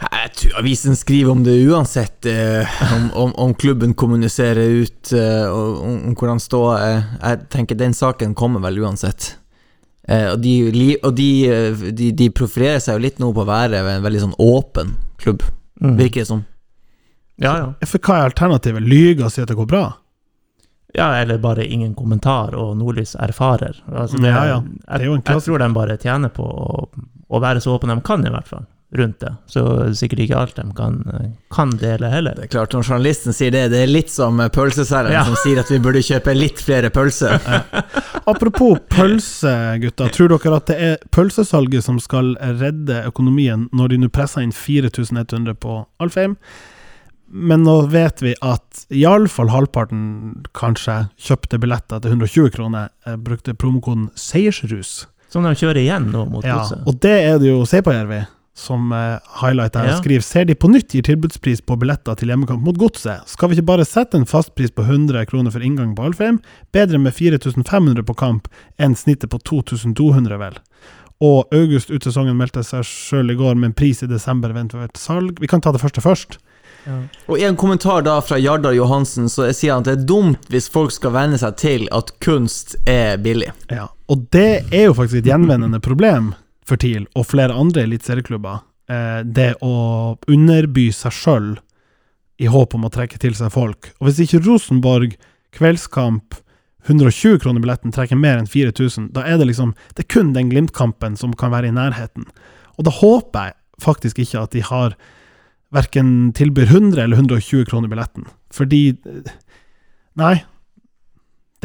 Jeg tror avisen skriver om det uansett, eh, om, om, om klubben kommuniserer ut eh, om, om hvordan ståa er. Jeg tenker den saken kommer vel uansett. Eh, og de, og de, eh, de, de profilerer seg jo litt nå på å være en veldig sånn åpen klubb, Mm. virker det som. Ja, ja. For hva er alternativet? Lyge og si at det går bra? Ja, eller bare ingen kommentar, og Nordlys erfarer. Altså, det, Ja, ja. Det er jo en jeg, jeg tror de bare tjener på å, å være så åpne de kan, i hvert fall, rundt det. Så er sikkert ikke alt de kan, kan dele heller. Det er klart, når journalisten sier det, det er litt som pølseselgeren Ja. som sier at vi burde kjøpe litt flere pølser. [laughs] Apropos pølse, gutta. Tror dere at det er pølsesalget som skal redde økonomien når de nå presser inn 4100 på Alfheim? Men nå vet vi at iallfall halvparten kanskje kjøpte billetter til 120 kroner, eh, brukte promokoden 'seiersrus'. Som de kjører igjen nå mot Ja, og det er det jo Seipajärvi som uh, highlighter her. Ja. Skriver ser de på nytt gir tilbudspris på billetter til hjemmekamp mot Godset. Skal vi ikke bare sette en fastpris på 100 kroner for inngang på Alfheim? Bedre med 4500 på kamp enn snittet på 2200, vel. Og August ut sesongen meldte seg sjøl i går med en pris i desember eventuelt salg. Vi kan ta det første først. Og i en kommentar da fra Jardar Johansen så sier han at det er dumt hvis folk skal venne seg til at kunst er billig. Ja, og det er jo faktisk et gjenvendende problem for TIL og flere andre eliteserieklubber. Eh, det å underby seg sjøl i håp om å trekke til seg folk. Og hvis ikke Rosenborg, kveldskamp, 120 kroner billetten trekker mer enn 4000, da er det liksom Det er kun den Glimt-kampen som kan være i nærheten. Og da håper jeg faktisk ikke at de har verken tilbyr 100 eller 120 kroner billetten. Fordi eh, Nei.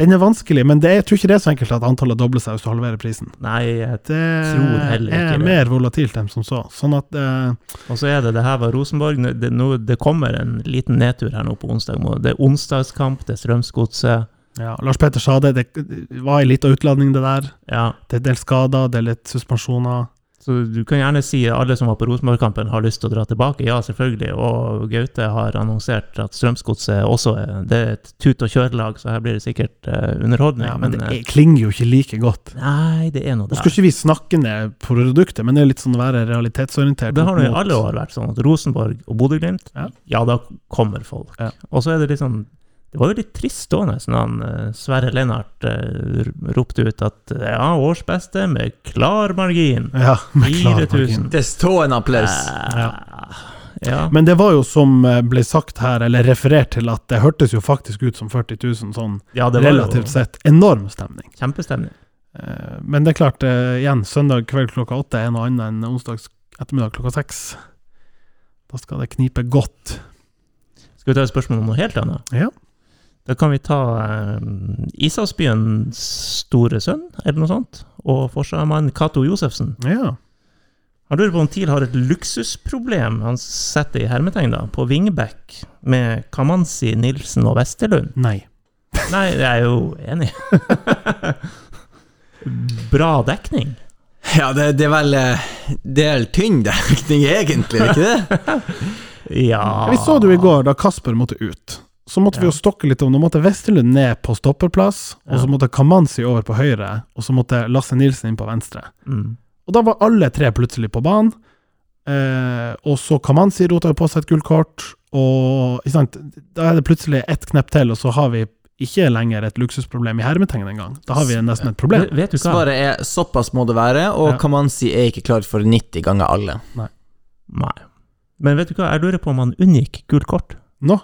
Den er vanskelig, men det, jeg tror ikke det er så enkelt at antallet dobler seg hvis du halverer prisen. Nei, jeg Det tror heller ikke er det. mer volatilt enn som så. Sånn at eh, Og så er det det her var Rosenborg. Det, nå, det kommer en liten nedtur her nå på onsdag. Det er onsdagskamp, det er Strømsgodset. ja, Lars Petter sa det, det var ei lita utladning, det der. Ja, Det er en del skader, det er litt suspensjoner. Så du kan gjerne si at alle som var på Rosenborg-kampen, har lyst til å dra tilbake. Ja, selvfølgelig. Og Gaute har annonsert at Strømsgodset også er Det er et tut- og kjørelag, så her blir det sikkert uh, underholdning. Ja, men det eh, er, klinger jo ikke like godt. Nei, det er noe der. skal ikke vi snakke ned produktet, men det er litt sånn å være realitetsorientert. Det har nå i alle år vært sånn at Rosenborg og Bodø-Glimt, Ja. ja. da kommer folk. Ja. Og så er det litt sånn Det var jo litt trist da nesten han eh, Sverre Lennart eh, ropte ut at ja, årsbeste med klar margin. Ja, med klar margin. 4000. Det står en applaus. Ja. ja. Men det var jo som eh, ble sagt her, eller referert til, at det hørtes jo faktisk ut som 40 000, sånn ja, det var relativt jo sett. Enorm stemning. kjempestemning. Eh, Men det er klart, igjen, søndag kveld klokka åtte er noe annet enn onsdag ettermiddag klokka seks. Da skal det knipe godt. Skal vi ta et spørsmål om noe helt annet? Ja. Da kan vi ta eh, Isaksbyens store sønn, eller noe sånt, og forsvarsmann Cato Josefsen. Ja. Han lurer på om TIL har et luksusproblem, han setter i hermetegn da, på wingback med Kamanzi, Nilsen og Westerlund. Nei. Nei, jeg er jo enig. [laughs] Bra dekning. Ja, det, det er vel eh, Det er vel tynn dekning, egentlig, er ikke det? [laughs] Ja Vi så det jo i går, da Kasper måtte ut. Så måtte vi jo stokke litt om. Nå måtte Westerlund ned på stopperplass, og så måtte Kamanzi over på høyre, og så måtte Lasse Nilsen inn på venstre. Mm. Og da var alle tre plutselig på banen. Eh, og så Kamanzi rota jo på seg et gullkort, og ikke sant? da er det plutselig ett knepp til, og så har vi ikke lenger et luksusproblem i hermetegn engang. Da har vi nesten et problem. Vet- Vet du hva? Svaret er såpass må det være, og Ja. Kamanzi er ikke klar for 90 ganger alle. Nei. Men vet du hva, jeg lurer på om han unngikk gult kort. Nå?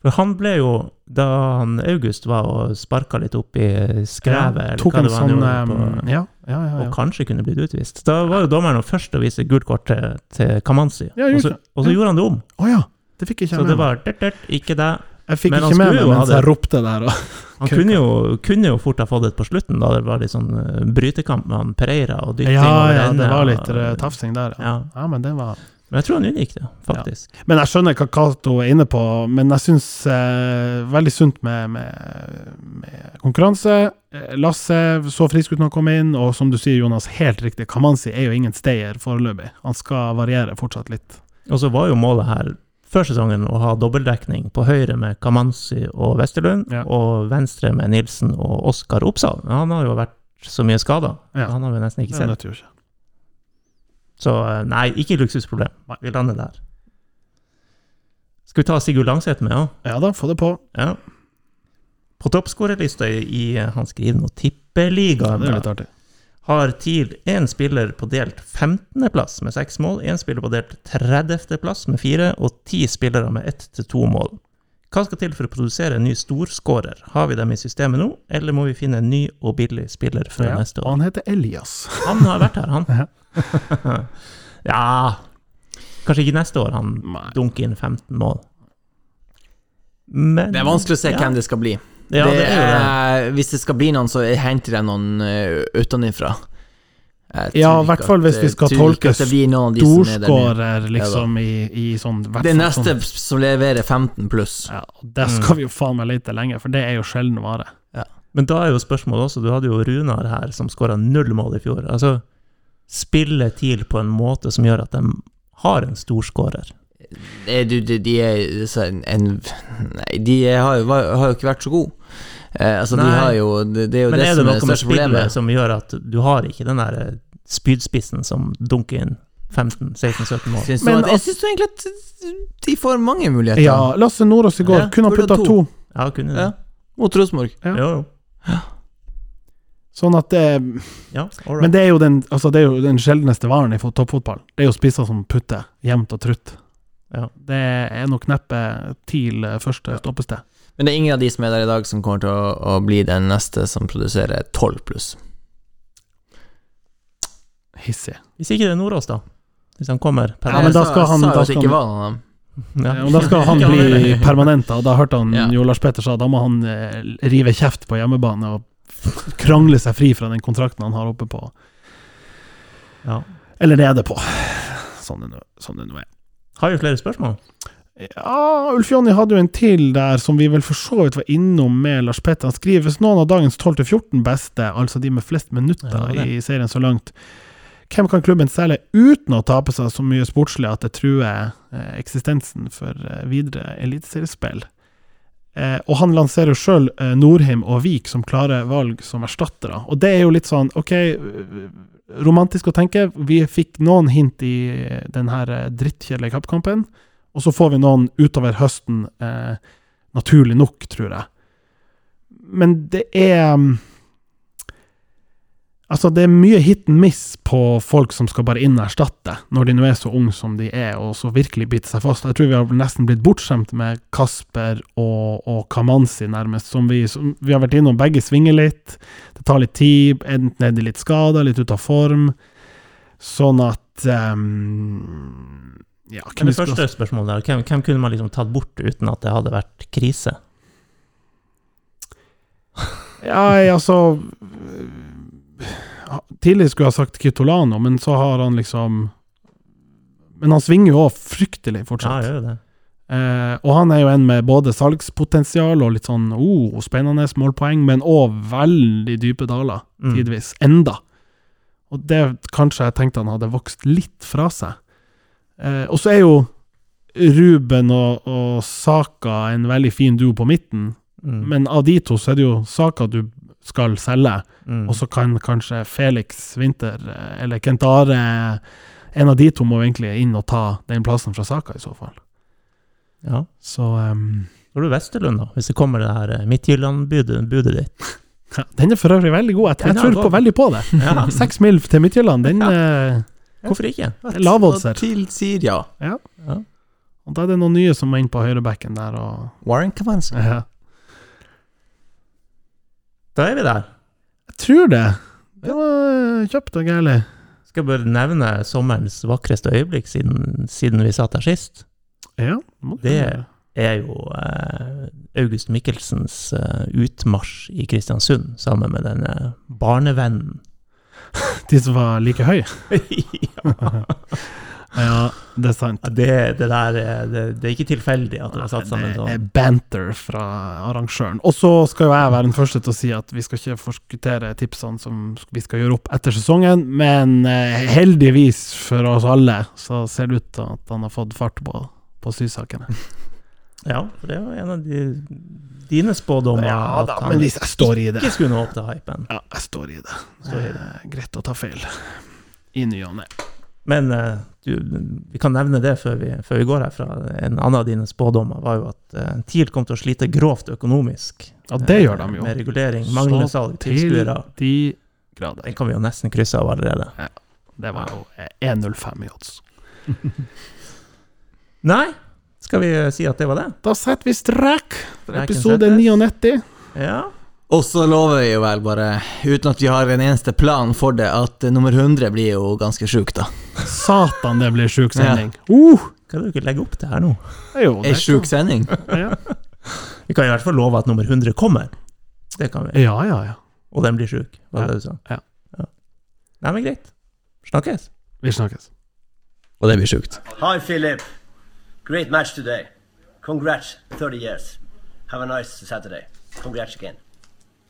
For han ble jo, da han August var og sparka litt opp i skrevet, eller hva en det var han sånn gjorde på, um, Ja, ja, ja. og kanskje kunne blitt utvist. Da var jo dommeren først å vise gult kort til, til Kamanzi, Ja, og så, og så gjorde han det om. Oh, ja, det fikk ikke jeg så med meg. var dert, dert, ikke det. Jeg fikk men ikke med meg mens jeg ropte der. Og, [laughs] Han kunne jo, kunne jo fort ha fått det på slutten, da det var litt sånn eh, brytekamp med han Pereira og dytting ja, ja, det var litt uh, tafsing der. Ja. Ja. ja, men det var Men jeg tror han unngikk det, faktisk. Men jeg skjønner hva Cato er inne på, men jeg syns eh, veldig sunt med, med, med konkurranse. Eh, Lasse så frisk ut når han kom inn, og som du sier, Jonas, helt riktig, Kamanzi er jo ingen stayer foreløpig. Han skal variere fortsatt litt. Og så var jo målet her før sesongen å ha dobbeltdekning på høyre med Kamanzi og Westerlund, Ja. og venstre med Nilsen og Oskar. Men han har jo vært så mye skada, Ja. han har vi nesten ikke Det sett. Så eh, nei, ikke luksusproblem. Vi lander der. Skal vi ta Sigurd Langseth med òg? Ja da, få det på. Ja. På toppskårerlista i, i Han skriver noe tippeliga. Det er litt artig. har TIL én spiller på delt 15.-plass med seks mål, én spiller på delt 30.-plass med fire, og ti spillere med ett til to mål. Hva skal til for å produsere en ny storskårer? Har vi dem i systemet nå, eller må vi finne en ny og billig spiller fra Ja, neste år? han heter Elias. Han har vært her, han. [laughs] [laughs] ja Kanskje ikke neste år han dunker inn 15 mål. Men Det er vanskelig å se ja. hvem det skal bli. Ja, det det er det. er, hvis det skal bli noen, så henter jeg noen uh, utenfra. Ja, i hvert fall hvis vi skal tolke er storskårer, liksom, i, i sånn hvert Det neste sånn- som leverer 15 pluss. Ja, det skal skal vi jo faen meg lete lenge, for det er jo sjelden vare. Men da er jo spørsmålet også, du hadde jo Runar her som skåra null mål i fjor. Altså, spille TIL på en måte som gjør at de har en storskårer. De, Du, de, de er en, en Nei, de har, jo- har jo ikke vært så gode. Eh, altså, de Nei. har jo Det, det er jo Men det er det er noe med spillet som gjør at du har ikke den der eh, spydspissen som dunker inn 15-16-17 mål? Syns du Men at, jeg syns egentlig at de får mange muligheter. Ja, Lasse Nordås i går Ja, kunne ha putta to. to. Ja, kunne det. Ja. Mot Rosenborg. Ja. Jo, jo. Sånn at det Ja, right. Men det er jo den, altså det er jo den sjeldneste varen i toppfotball. Det er jo spisser som putter jevnt og trutt. Ja. Det er nok neppe TIL eh, første stoppested. Men det er ingen av de som er der i dag, som kommer til å, å bli den neste som produserer 12 pluss. Hissig. Hvis ikke det er Nordås, da? Hvis han kommer Ja, men da skal han- da skal han-. Ja, og da skal han bli permanent, da. Da hørte han Ja. Jo Lars Petter sa da må han eh, rive kjeft på hjemmebane og krangle seg fri fra den kontrakten han har oppe på. Ja. Eller nede på. Sånn det nå sånn er. Har vi flere spørsmål? Ja, Ulf Jonny hadde jo en til der som vi vel for så vidt var innom med Lars Petter. Han skriver hvis noen av dagens 12-14 beste, altså de med flest minutter Ja, i serien så langt, hvem kan klubben selge uten å tape seg så mye sportslig at det truer eh, eksistensen for eh, videre eliteseriespill? Eh, og han lanserer sjøl eh, Norheim og Vik som klare valg som erstattere. Og det er jo litt sånn, OK, øh, romantisk å tenke. Vi fikk noen hint i eh, den her eh, drittkjedelige kappkampen. Og så får vi noen utover høsten, eh, naturlig nok, tror jeg. Men det er mm, Altså, det er mye hit and miss på folk som skal bare inn og erstatte, når de nå er så unge som de er, og så virkelig biter seg fast. Jeg tror vi har nesten blitt bortskjemt med Kasper og, og Kamanzi, nærmest, som vi, som vi har vært innom. Begge svinger litt. Det tar litt tid, enten er de litt skada, litt ute av form. Sånn at um, ja, Men det første spørsmålet der, hvem, hvem kunne man liksom tatt bort uten at det hadde vært krise? Ja, altså Tidlig skulle jeg sagt Kitolano, men så har han liksom Men han svinger jo òg fryktelig fortsatt. Ja, gjør det. Eh, og han er jo en med både salgspotensial og litt sånn oh, spennende målpoeng, men òg veldig dype daler, Mm. tidvis. Enda. Og det kanskje jeg tenkte han hadde vokst litt fra seg. Eh, og så er jo Ruben og, og Saka en veldig fin duo på midten, Mm. men av de to så er det jo Saka du skal selge, Mm. og så kan kanskje Felix Winther eh, eller Kent Are En av de to må egentlig inn og ta den plassen fra Saka, i så fall. Ja. Så um, Går du Vesterlund, da, hvis det kommer det her eh, Midtjylland-budet ditt. ja, den er for øvrig veldig god. Jeg, jeg er tror på, veldig på det. Ja. [laughs] Seks mil til Midtjylland, den eh, Hvorfor ikke? Lavoddser. Tilsier ja. Ja. Ja. Og da er det noen nye som må inn på høyrebacken der og Warren Kavanski. ja. Da er vi der. Jeg tror det. Det var eh, kjapt og gærlig. Skal jeg bare nevne sommerens vakreste øyeblikk siden, siden vi satt her sist. Ja, Det er jo eh, August Mikkelsens eh, utmarsj i Kristiansund sammen med denne barnevennen. [laughs] De som var like høye. [laughs] ja. [laughs] Ja, det er sant. Det, det der er, det, det er ikke tilfeldig at det er satt sammen Det er sånn. banter fra arrangøren. Og så skal jo jeg være den første til å si at vi skal ikke forskuttere tipsene som vi skal gjøre opp etter sesongen, men eh, heldigvis for oss alle så ser det ut til at han har fått fart på, på sysakene. [laughs] Ja, for det var en av de, dine spådommer. Ja da, han men jeg står i det. ikke skulle nå opp til hypen. Ja, jeg står i det. Står i Det er greit å ta feil. I ny og ne. Men eh, du, vi kan nevne det før vi, før vi går herfra. En annen av dine spådommer var jo at uh, TIL kom til å slite grovt økonomisk. Ja, det eh, gjør de jo. Med regulering, manglende salg, til tilskuere. de grader. Den kan vi jo nesten krysse av allerede. Det var jo eh, 1,05 i odds. [laughs] Nei, skal vi si at det var det? Da setter vi strekk for episode settes. 99. Ja. Og så lover vi jo vel bare, uten at vi har en eneste plan for det, at nummer 100 blir jo ganske sjuk, da. Satan, det blir sjuk sending. Uh, kan du ikke legge opp til her nå? Jo, Ei sjuk sending. Ja. Vi kan i hvert fall love at nummer 100 kommer. Det kan vi. ja, ja, ja. Og den blir sjuk, var det Ja. det du sa? Ja. Nei, men greit. Snakkes. Vi snakkes. Og det blir sjukt. Hi, Philip. Great match today. Congrats, 30 years. Have a nice Saturday. Congrats again.